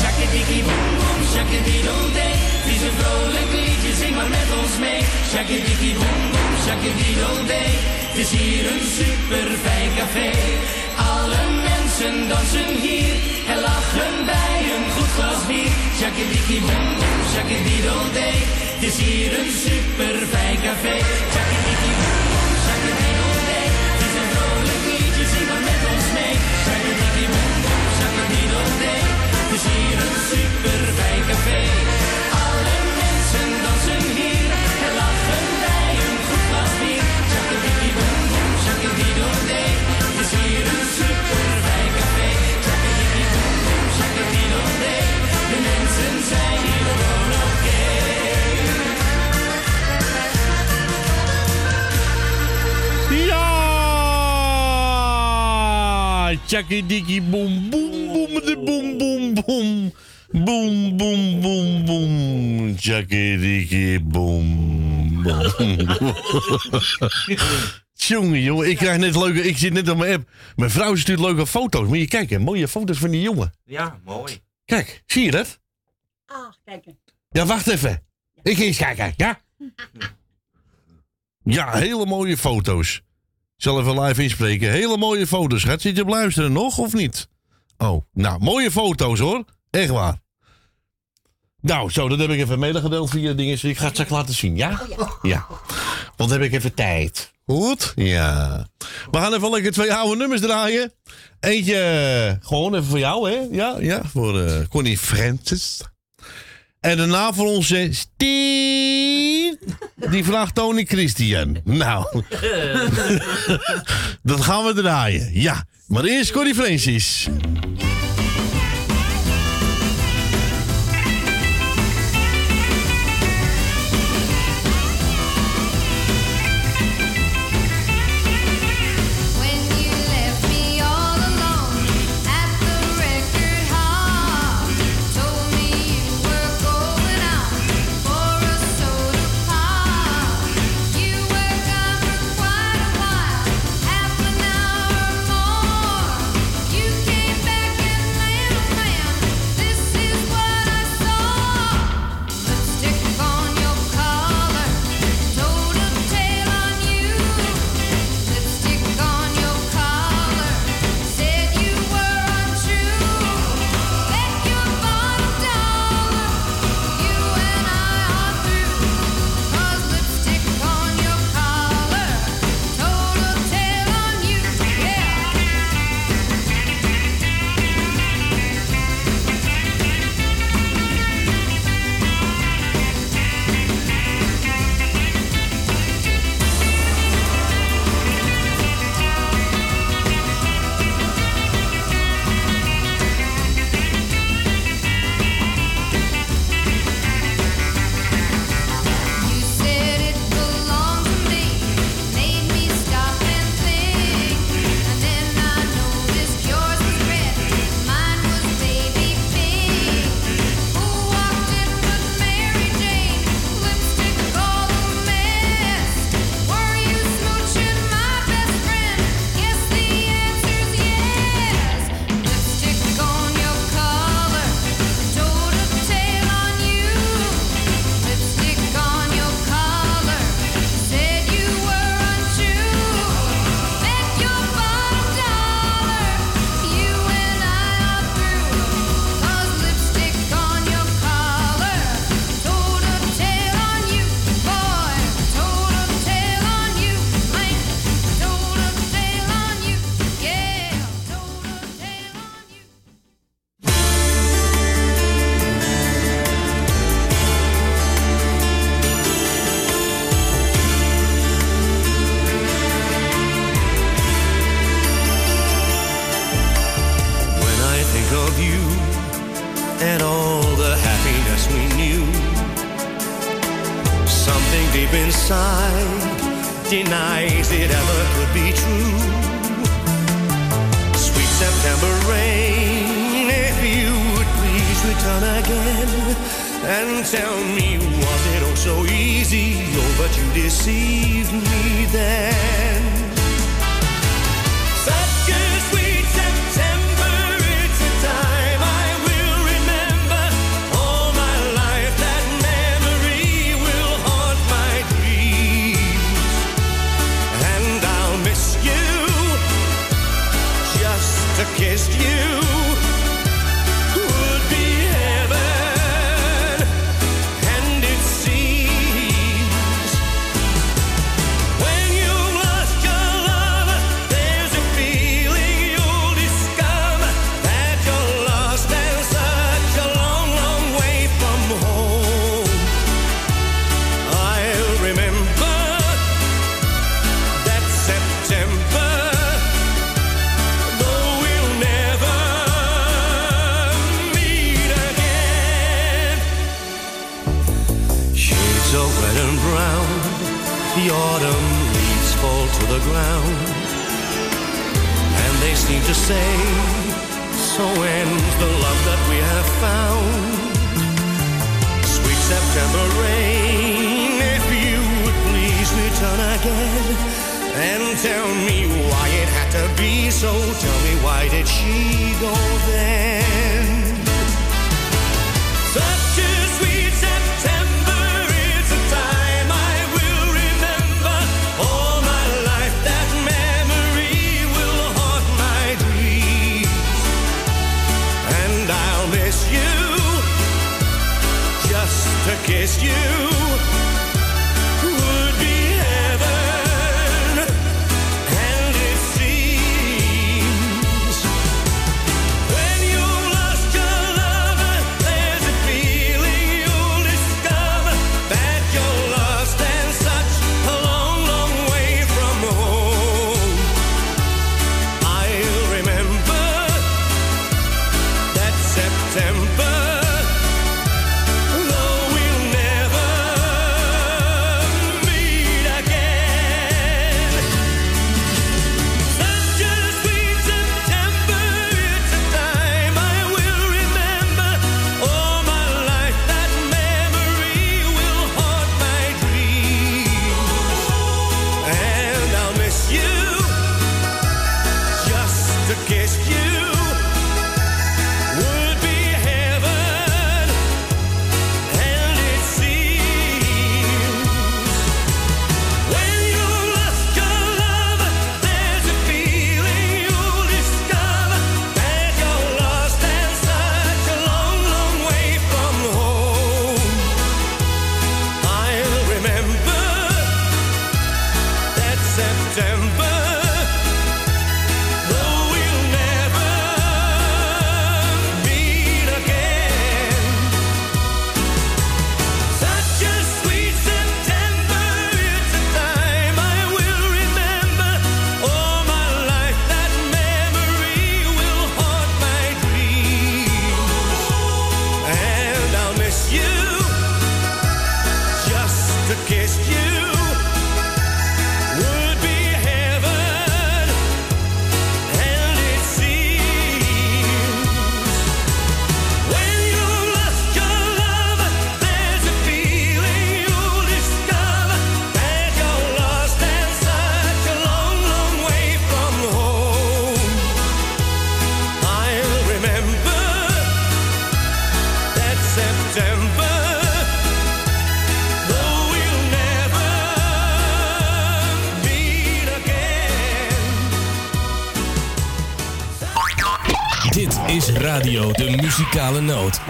Shakidiki boom boom, shakididoodee. Het is een vrolijk liedje, zing maar met ons mee. Shakidiki boom boom, shakididoodee. Het is hier een super fijn café. Dansen hier en lachen bij een goed glas bier. Shakidiki boom boom, shakididoodee. Het is hier een super fijn café. Shakidiki boom boom, shakididoodee. Het is een vrolijk liedje, zing maar met ons mee. Shakidiki boom Ja! Tjakkidikkie boem boem boem de boem boem boem. Boem boem boem boem. Tjakkidikkie boem boem. (laughs) Jongen, jongen, ik krijg net leuke. Ik zit net op mijn app. Mijn vrouw stuurt leuke foto's. Moet je kijken, mooie foto's van die jongen. Ja, mooi. Kijk, zie je dat? Ah, kijk. Ja, wacht even. Ik ga eens kijken, ja? (laughs) Ja, hele mooie foto's zal even live inspreken. Hele mooie foto's. Gaat zit je op luisteren nog of niet? Oh, nou, mooie foto's hoor. Echt waar. Nou, zo, dat heb ik even medegedeeld via dingen. Ik ga het straks laten zien, ja? Oh, ja? Want heb ik even tijd. Goed? Ja. We gaan even lekker twee oude nummers draaien. Eentje, gewoon even voor jou, hè? Ja, ja voor eh, Connie Francis. En daarna voor onze Steve. Die vraagt Tony Christian. Nou, (laughs) dat gaan we draaien. Ja, maar eerst Corrie Francis. are red and brown. The autumn leaves fall to the ground. And they seem to say, so ends the love that we have found. Sweet September rain, if you would please return again. And tell me why it had to be so. Tell me why did she go then? Kiss you Muzikale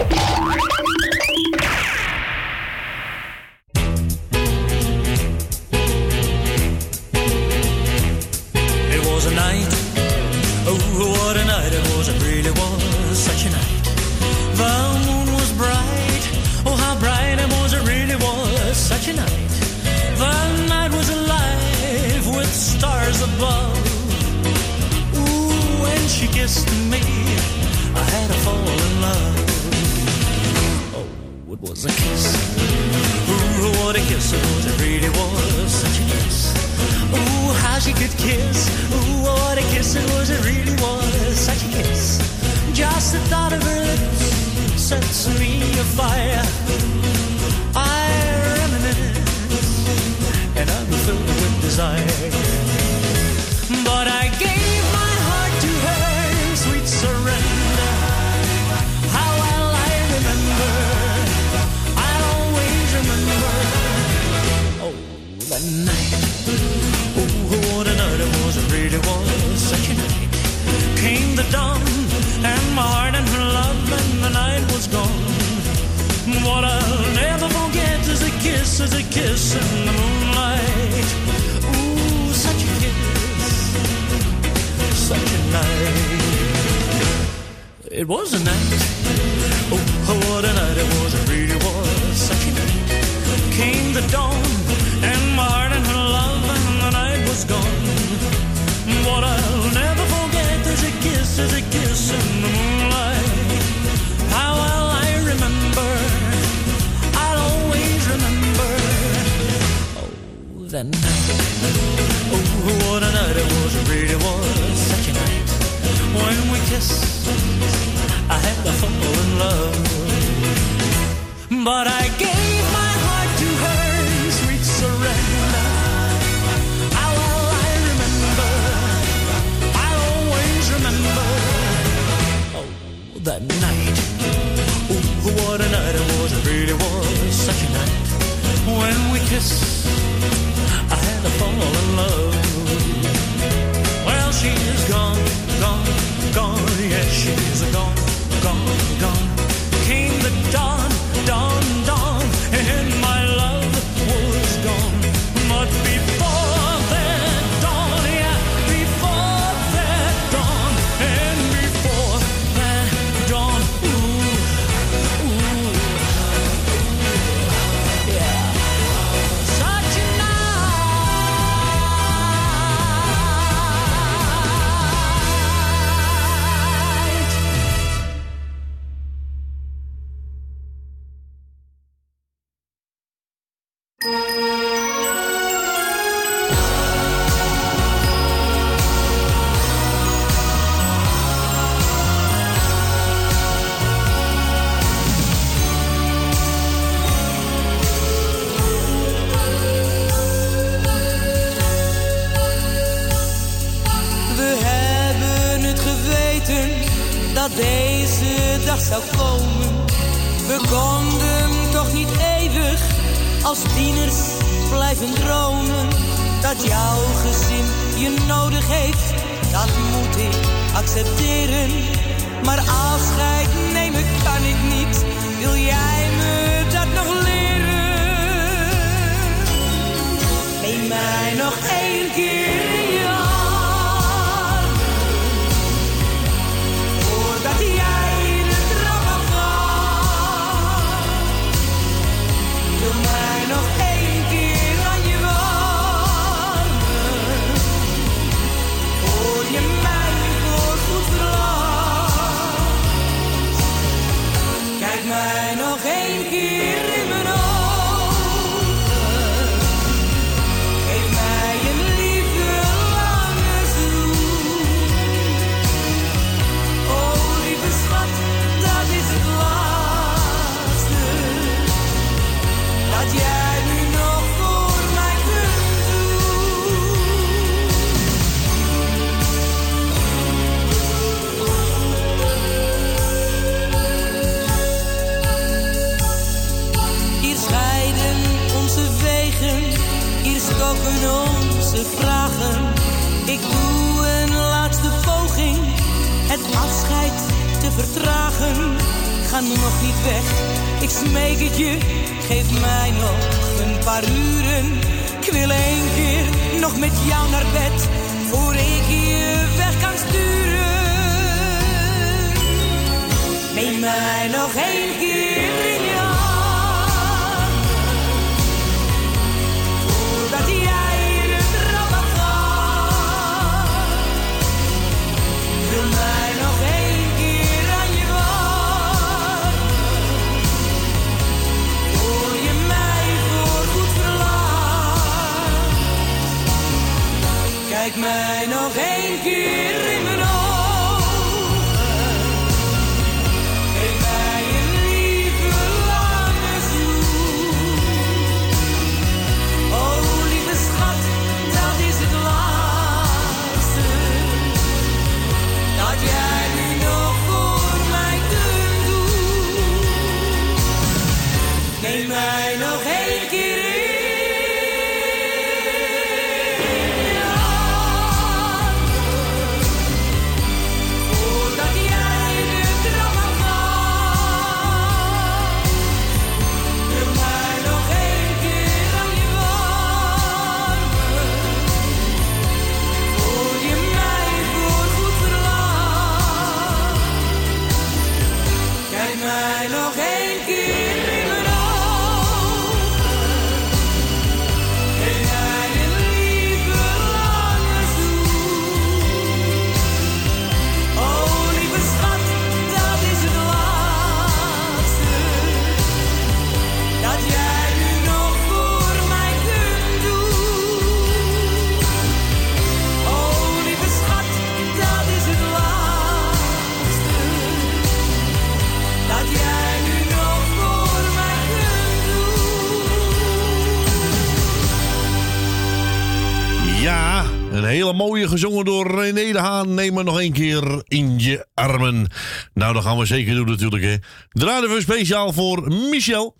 de Haan. Neem me nog één keer in je armen. Nou, dat gaan we zeker doen natuurlijk. Hè. Draaien we speciaal voor Michel.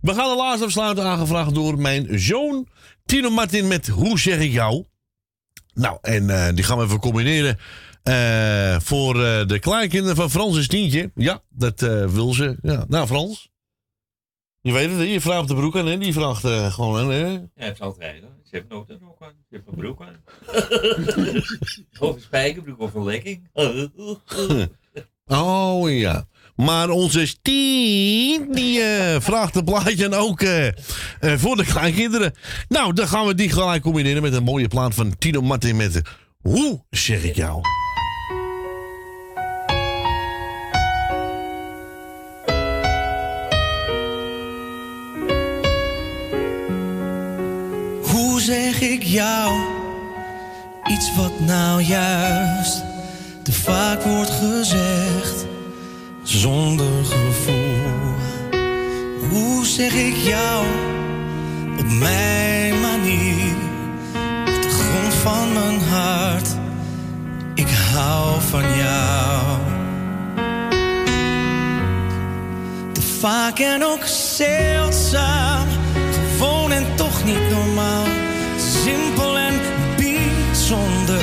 We gaan de laatste afsluiten aangevraagd door mijn zoon Tino Martin met Hoe zeg ik jou? Nou, en eh, die gaan we even combineren eh, voor eh, de kleinkinderen van Frans en Tientje. Ja, dat wil ze. Ja. Nou, Frans. Je weet het, je vraagt de broek aan, hè? Die vraagt gewoon, hè? Ja, het het rijden. Ze heeft nooit een rok aan. Ze heeft een broek aan. (laughs) of een spijkerbroek of een lekking. (laughs) Oh ja. Maar onze Stien, die eh, vraagt een plaatje en ook eh, eh, voor de kleinkinderen. Nou, dan gaan we die gelijk combineren met een mooie plaat van Tino Martin met Hoe zeg ik jou? Zeg ik jou iets wat nou juist te vaak wordt gezegd zonder gevoel? Hoe zeg ik jou op mijn manier, op de grond van mijn hart? Ik hou van jou. vaak en ook zeldzaam. Gewoon en toch niet normaal. Bijzonder.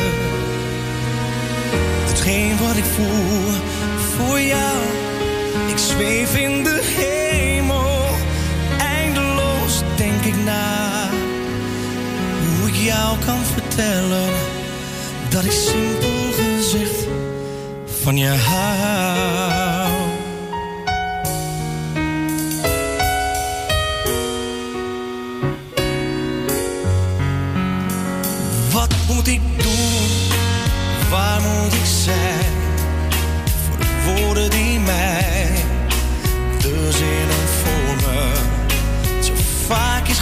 Hetgeen wat ik voel voor jou. Ik zweef in de hemel. Eindeloos denk ik na. Hoe ik jou kan vertellen. Dat ik simpel gezegd van je hou.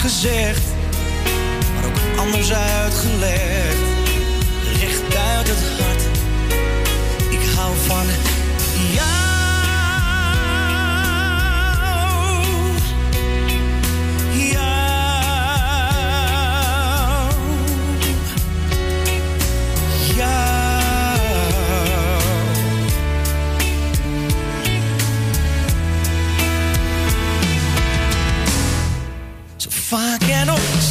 Gezegd, maar ook anders uitgelegd. Zo vaak en ook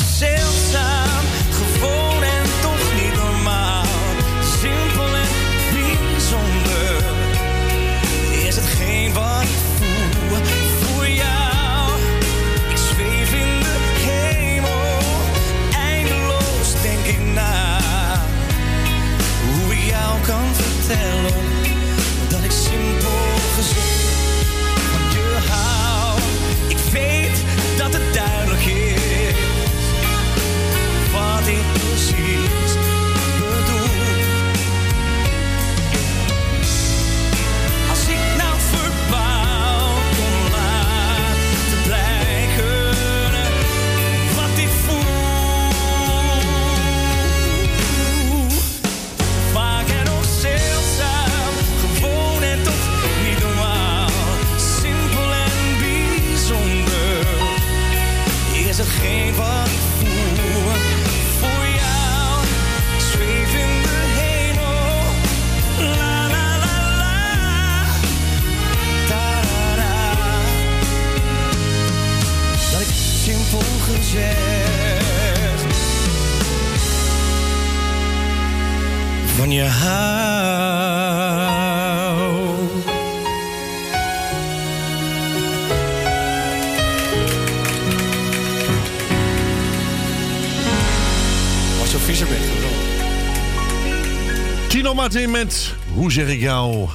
van je hou. Was zo vies bent gewoon. Tino Martin met Hoe zeg ik jou?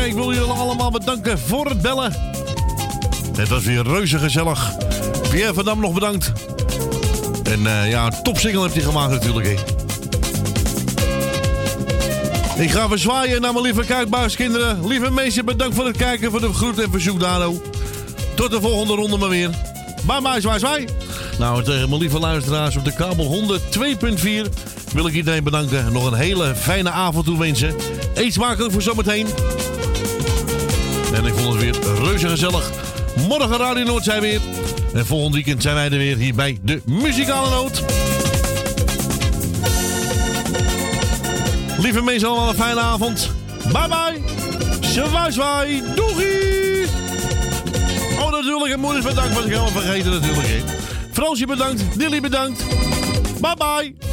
Mensen, ik wil jullie allemaal bedanken voor het bellen. Het was weer reuze gezellig. Pierre van Dam nog bedankt. En eh, ja, een topsingle heeft hij gemaakt natuurlijk. Ik ga weer zwaaien naar mijn lieve kijkbuiskinderen. Lieve mensen, bedankt voor het kijken, voor de groet en verzoek, Dano. Tot de volgende ronde maar weer. Bye bye, zwaai, zwaai. Nou, en tegen mijn lieve luisteraars op de kabel 102.4 wil ik iedereen bedanken. En Nog een hele fijne avond toewensen. Eet smakelijk voor zometeen. En ik vond het weer reuze gezellig. Morgen Radio Noord zijn we weer. En volgend weekend zijn wij er weer hier bij de Muzikale Noot. Lieve mensen, allemaal een fijne avond. Bye bye. Zwaai zwaai. Doei. Oh, natuurlijk. En moeders bedankt. Was ik helemaal vergeten natuurlijk. Fransje bedankt. Dilly bedankt. Bye bye.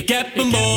Ik heb een boot,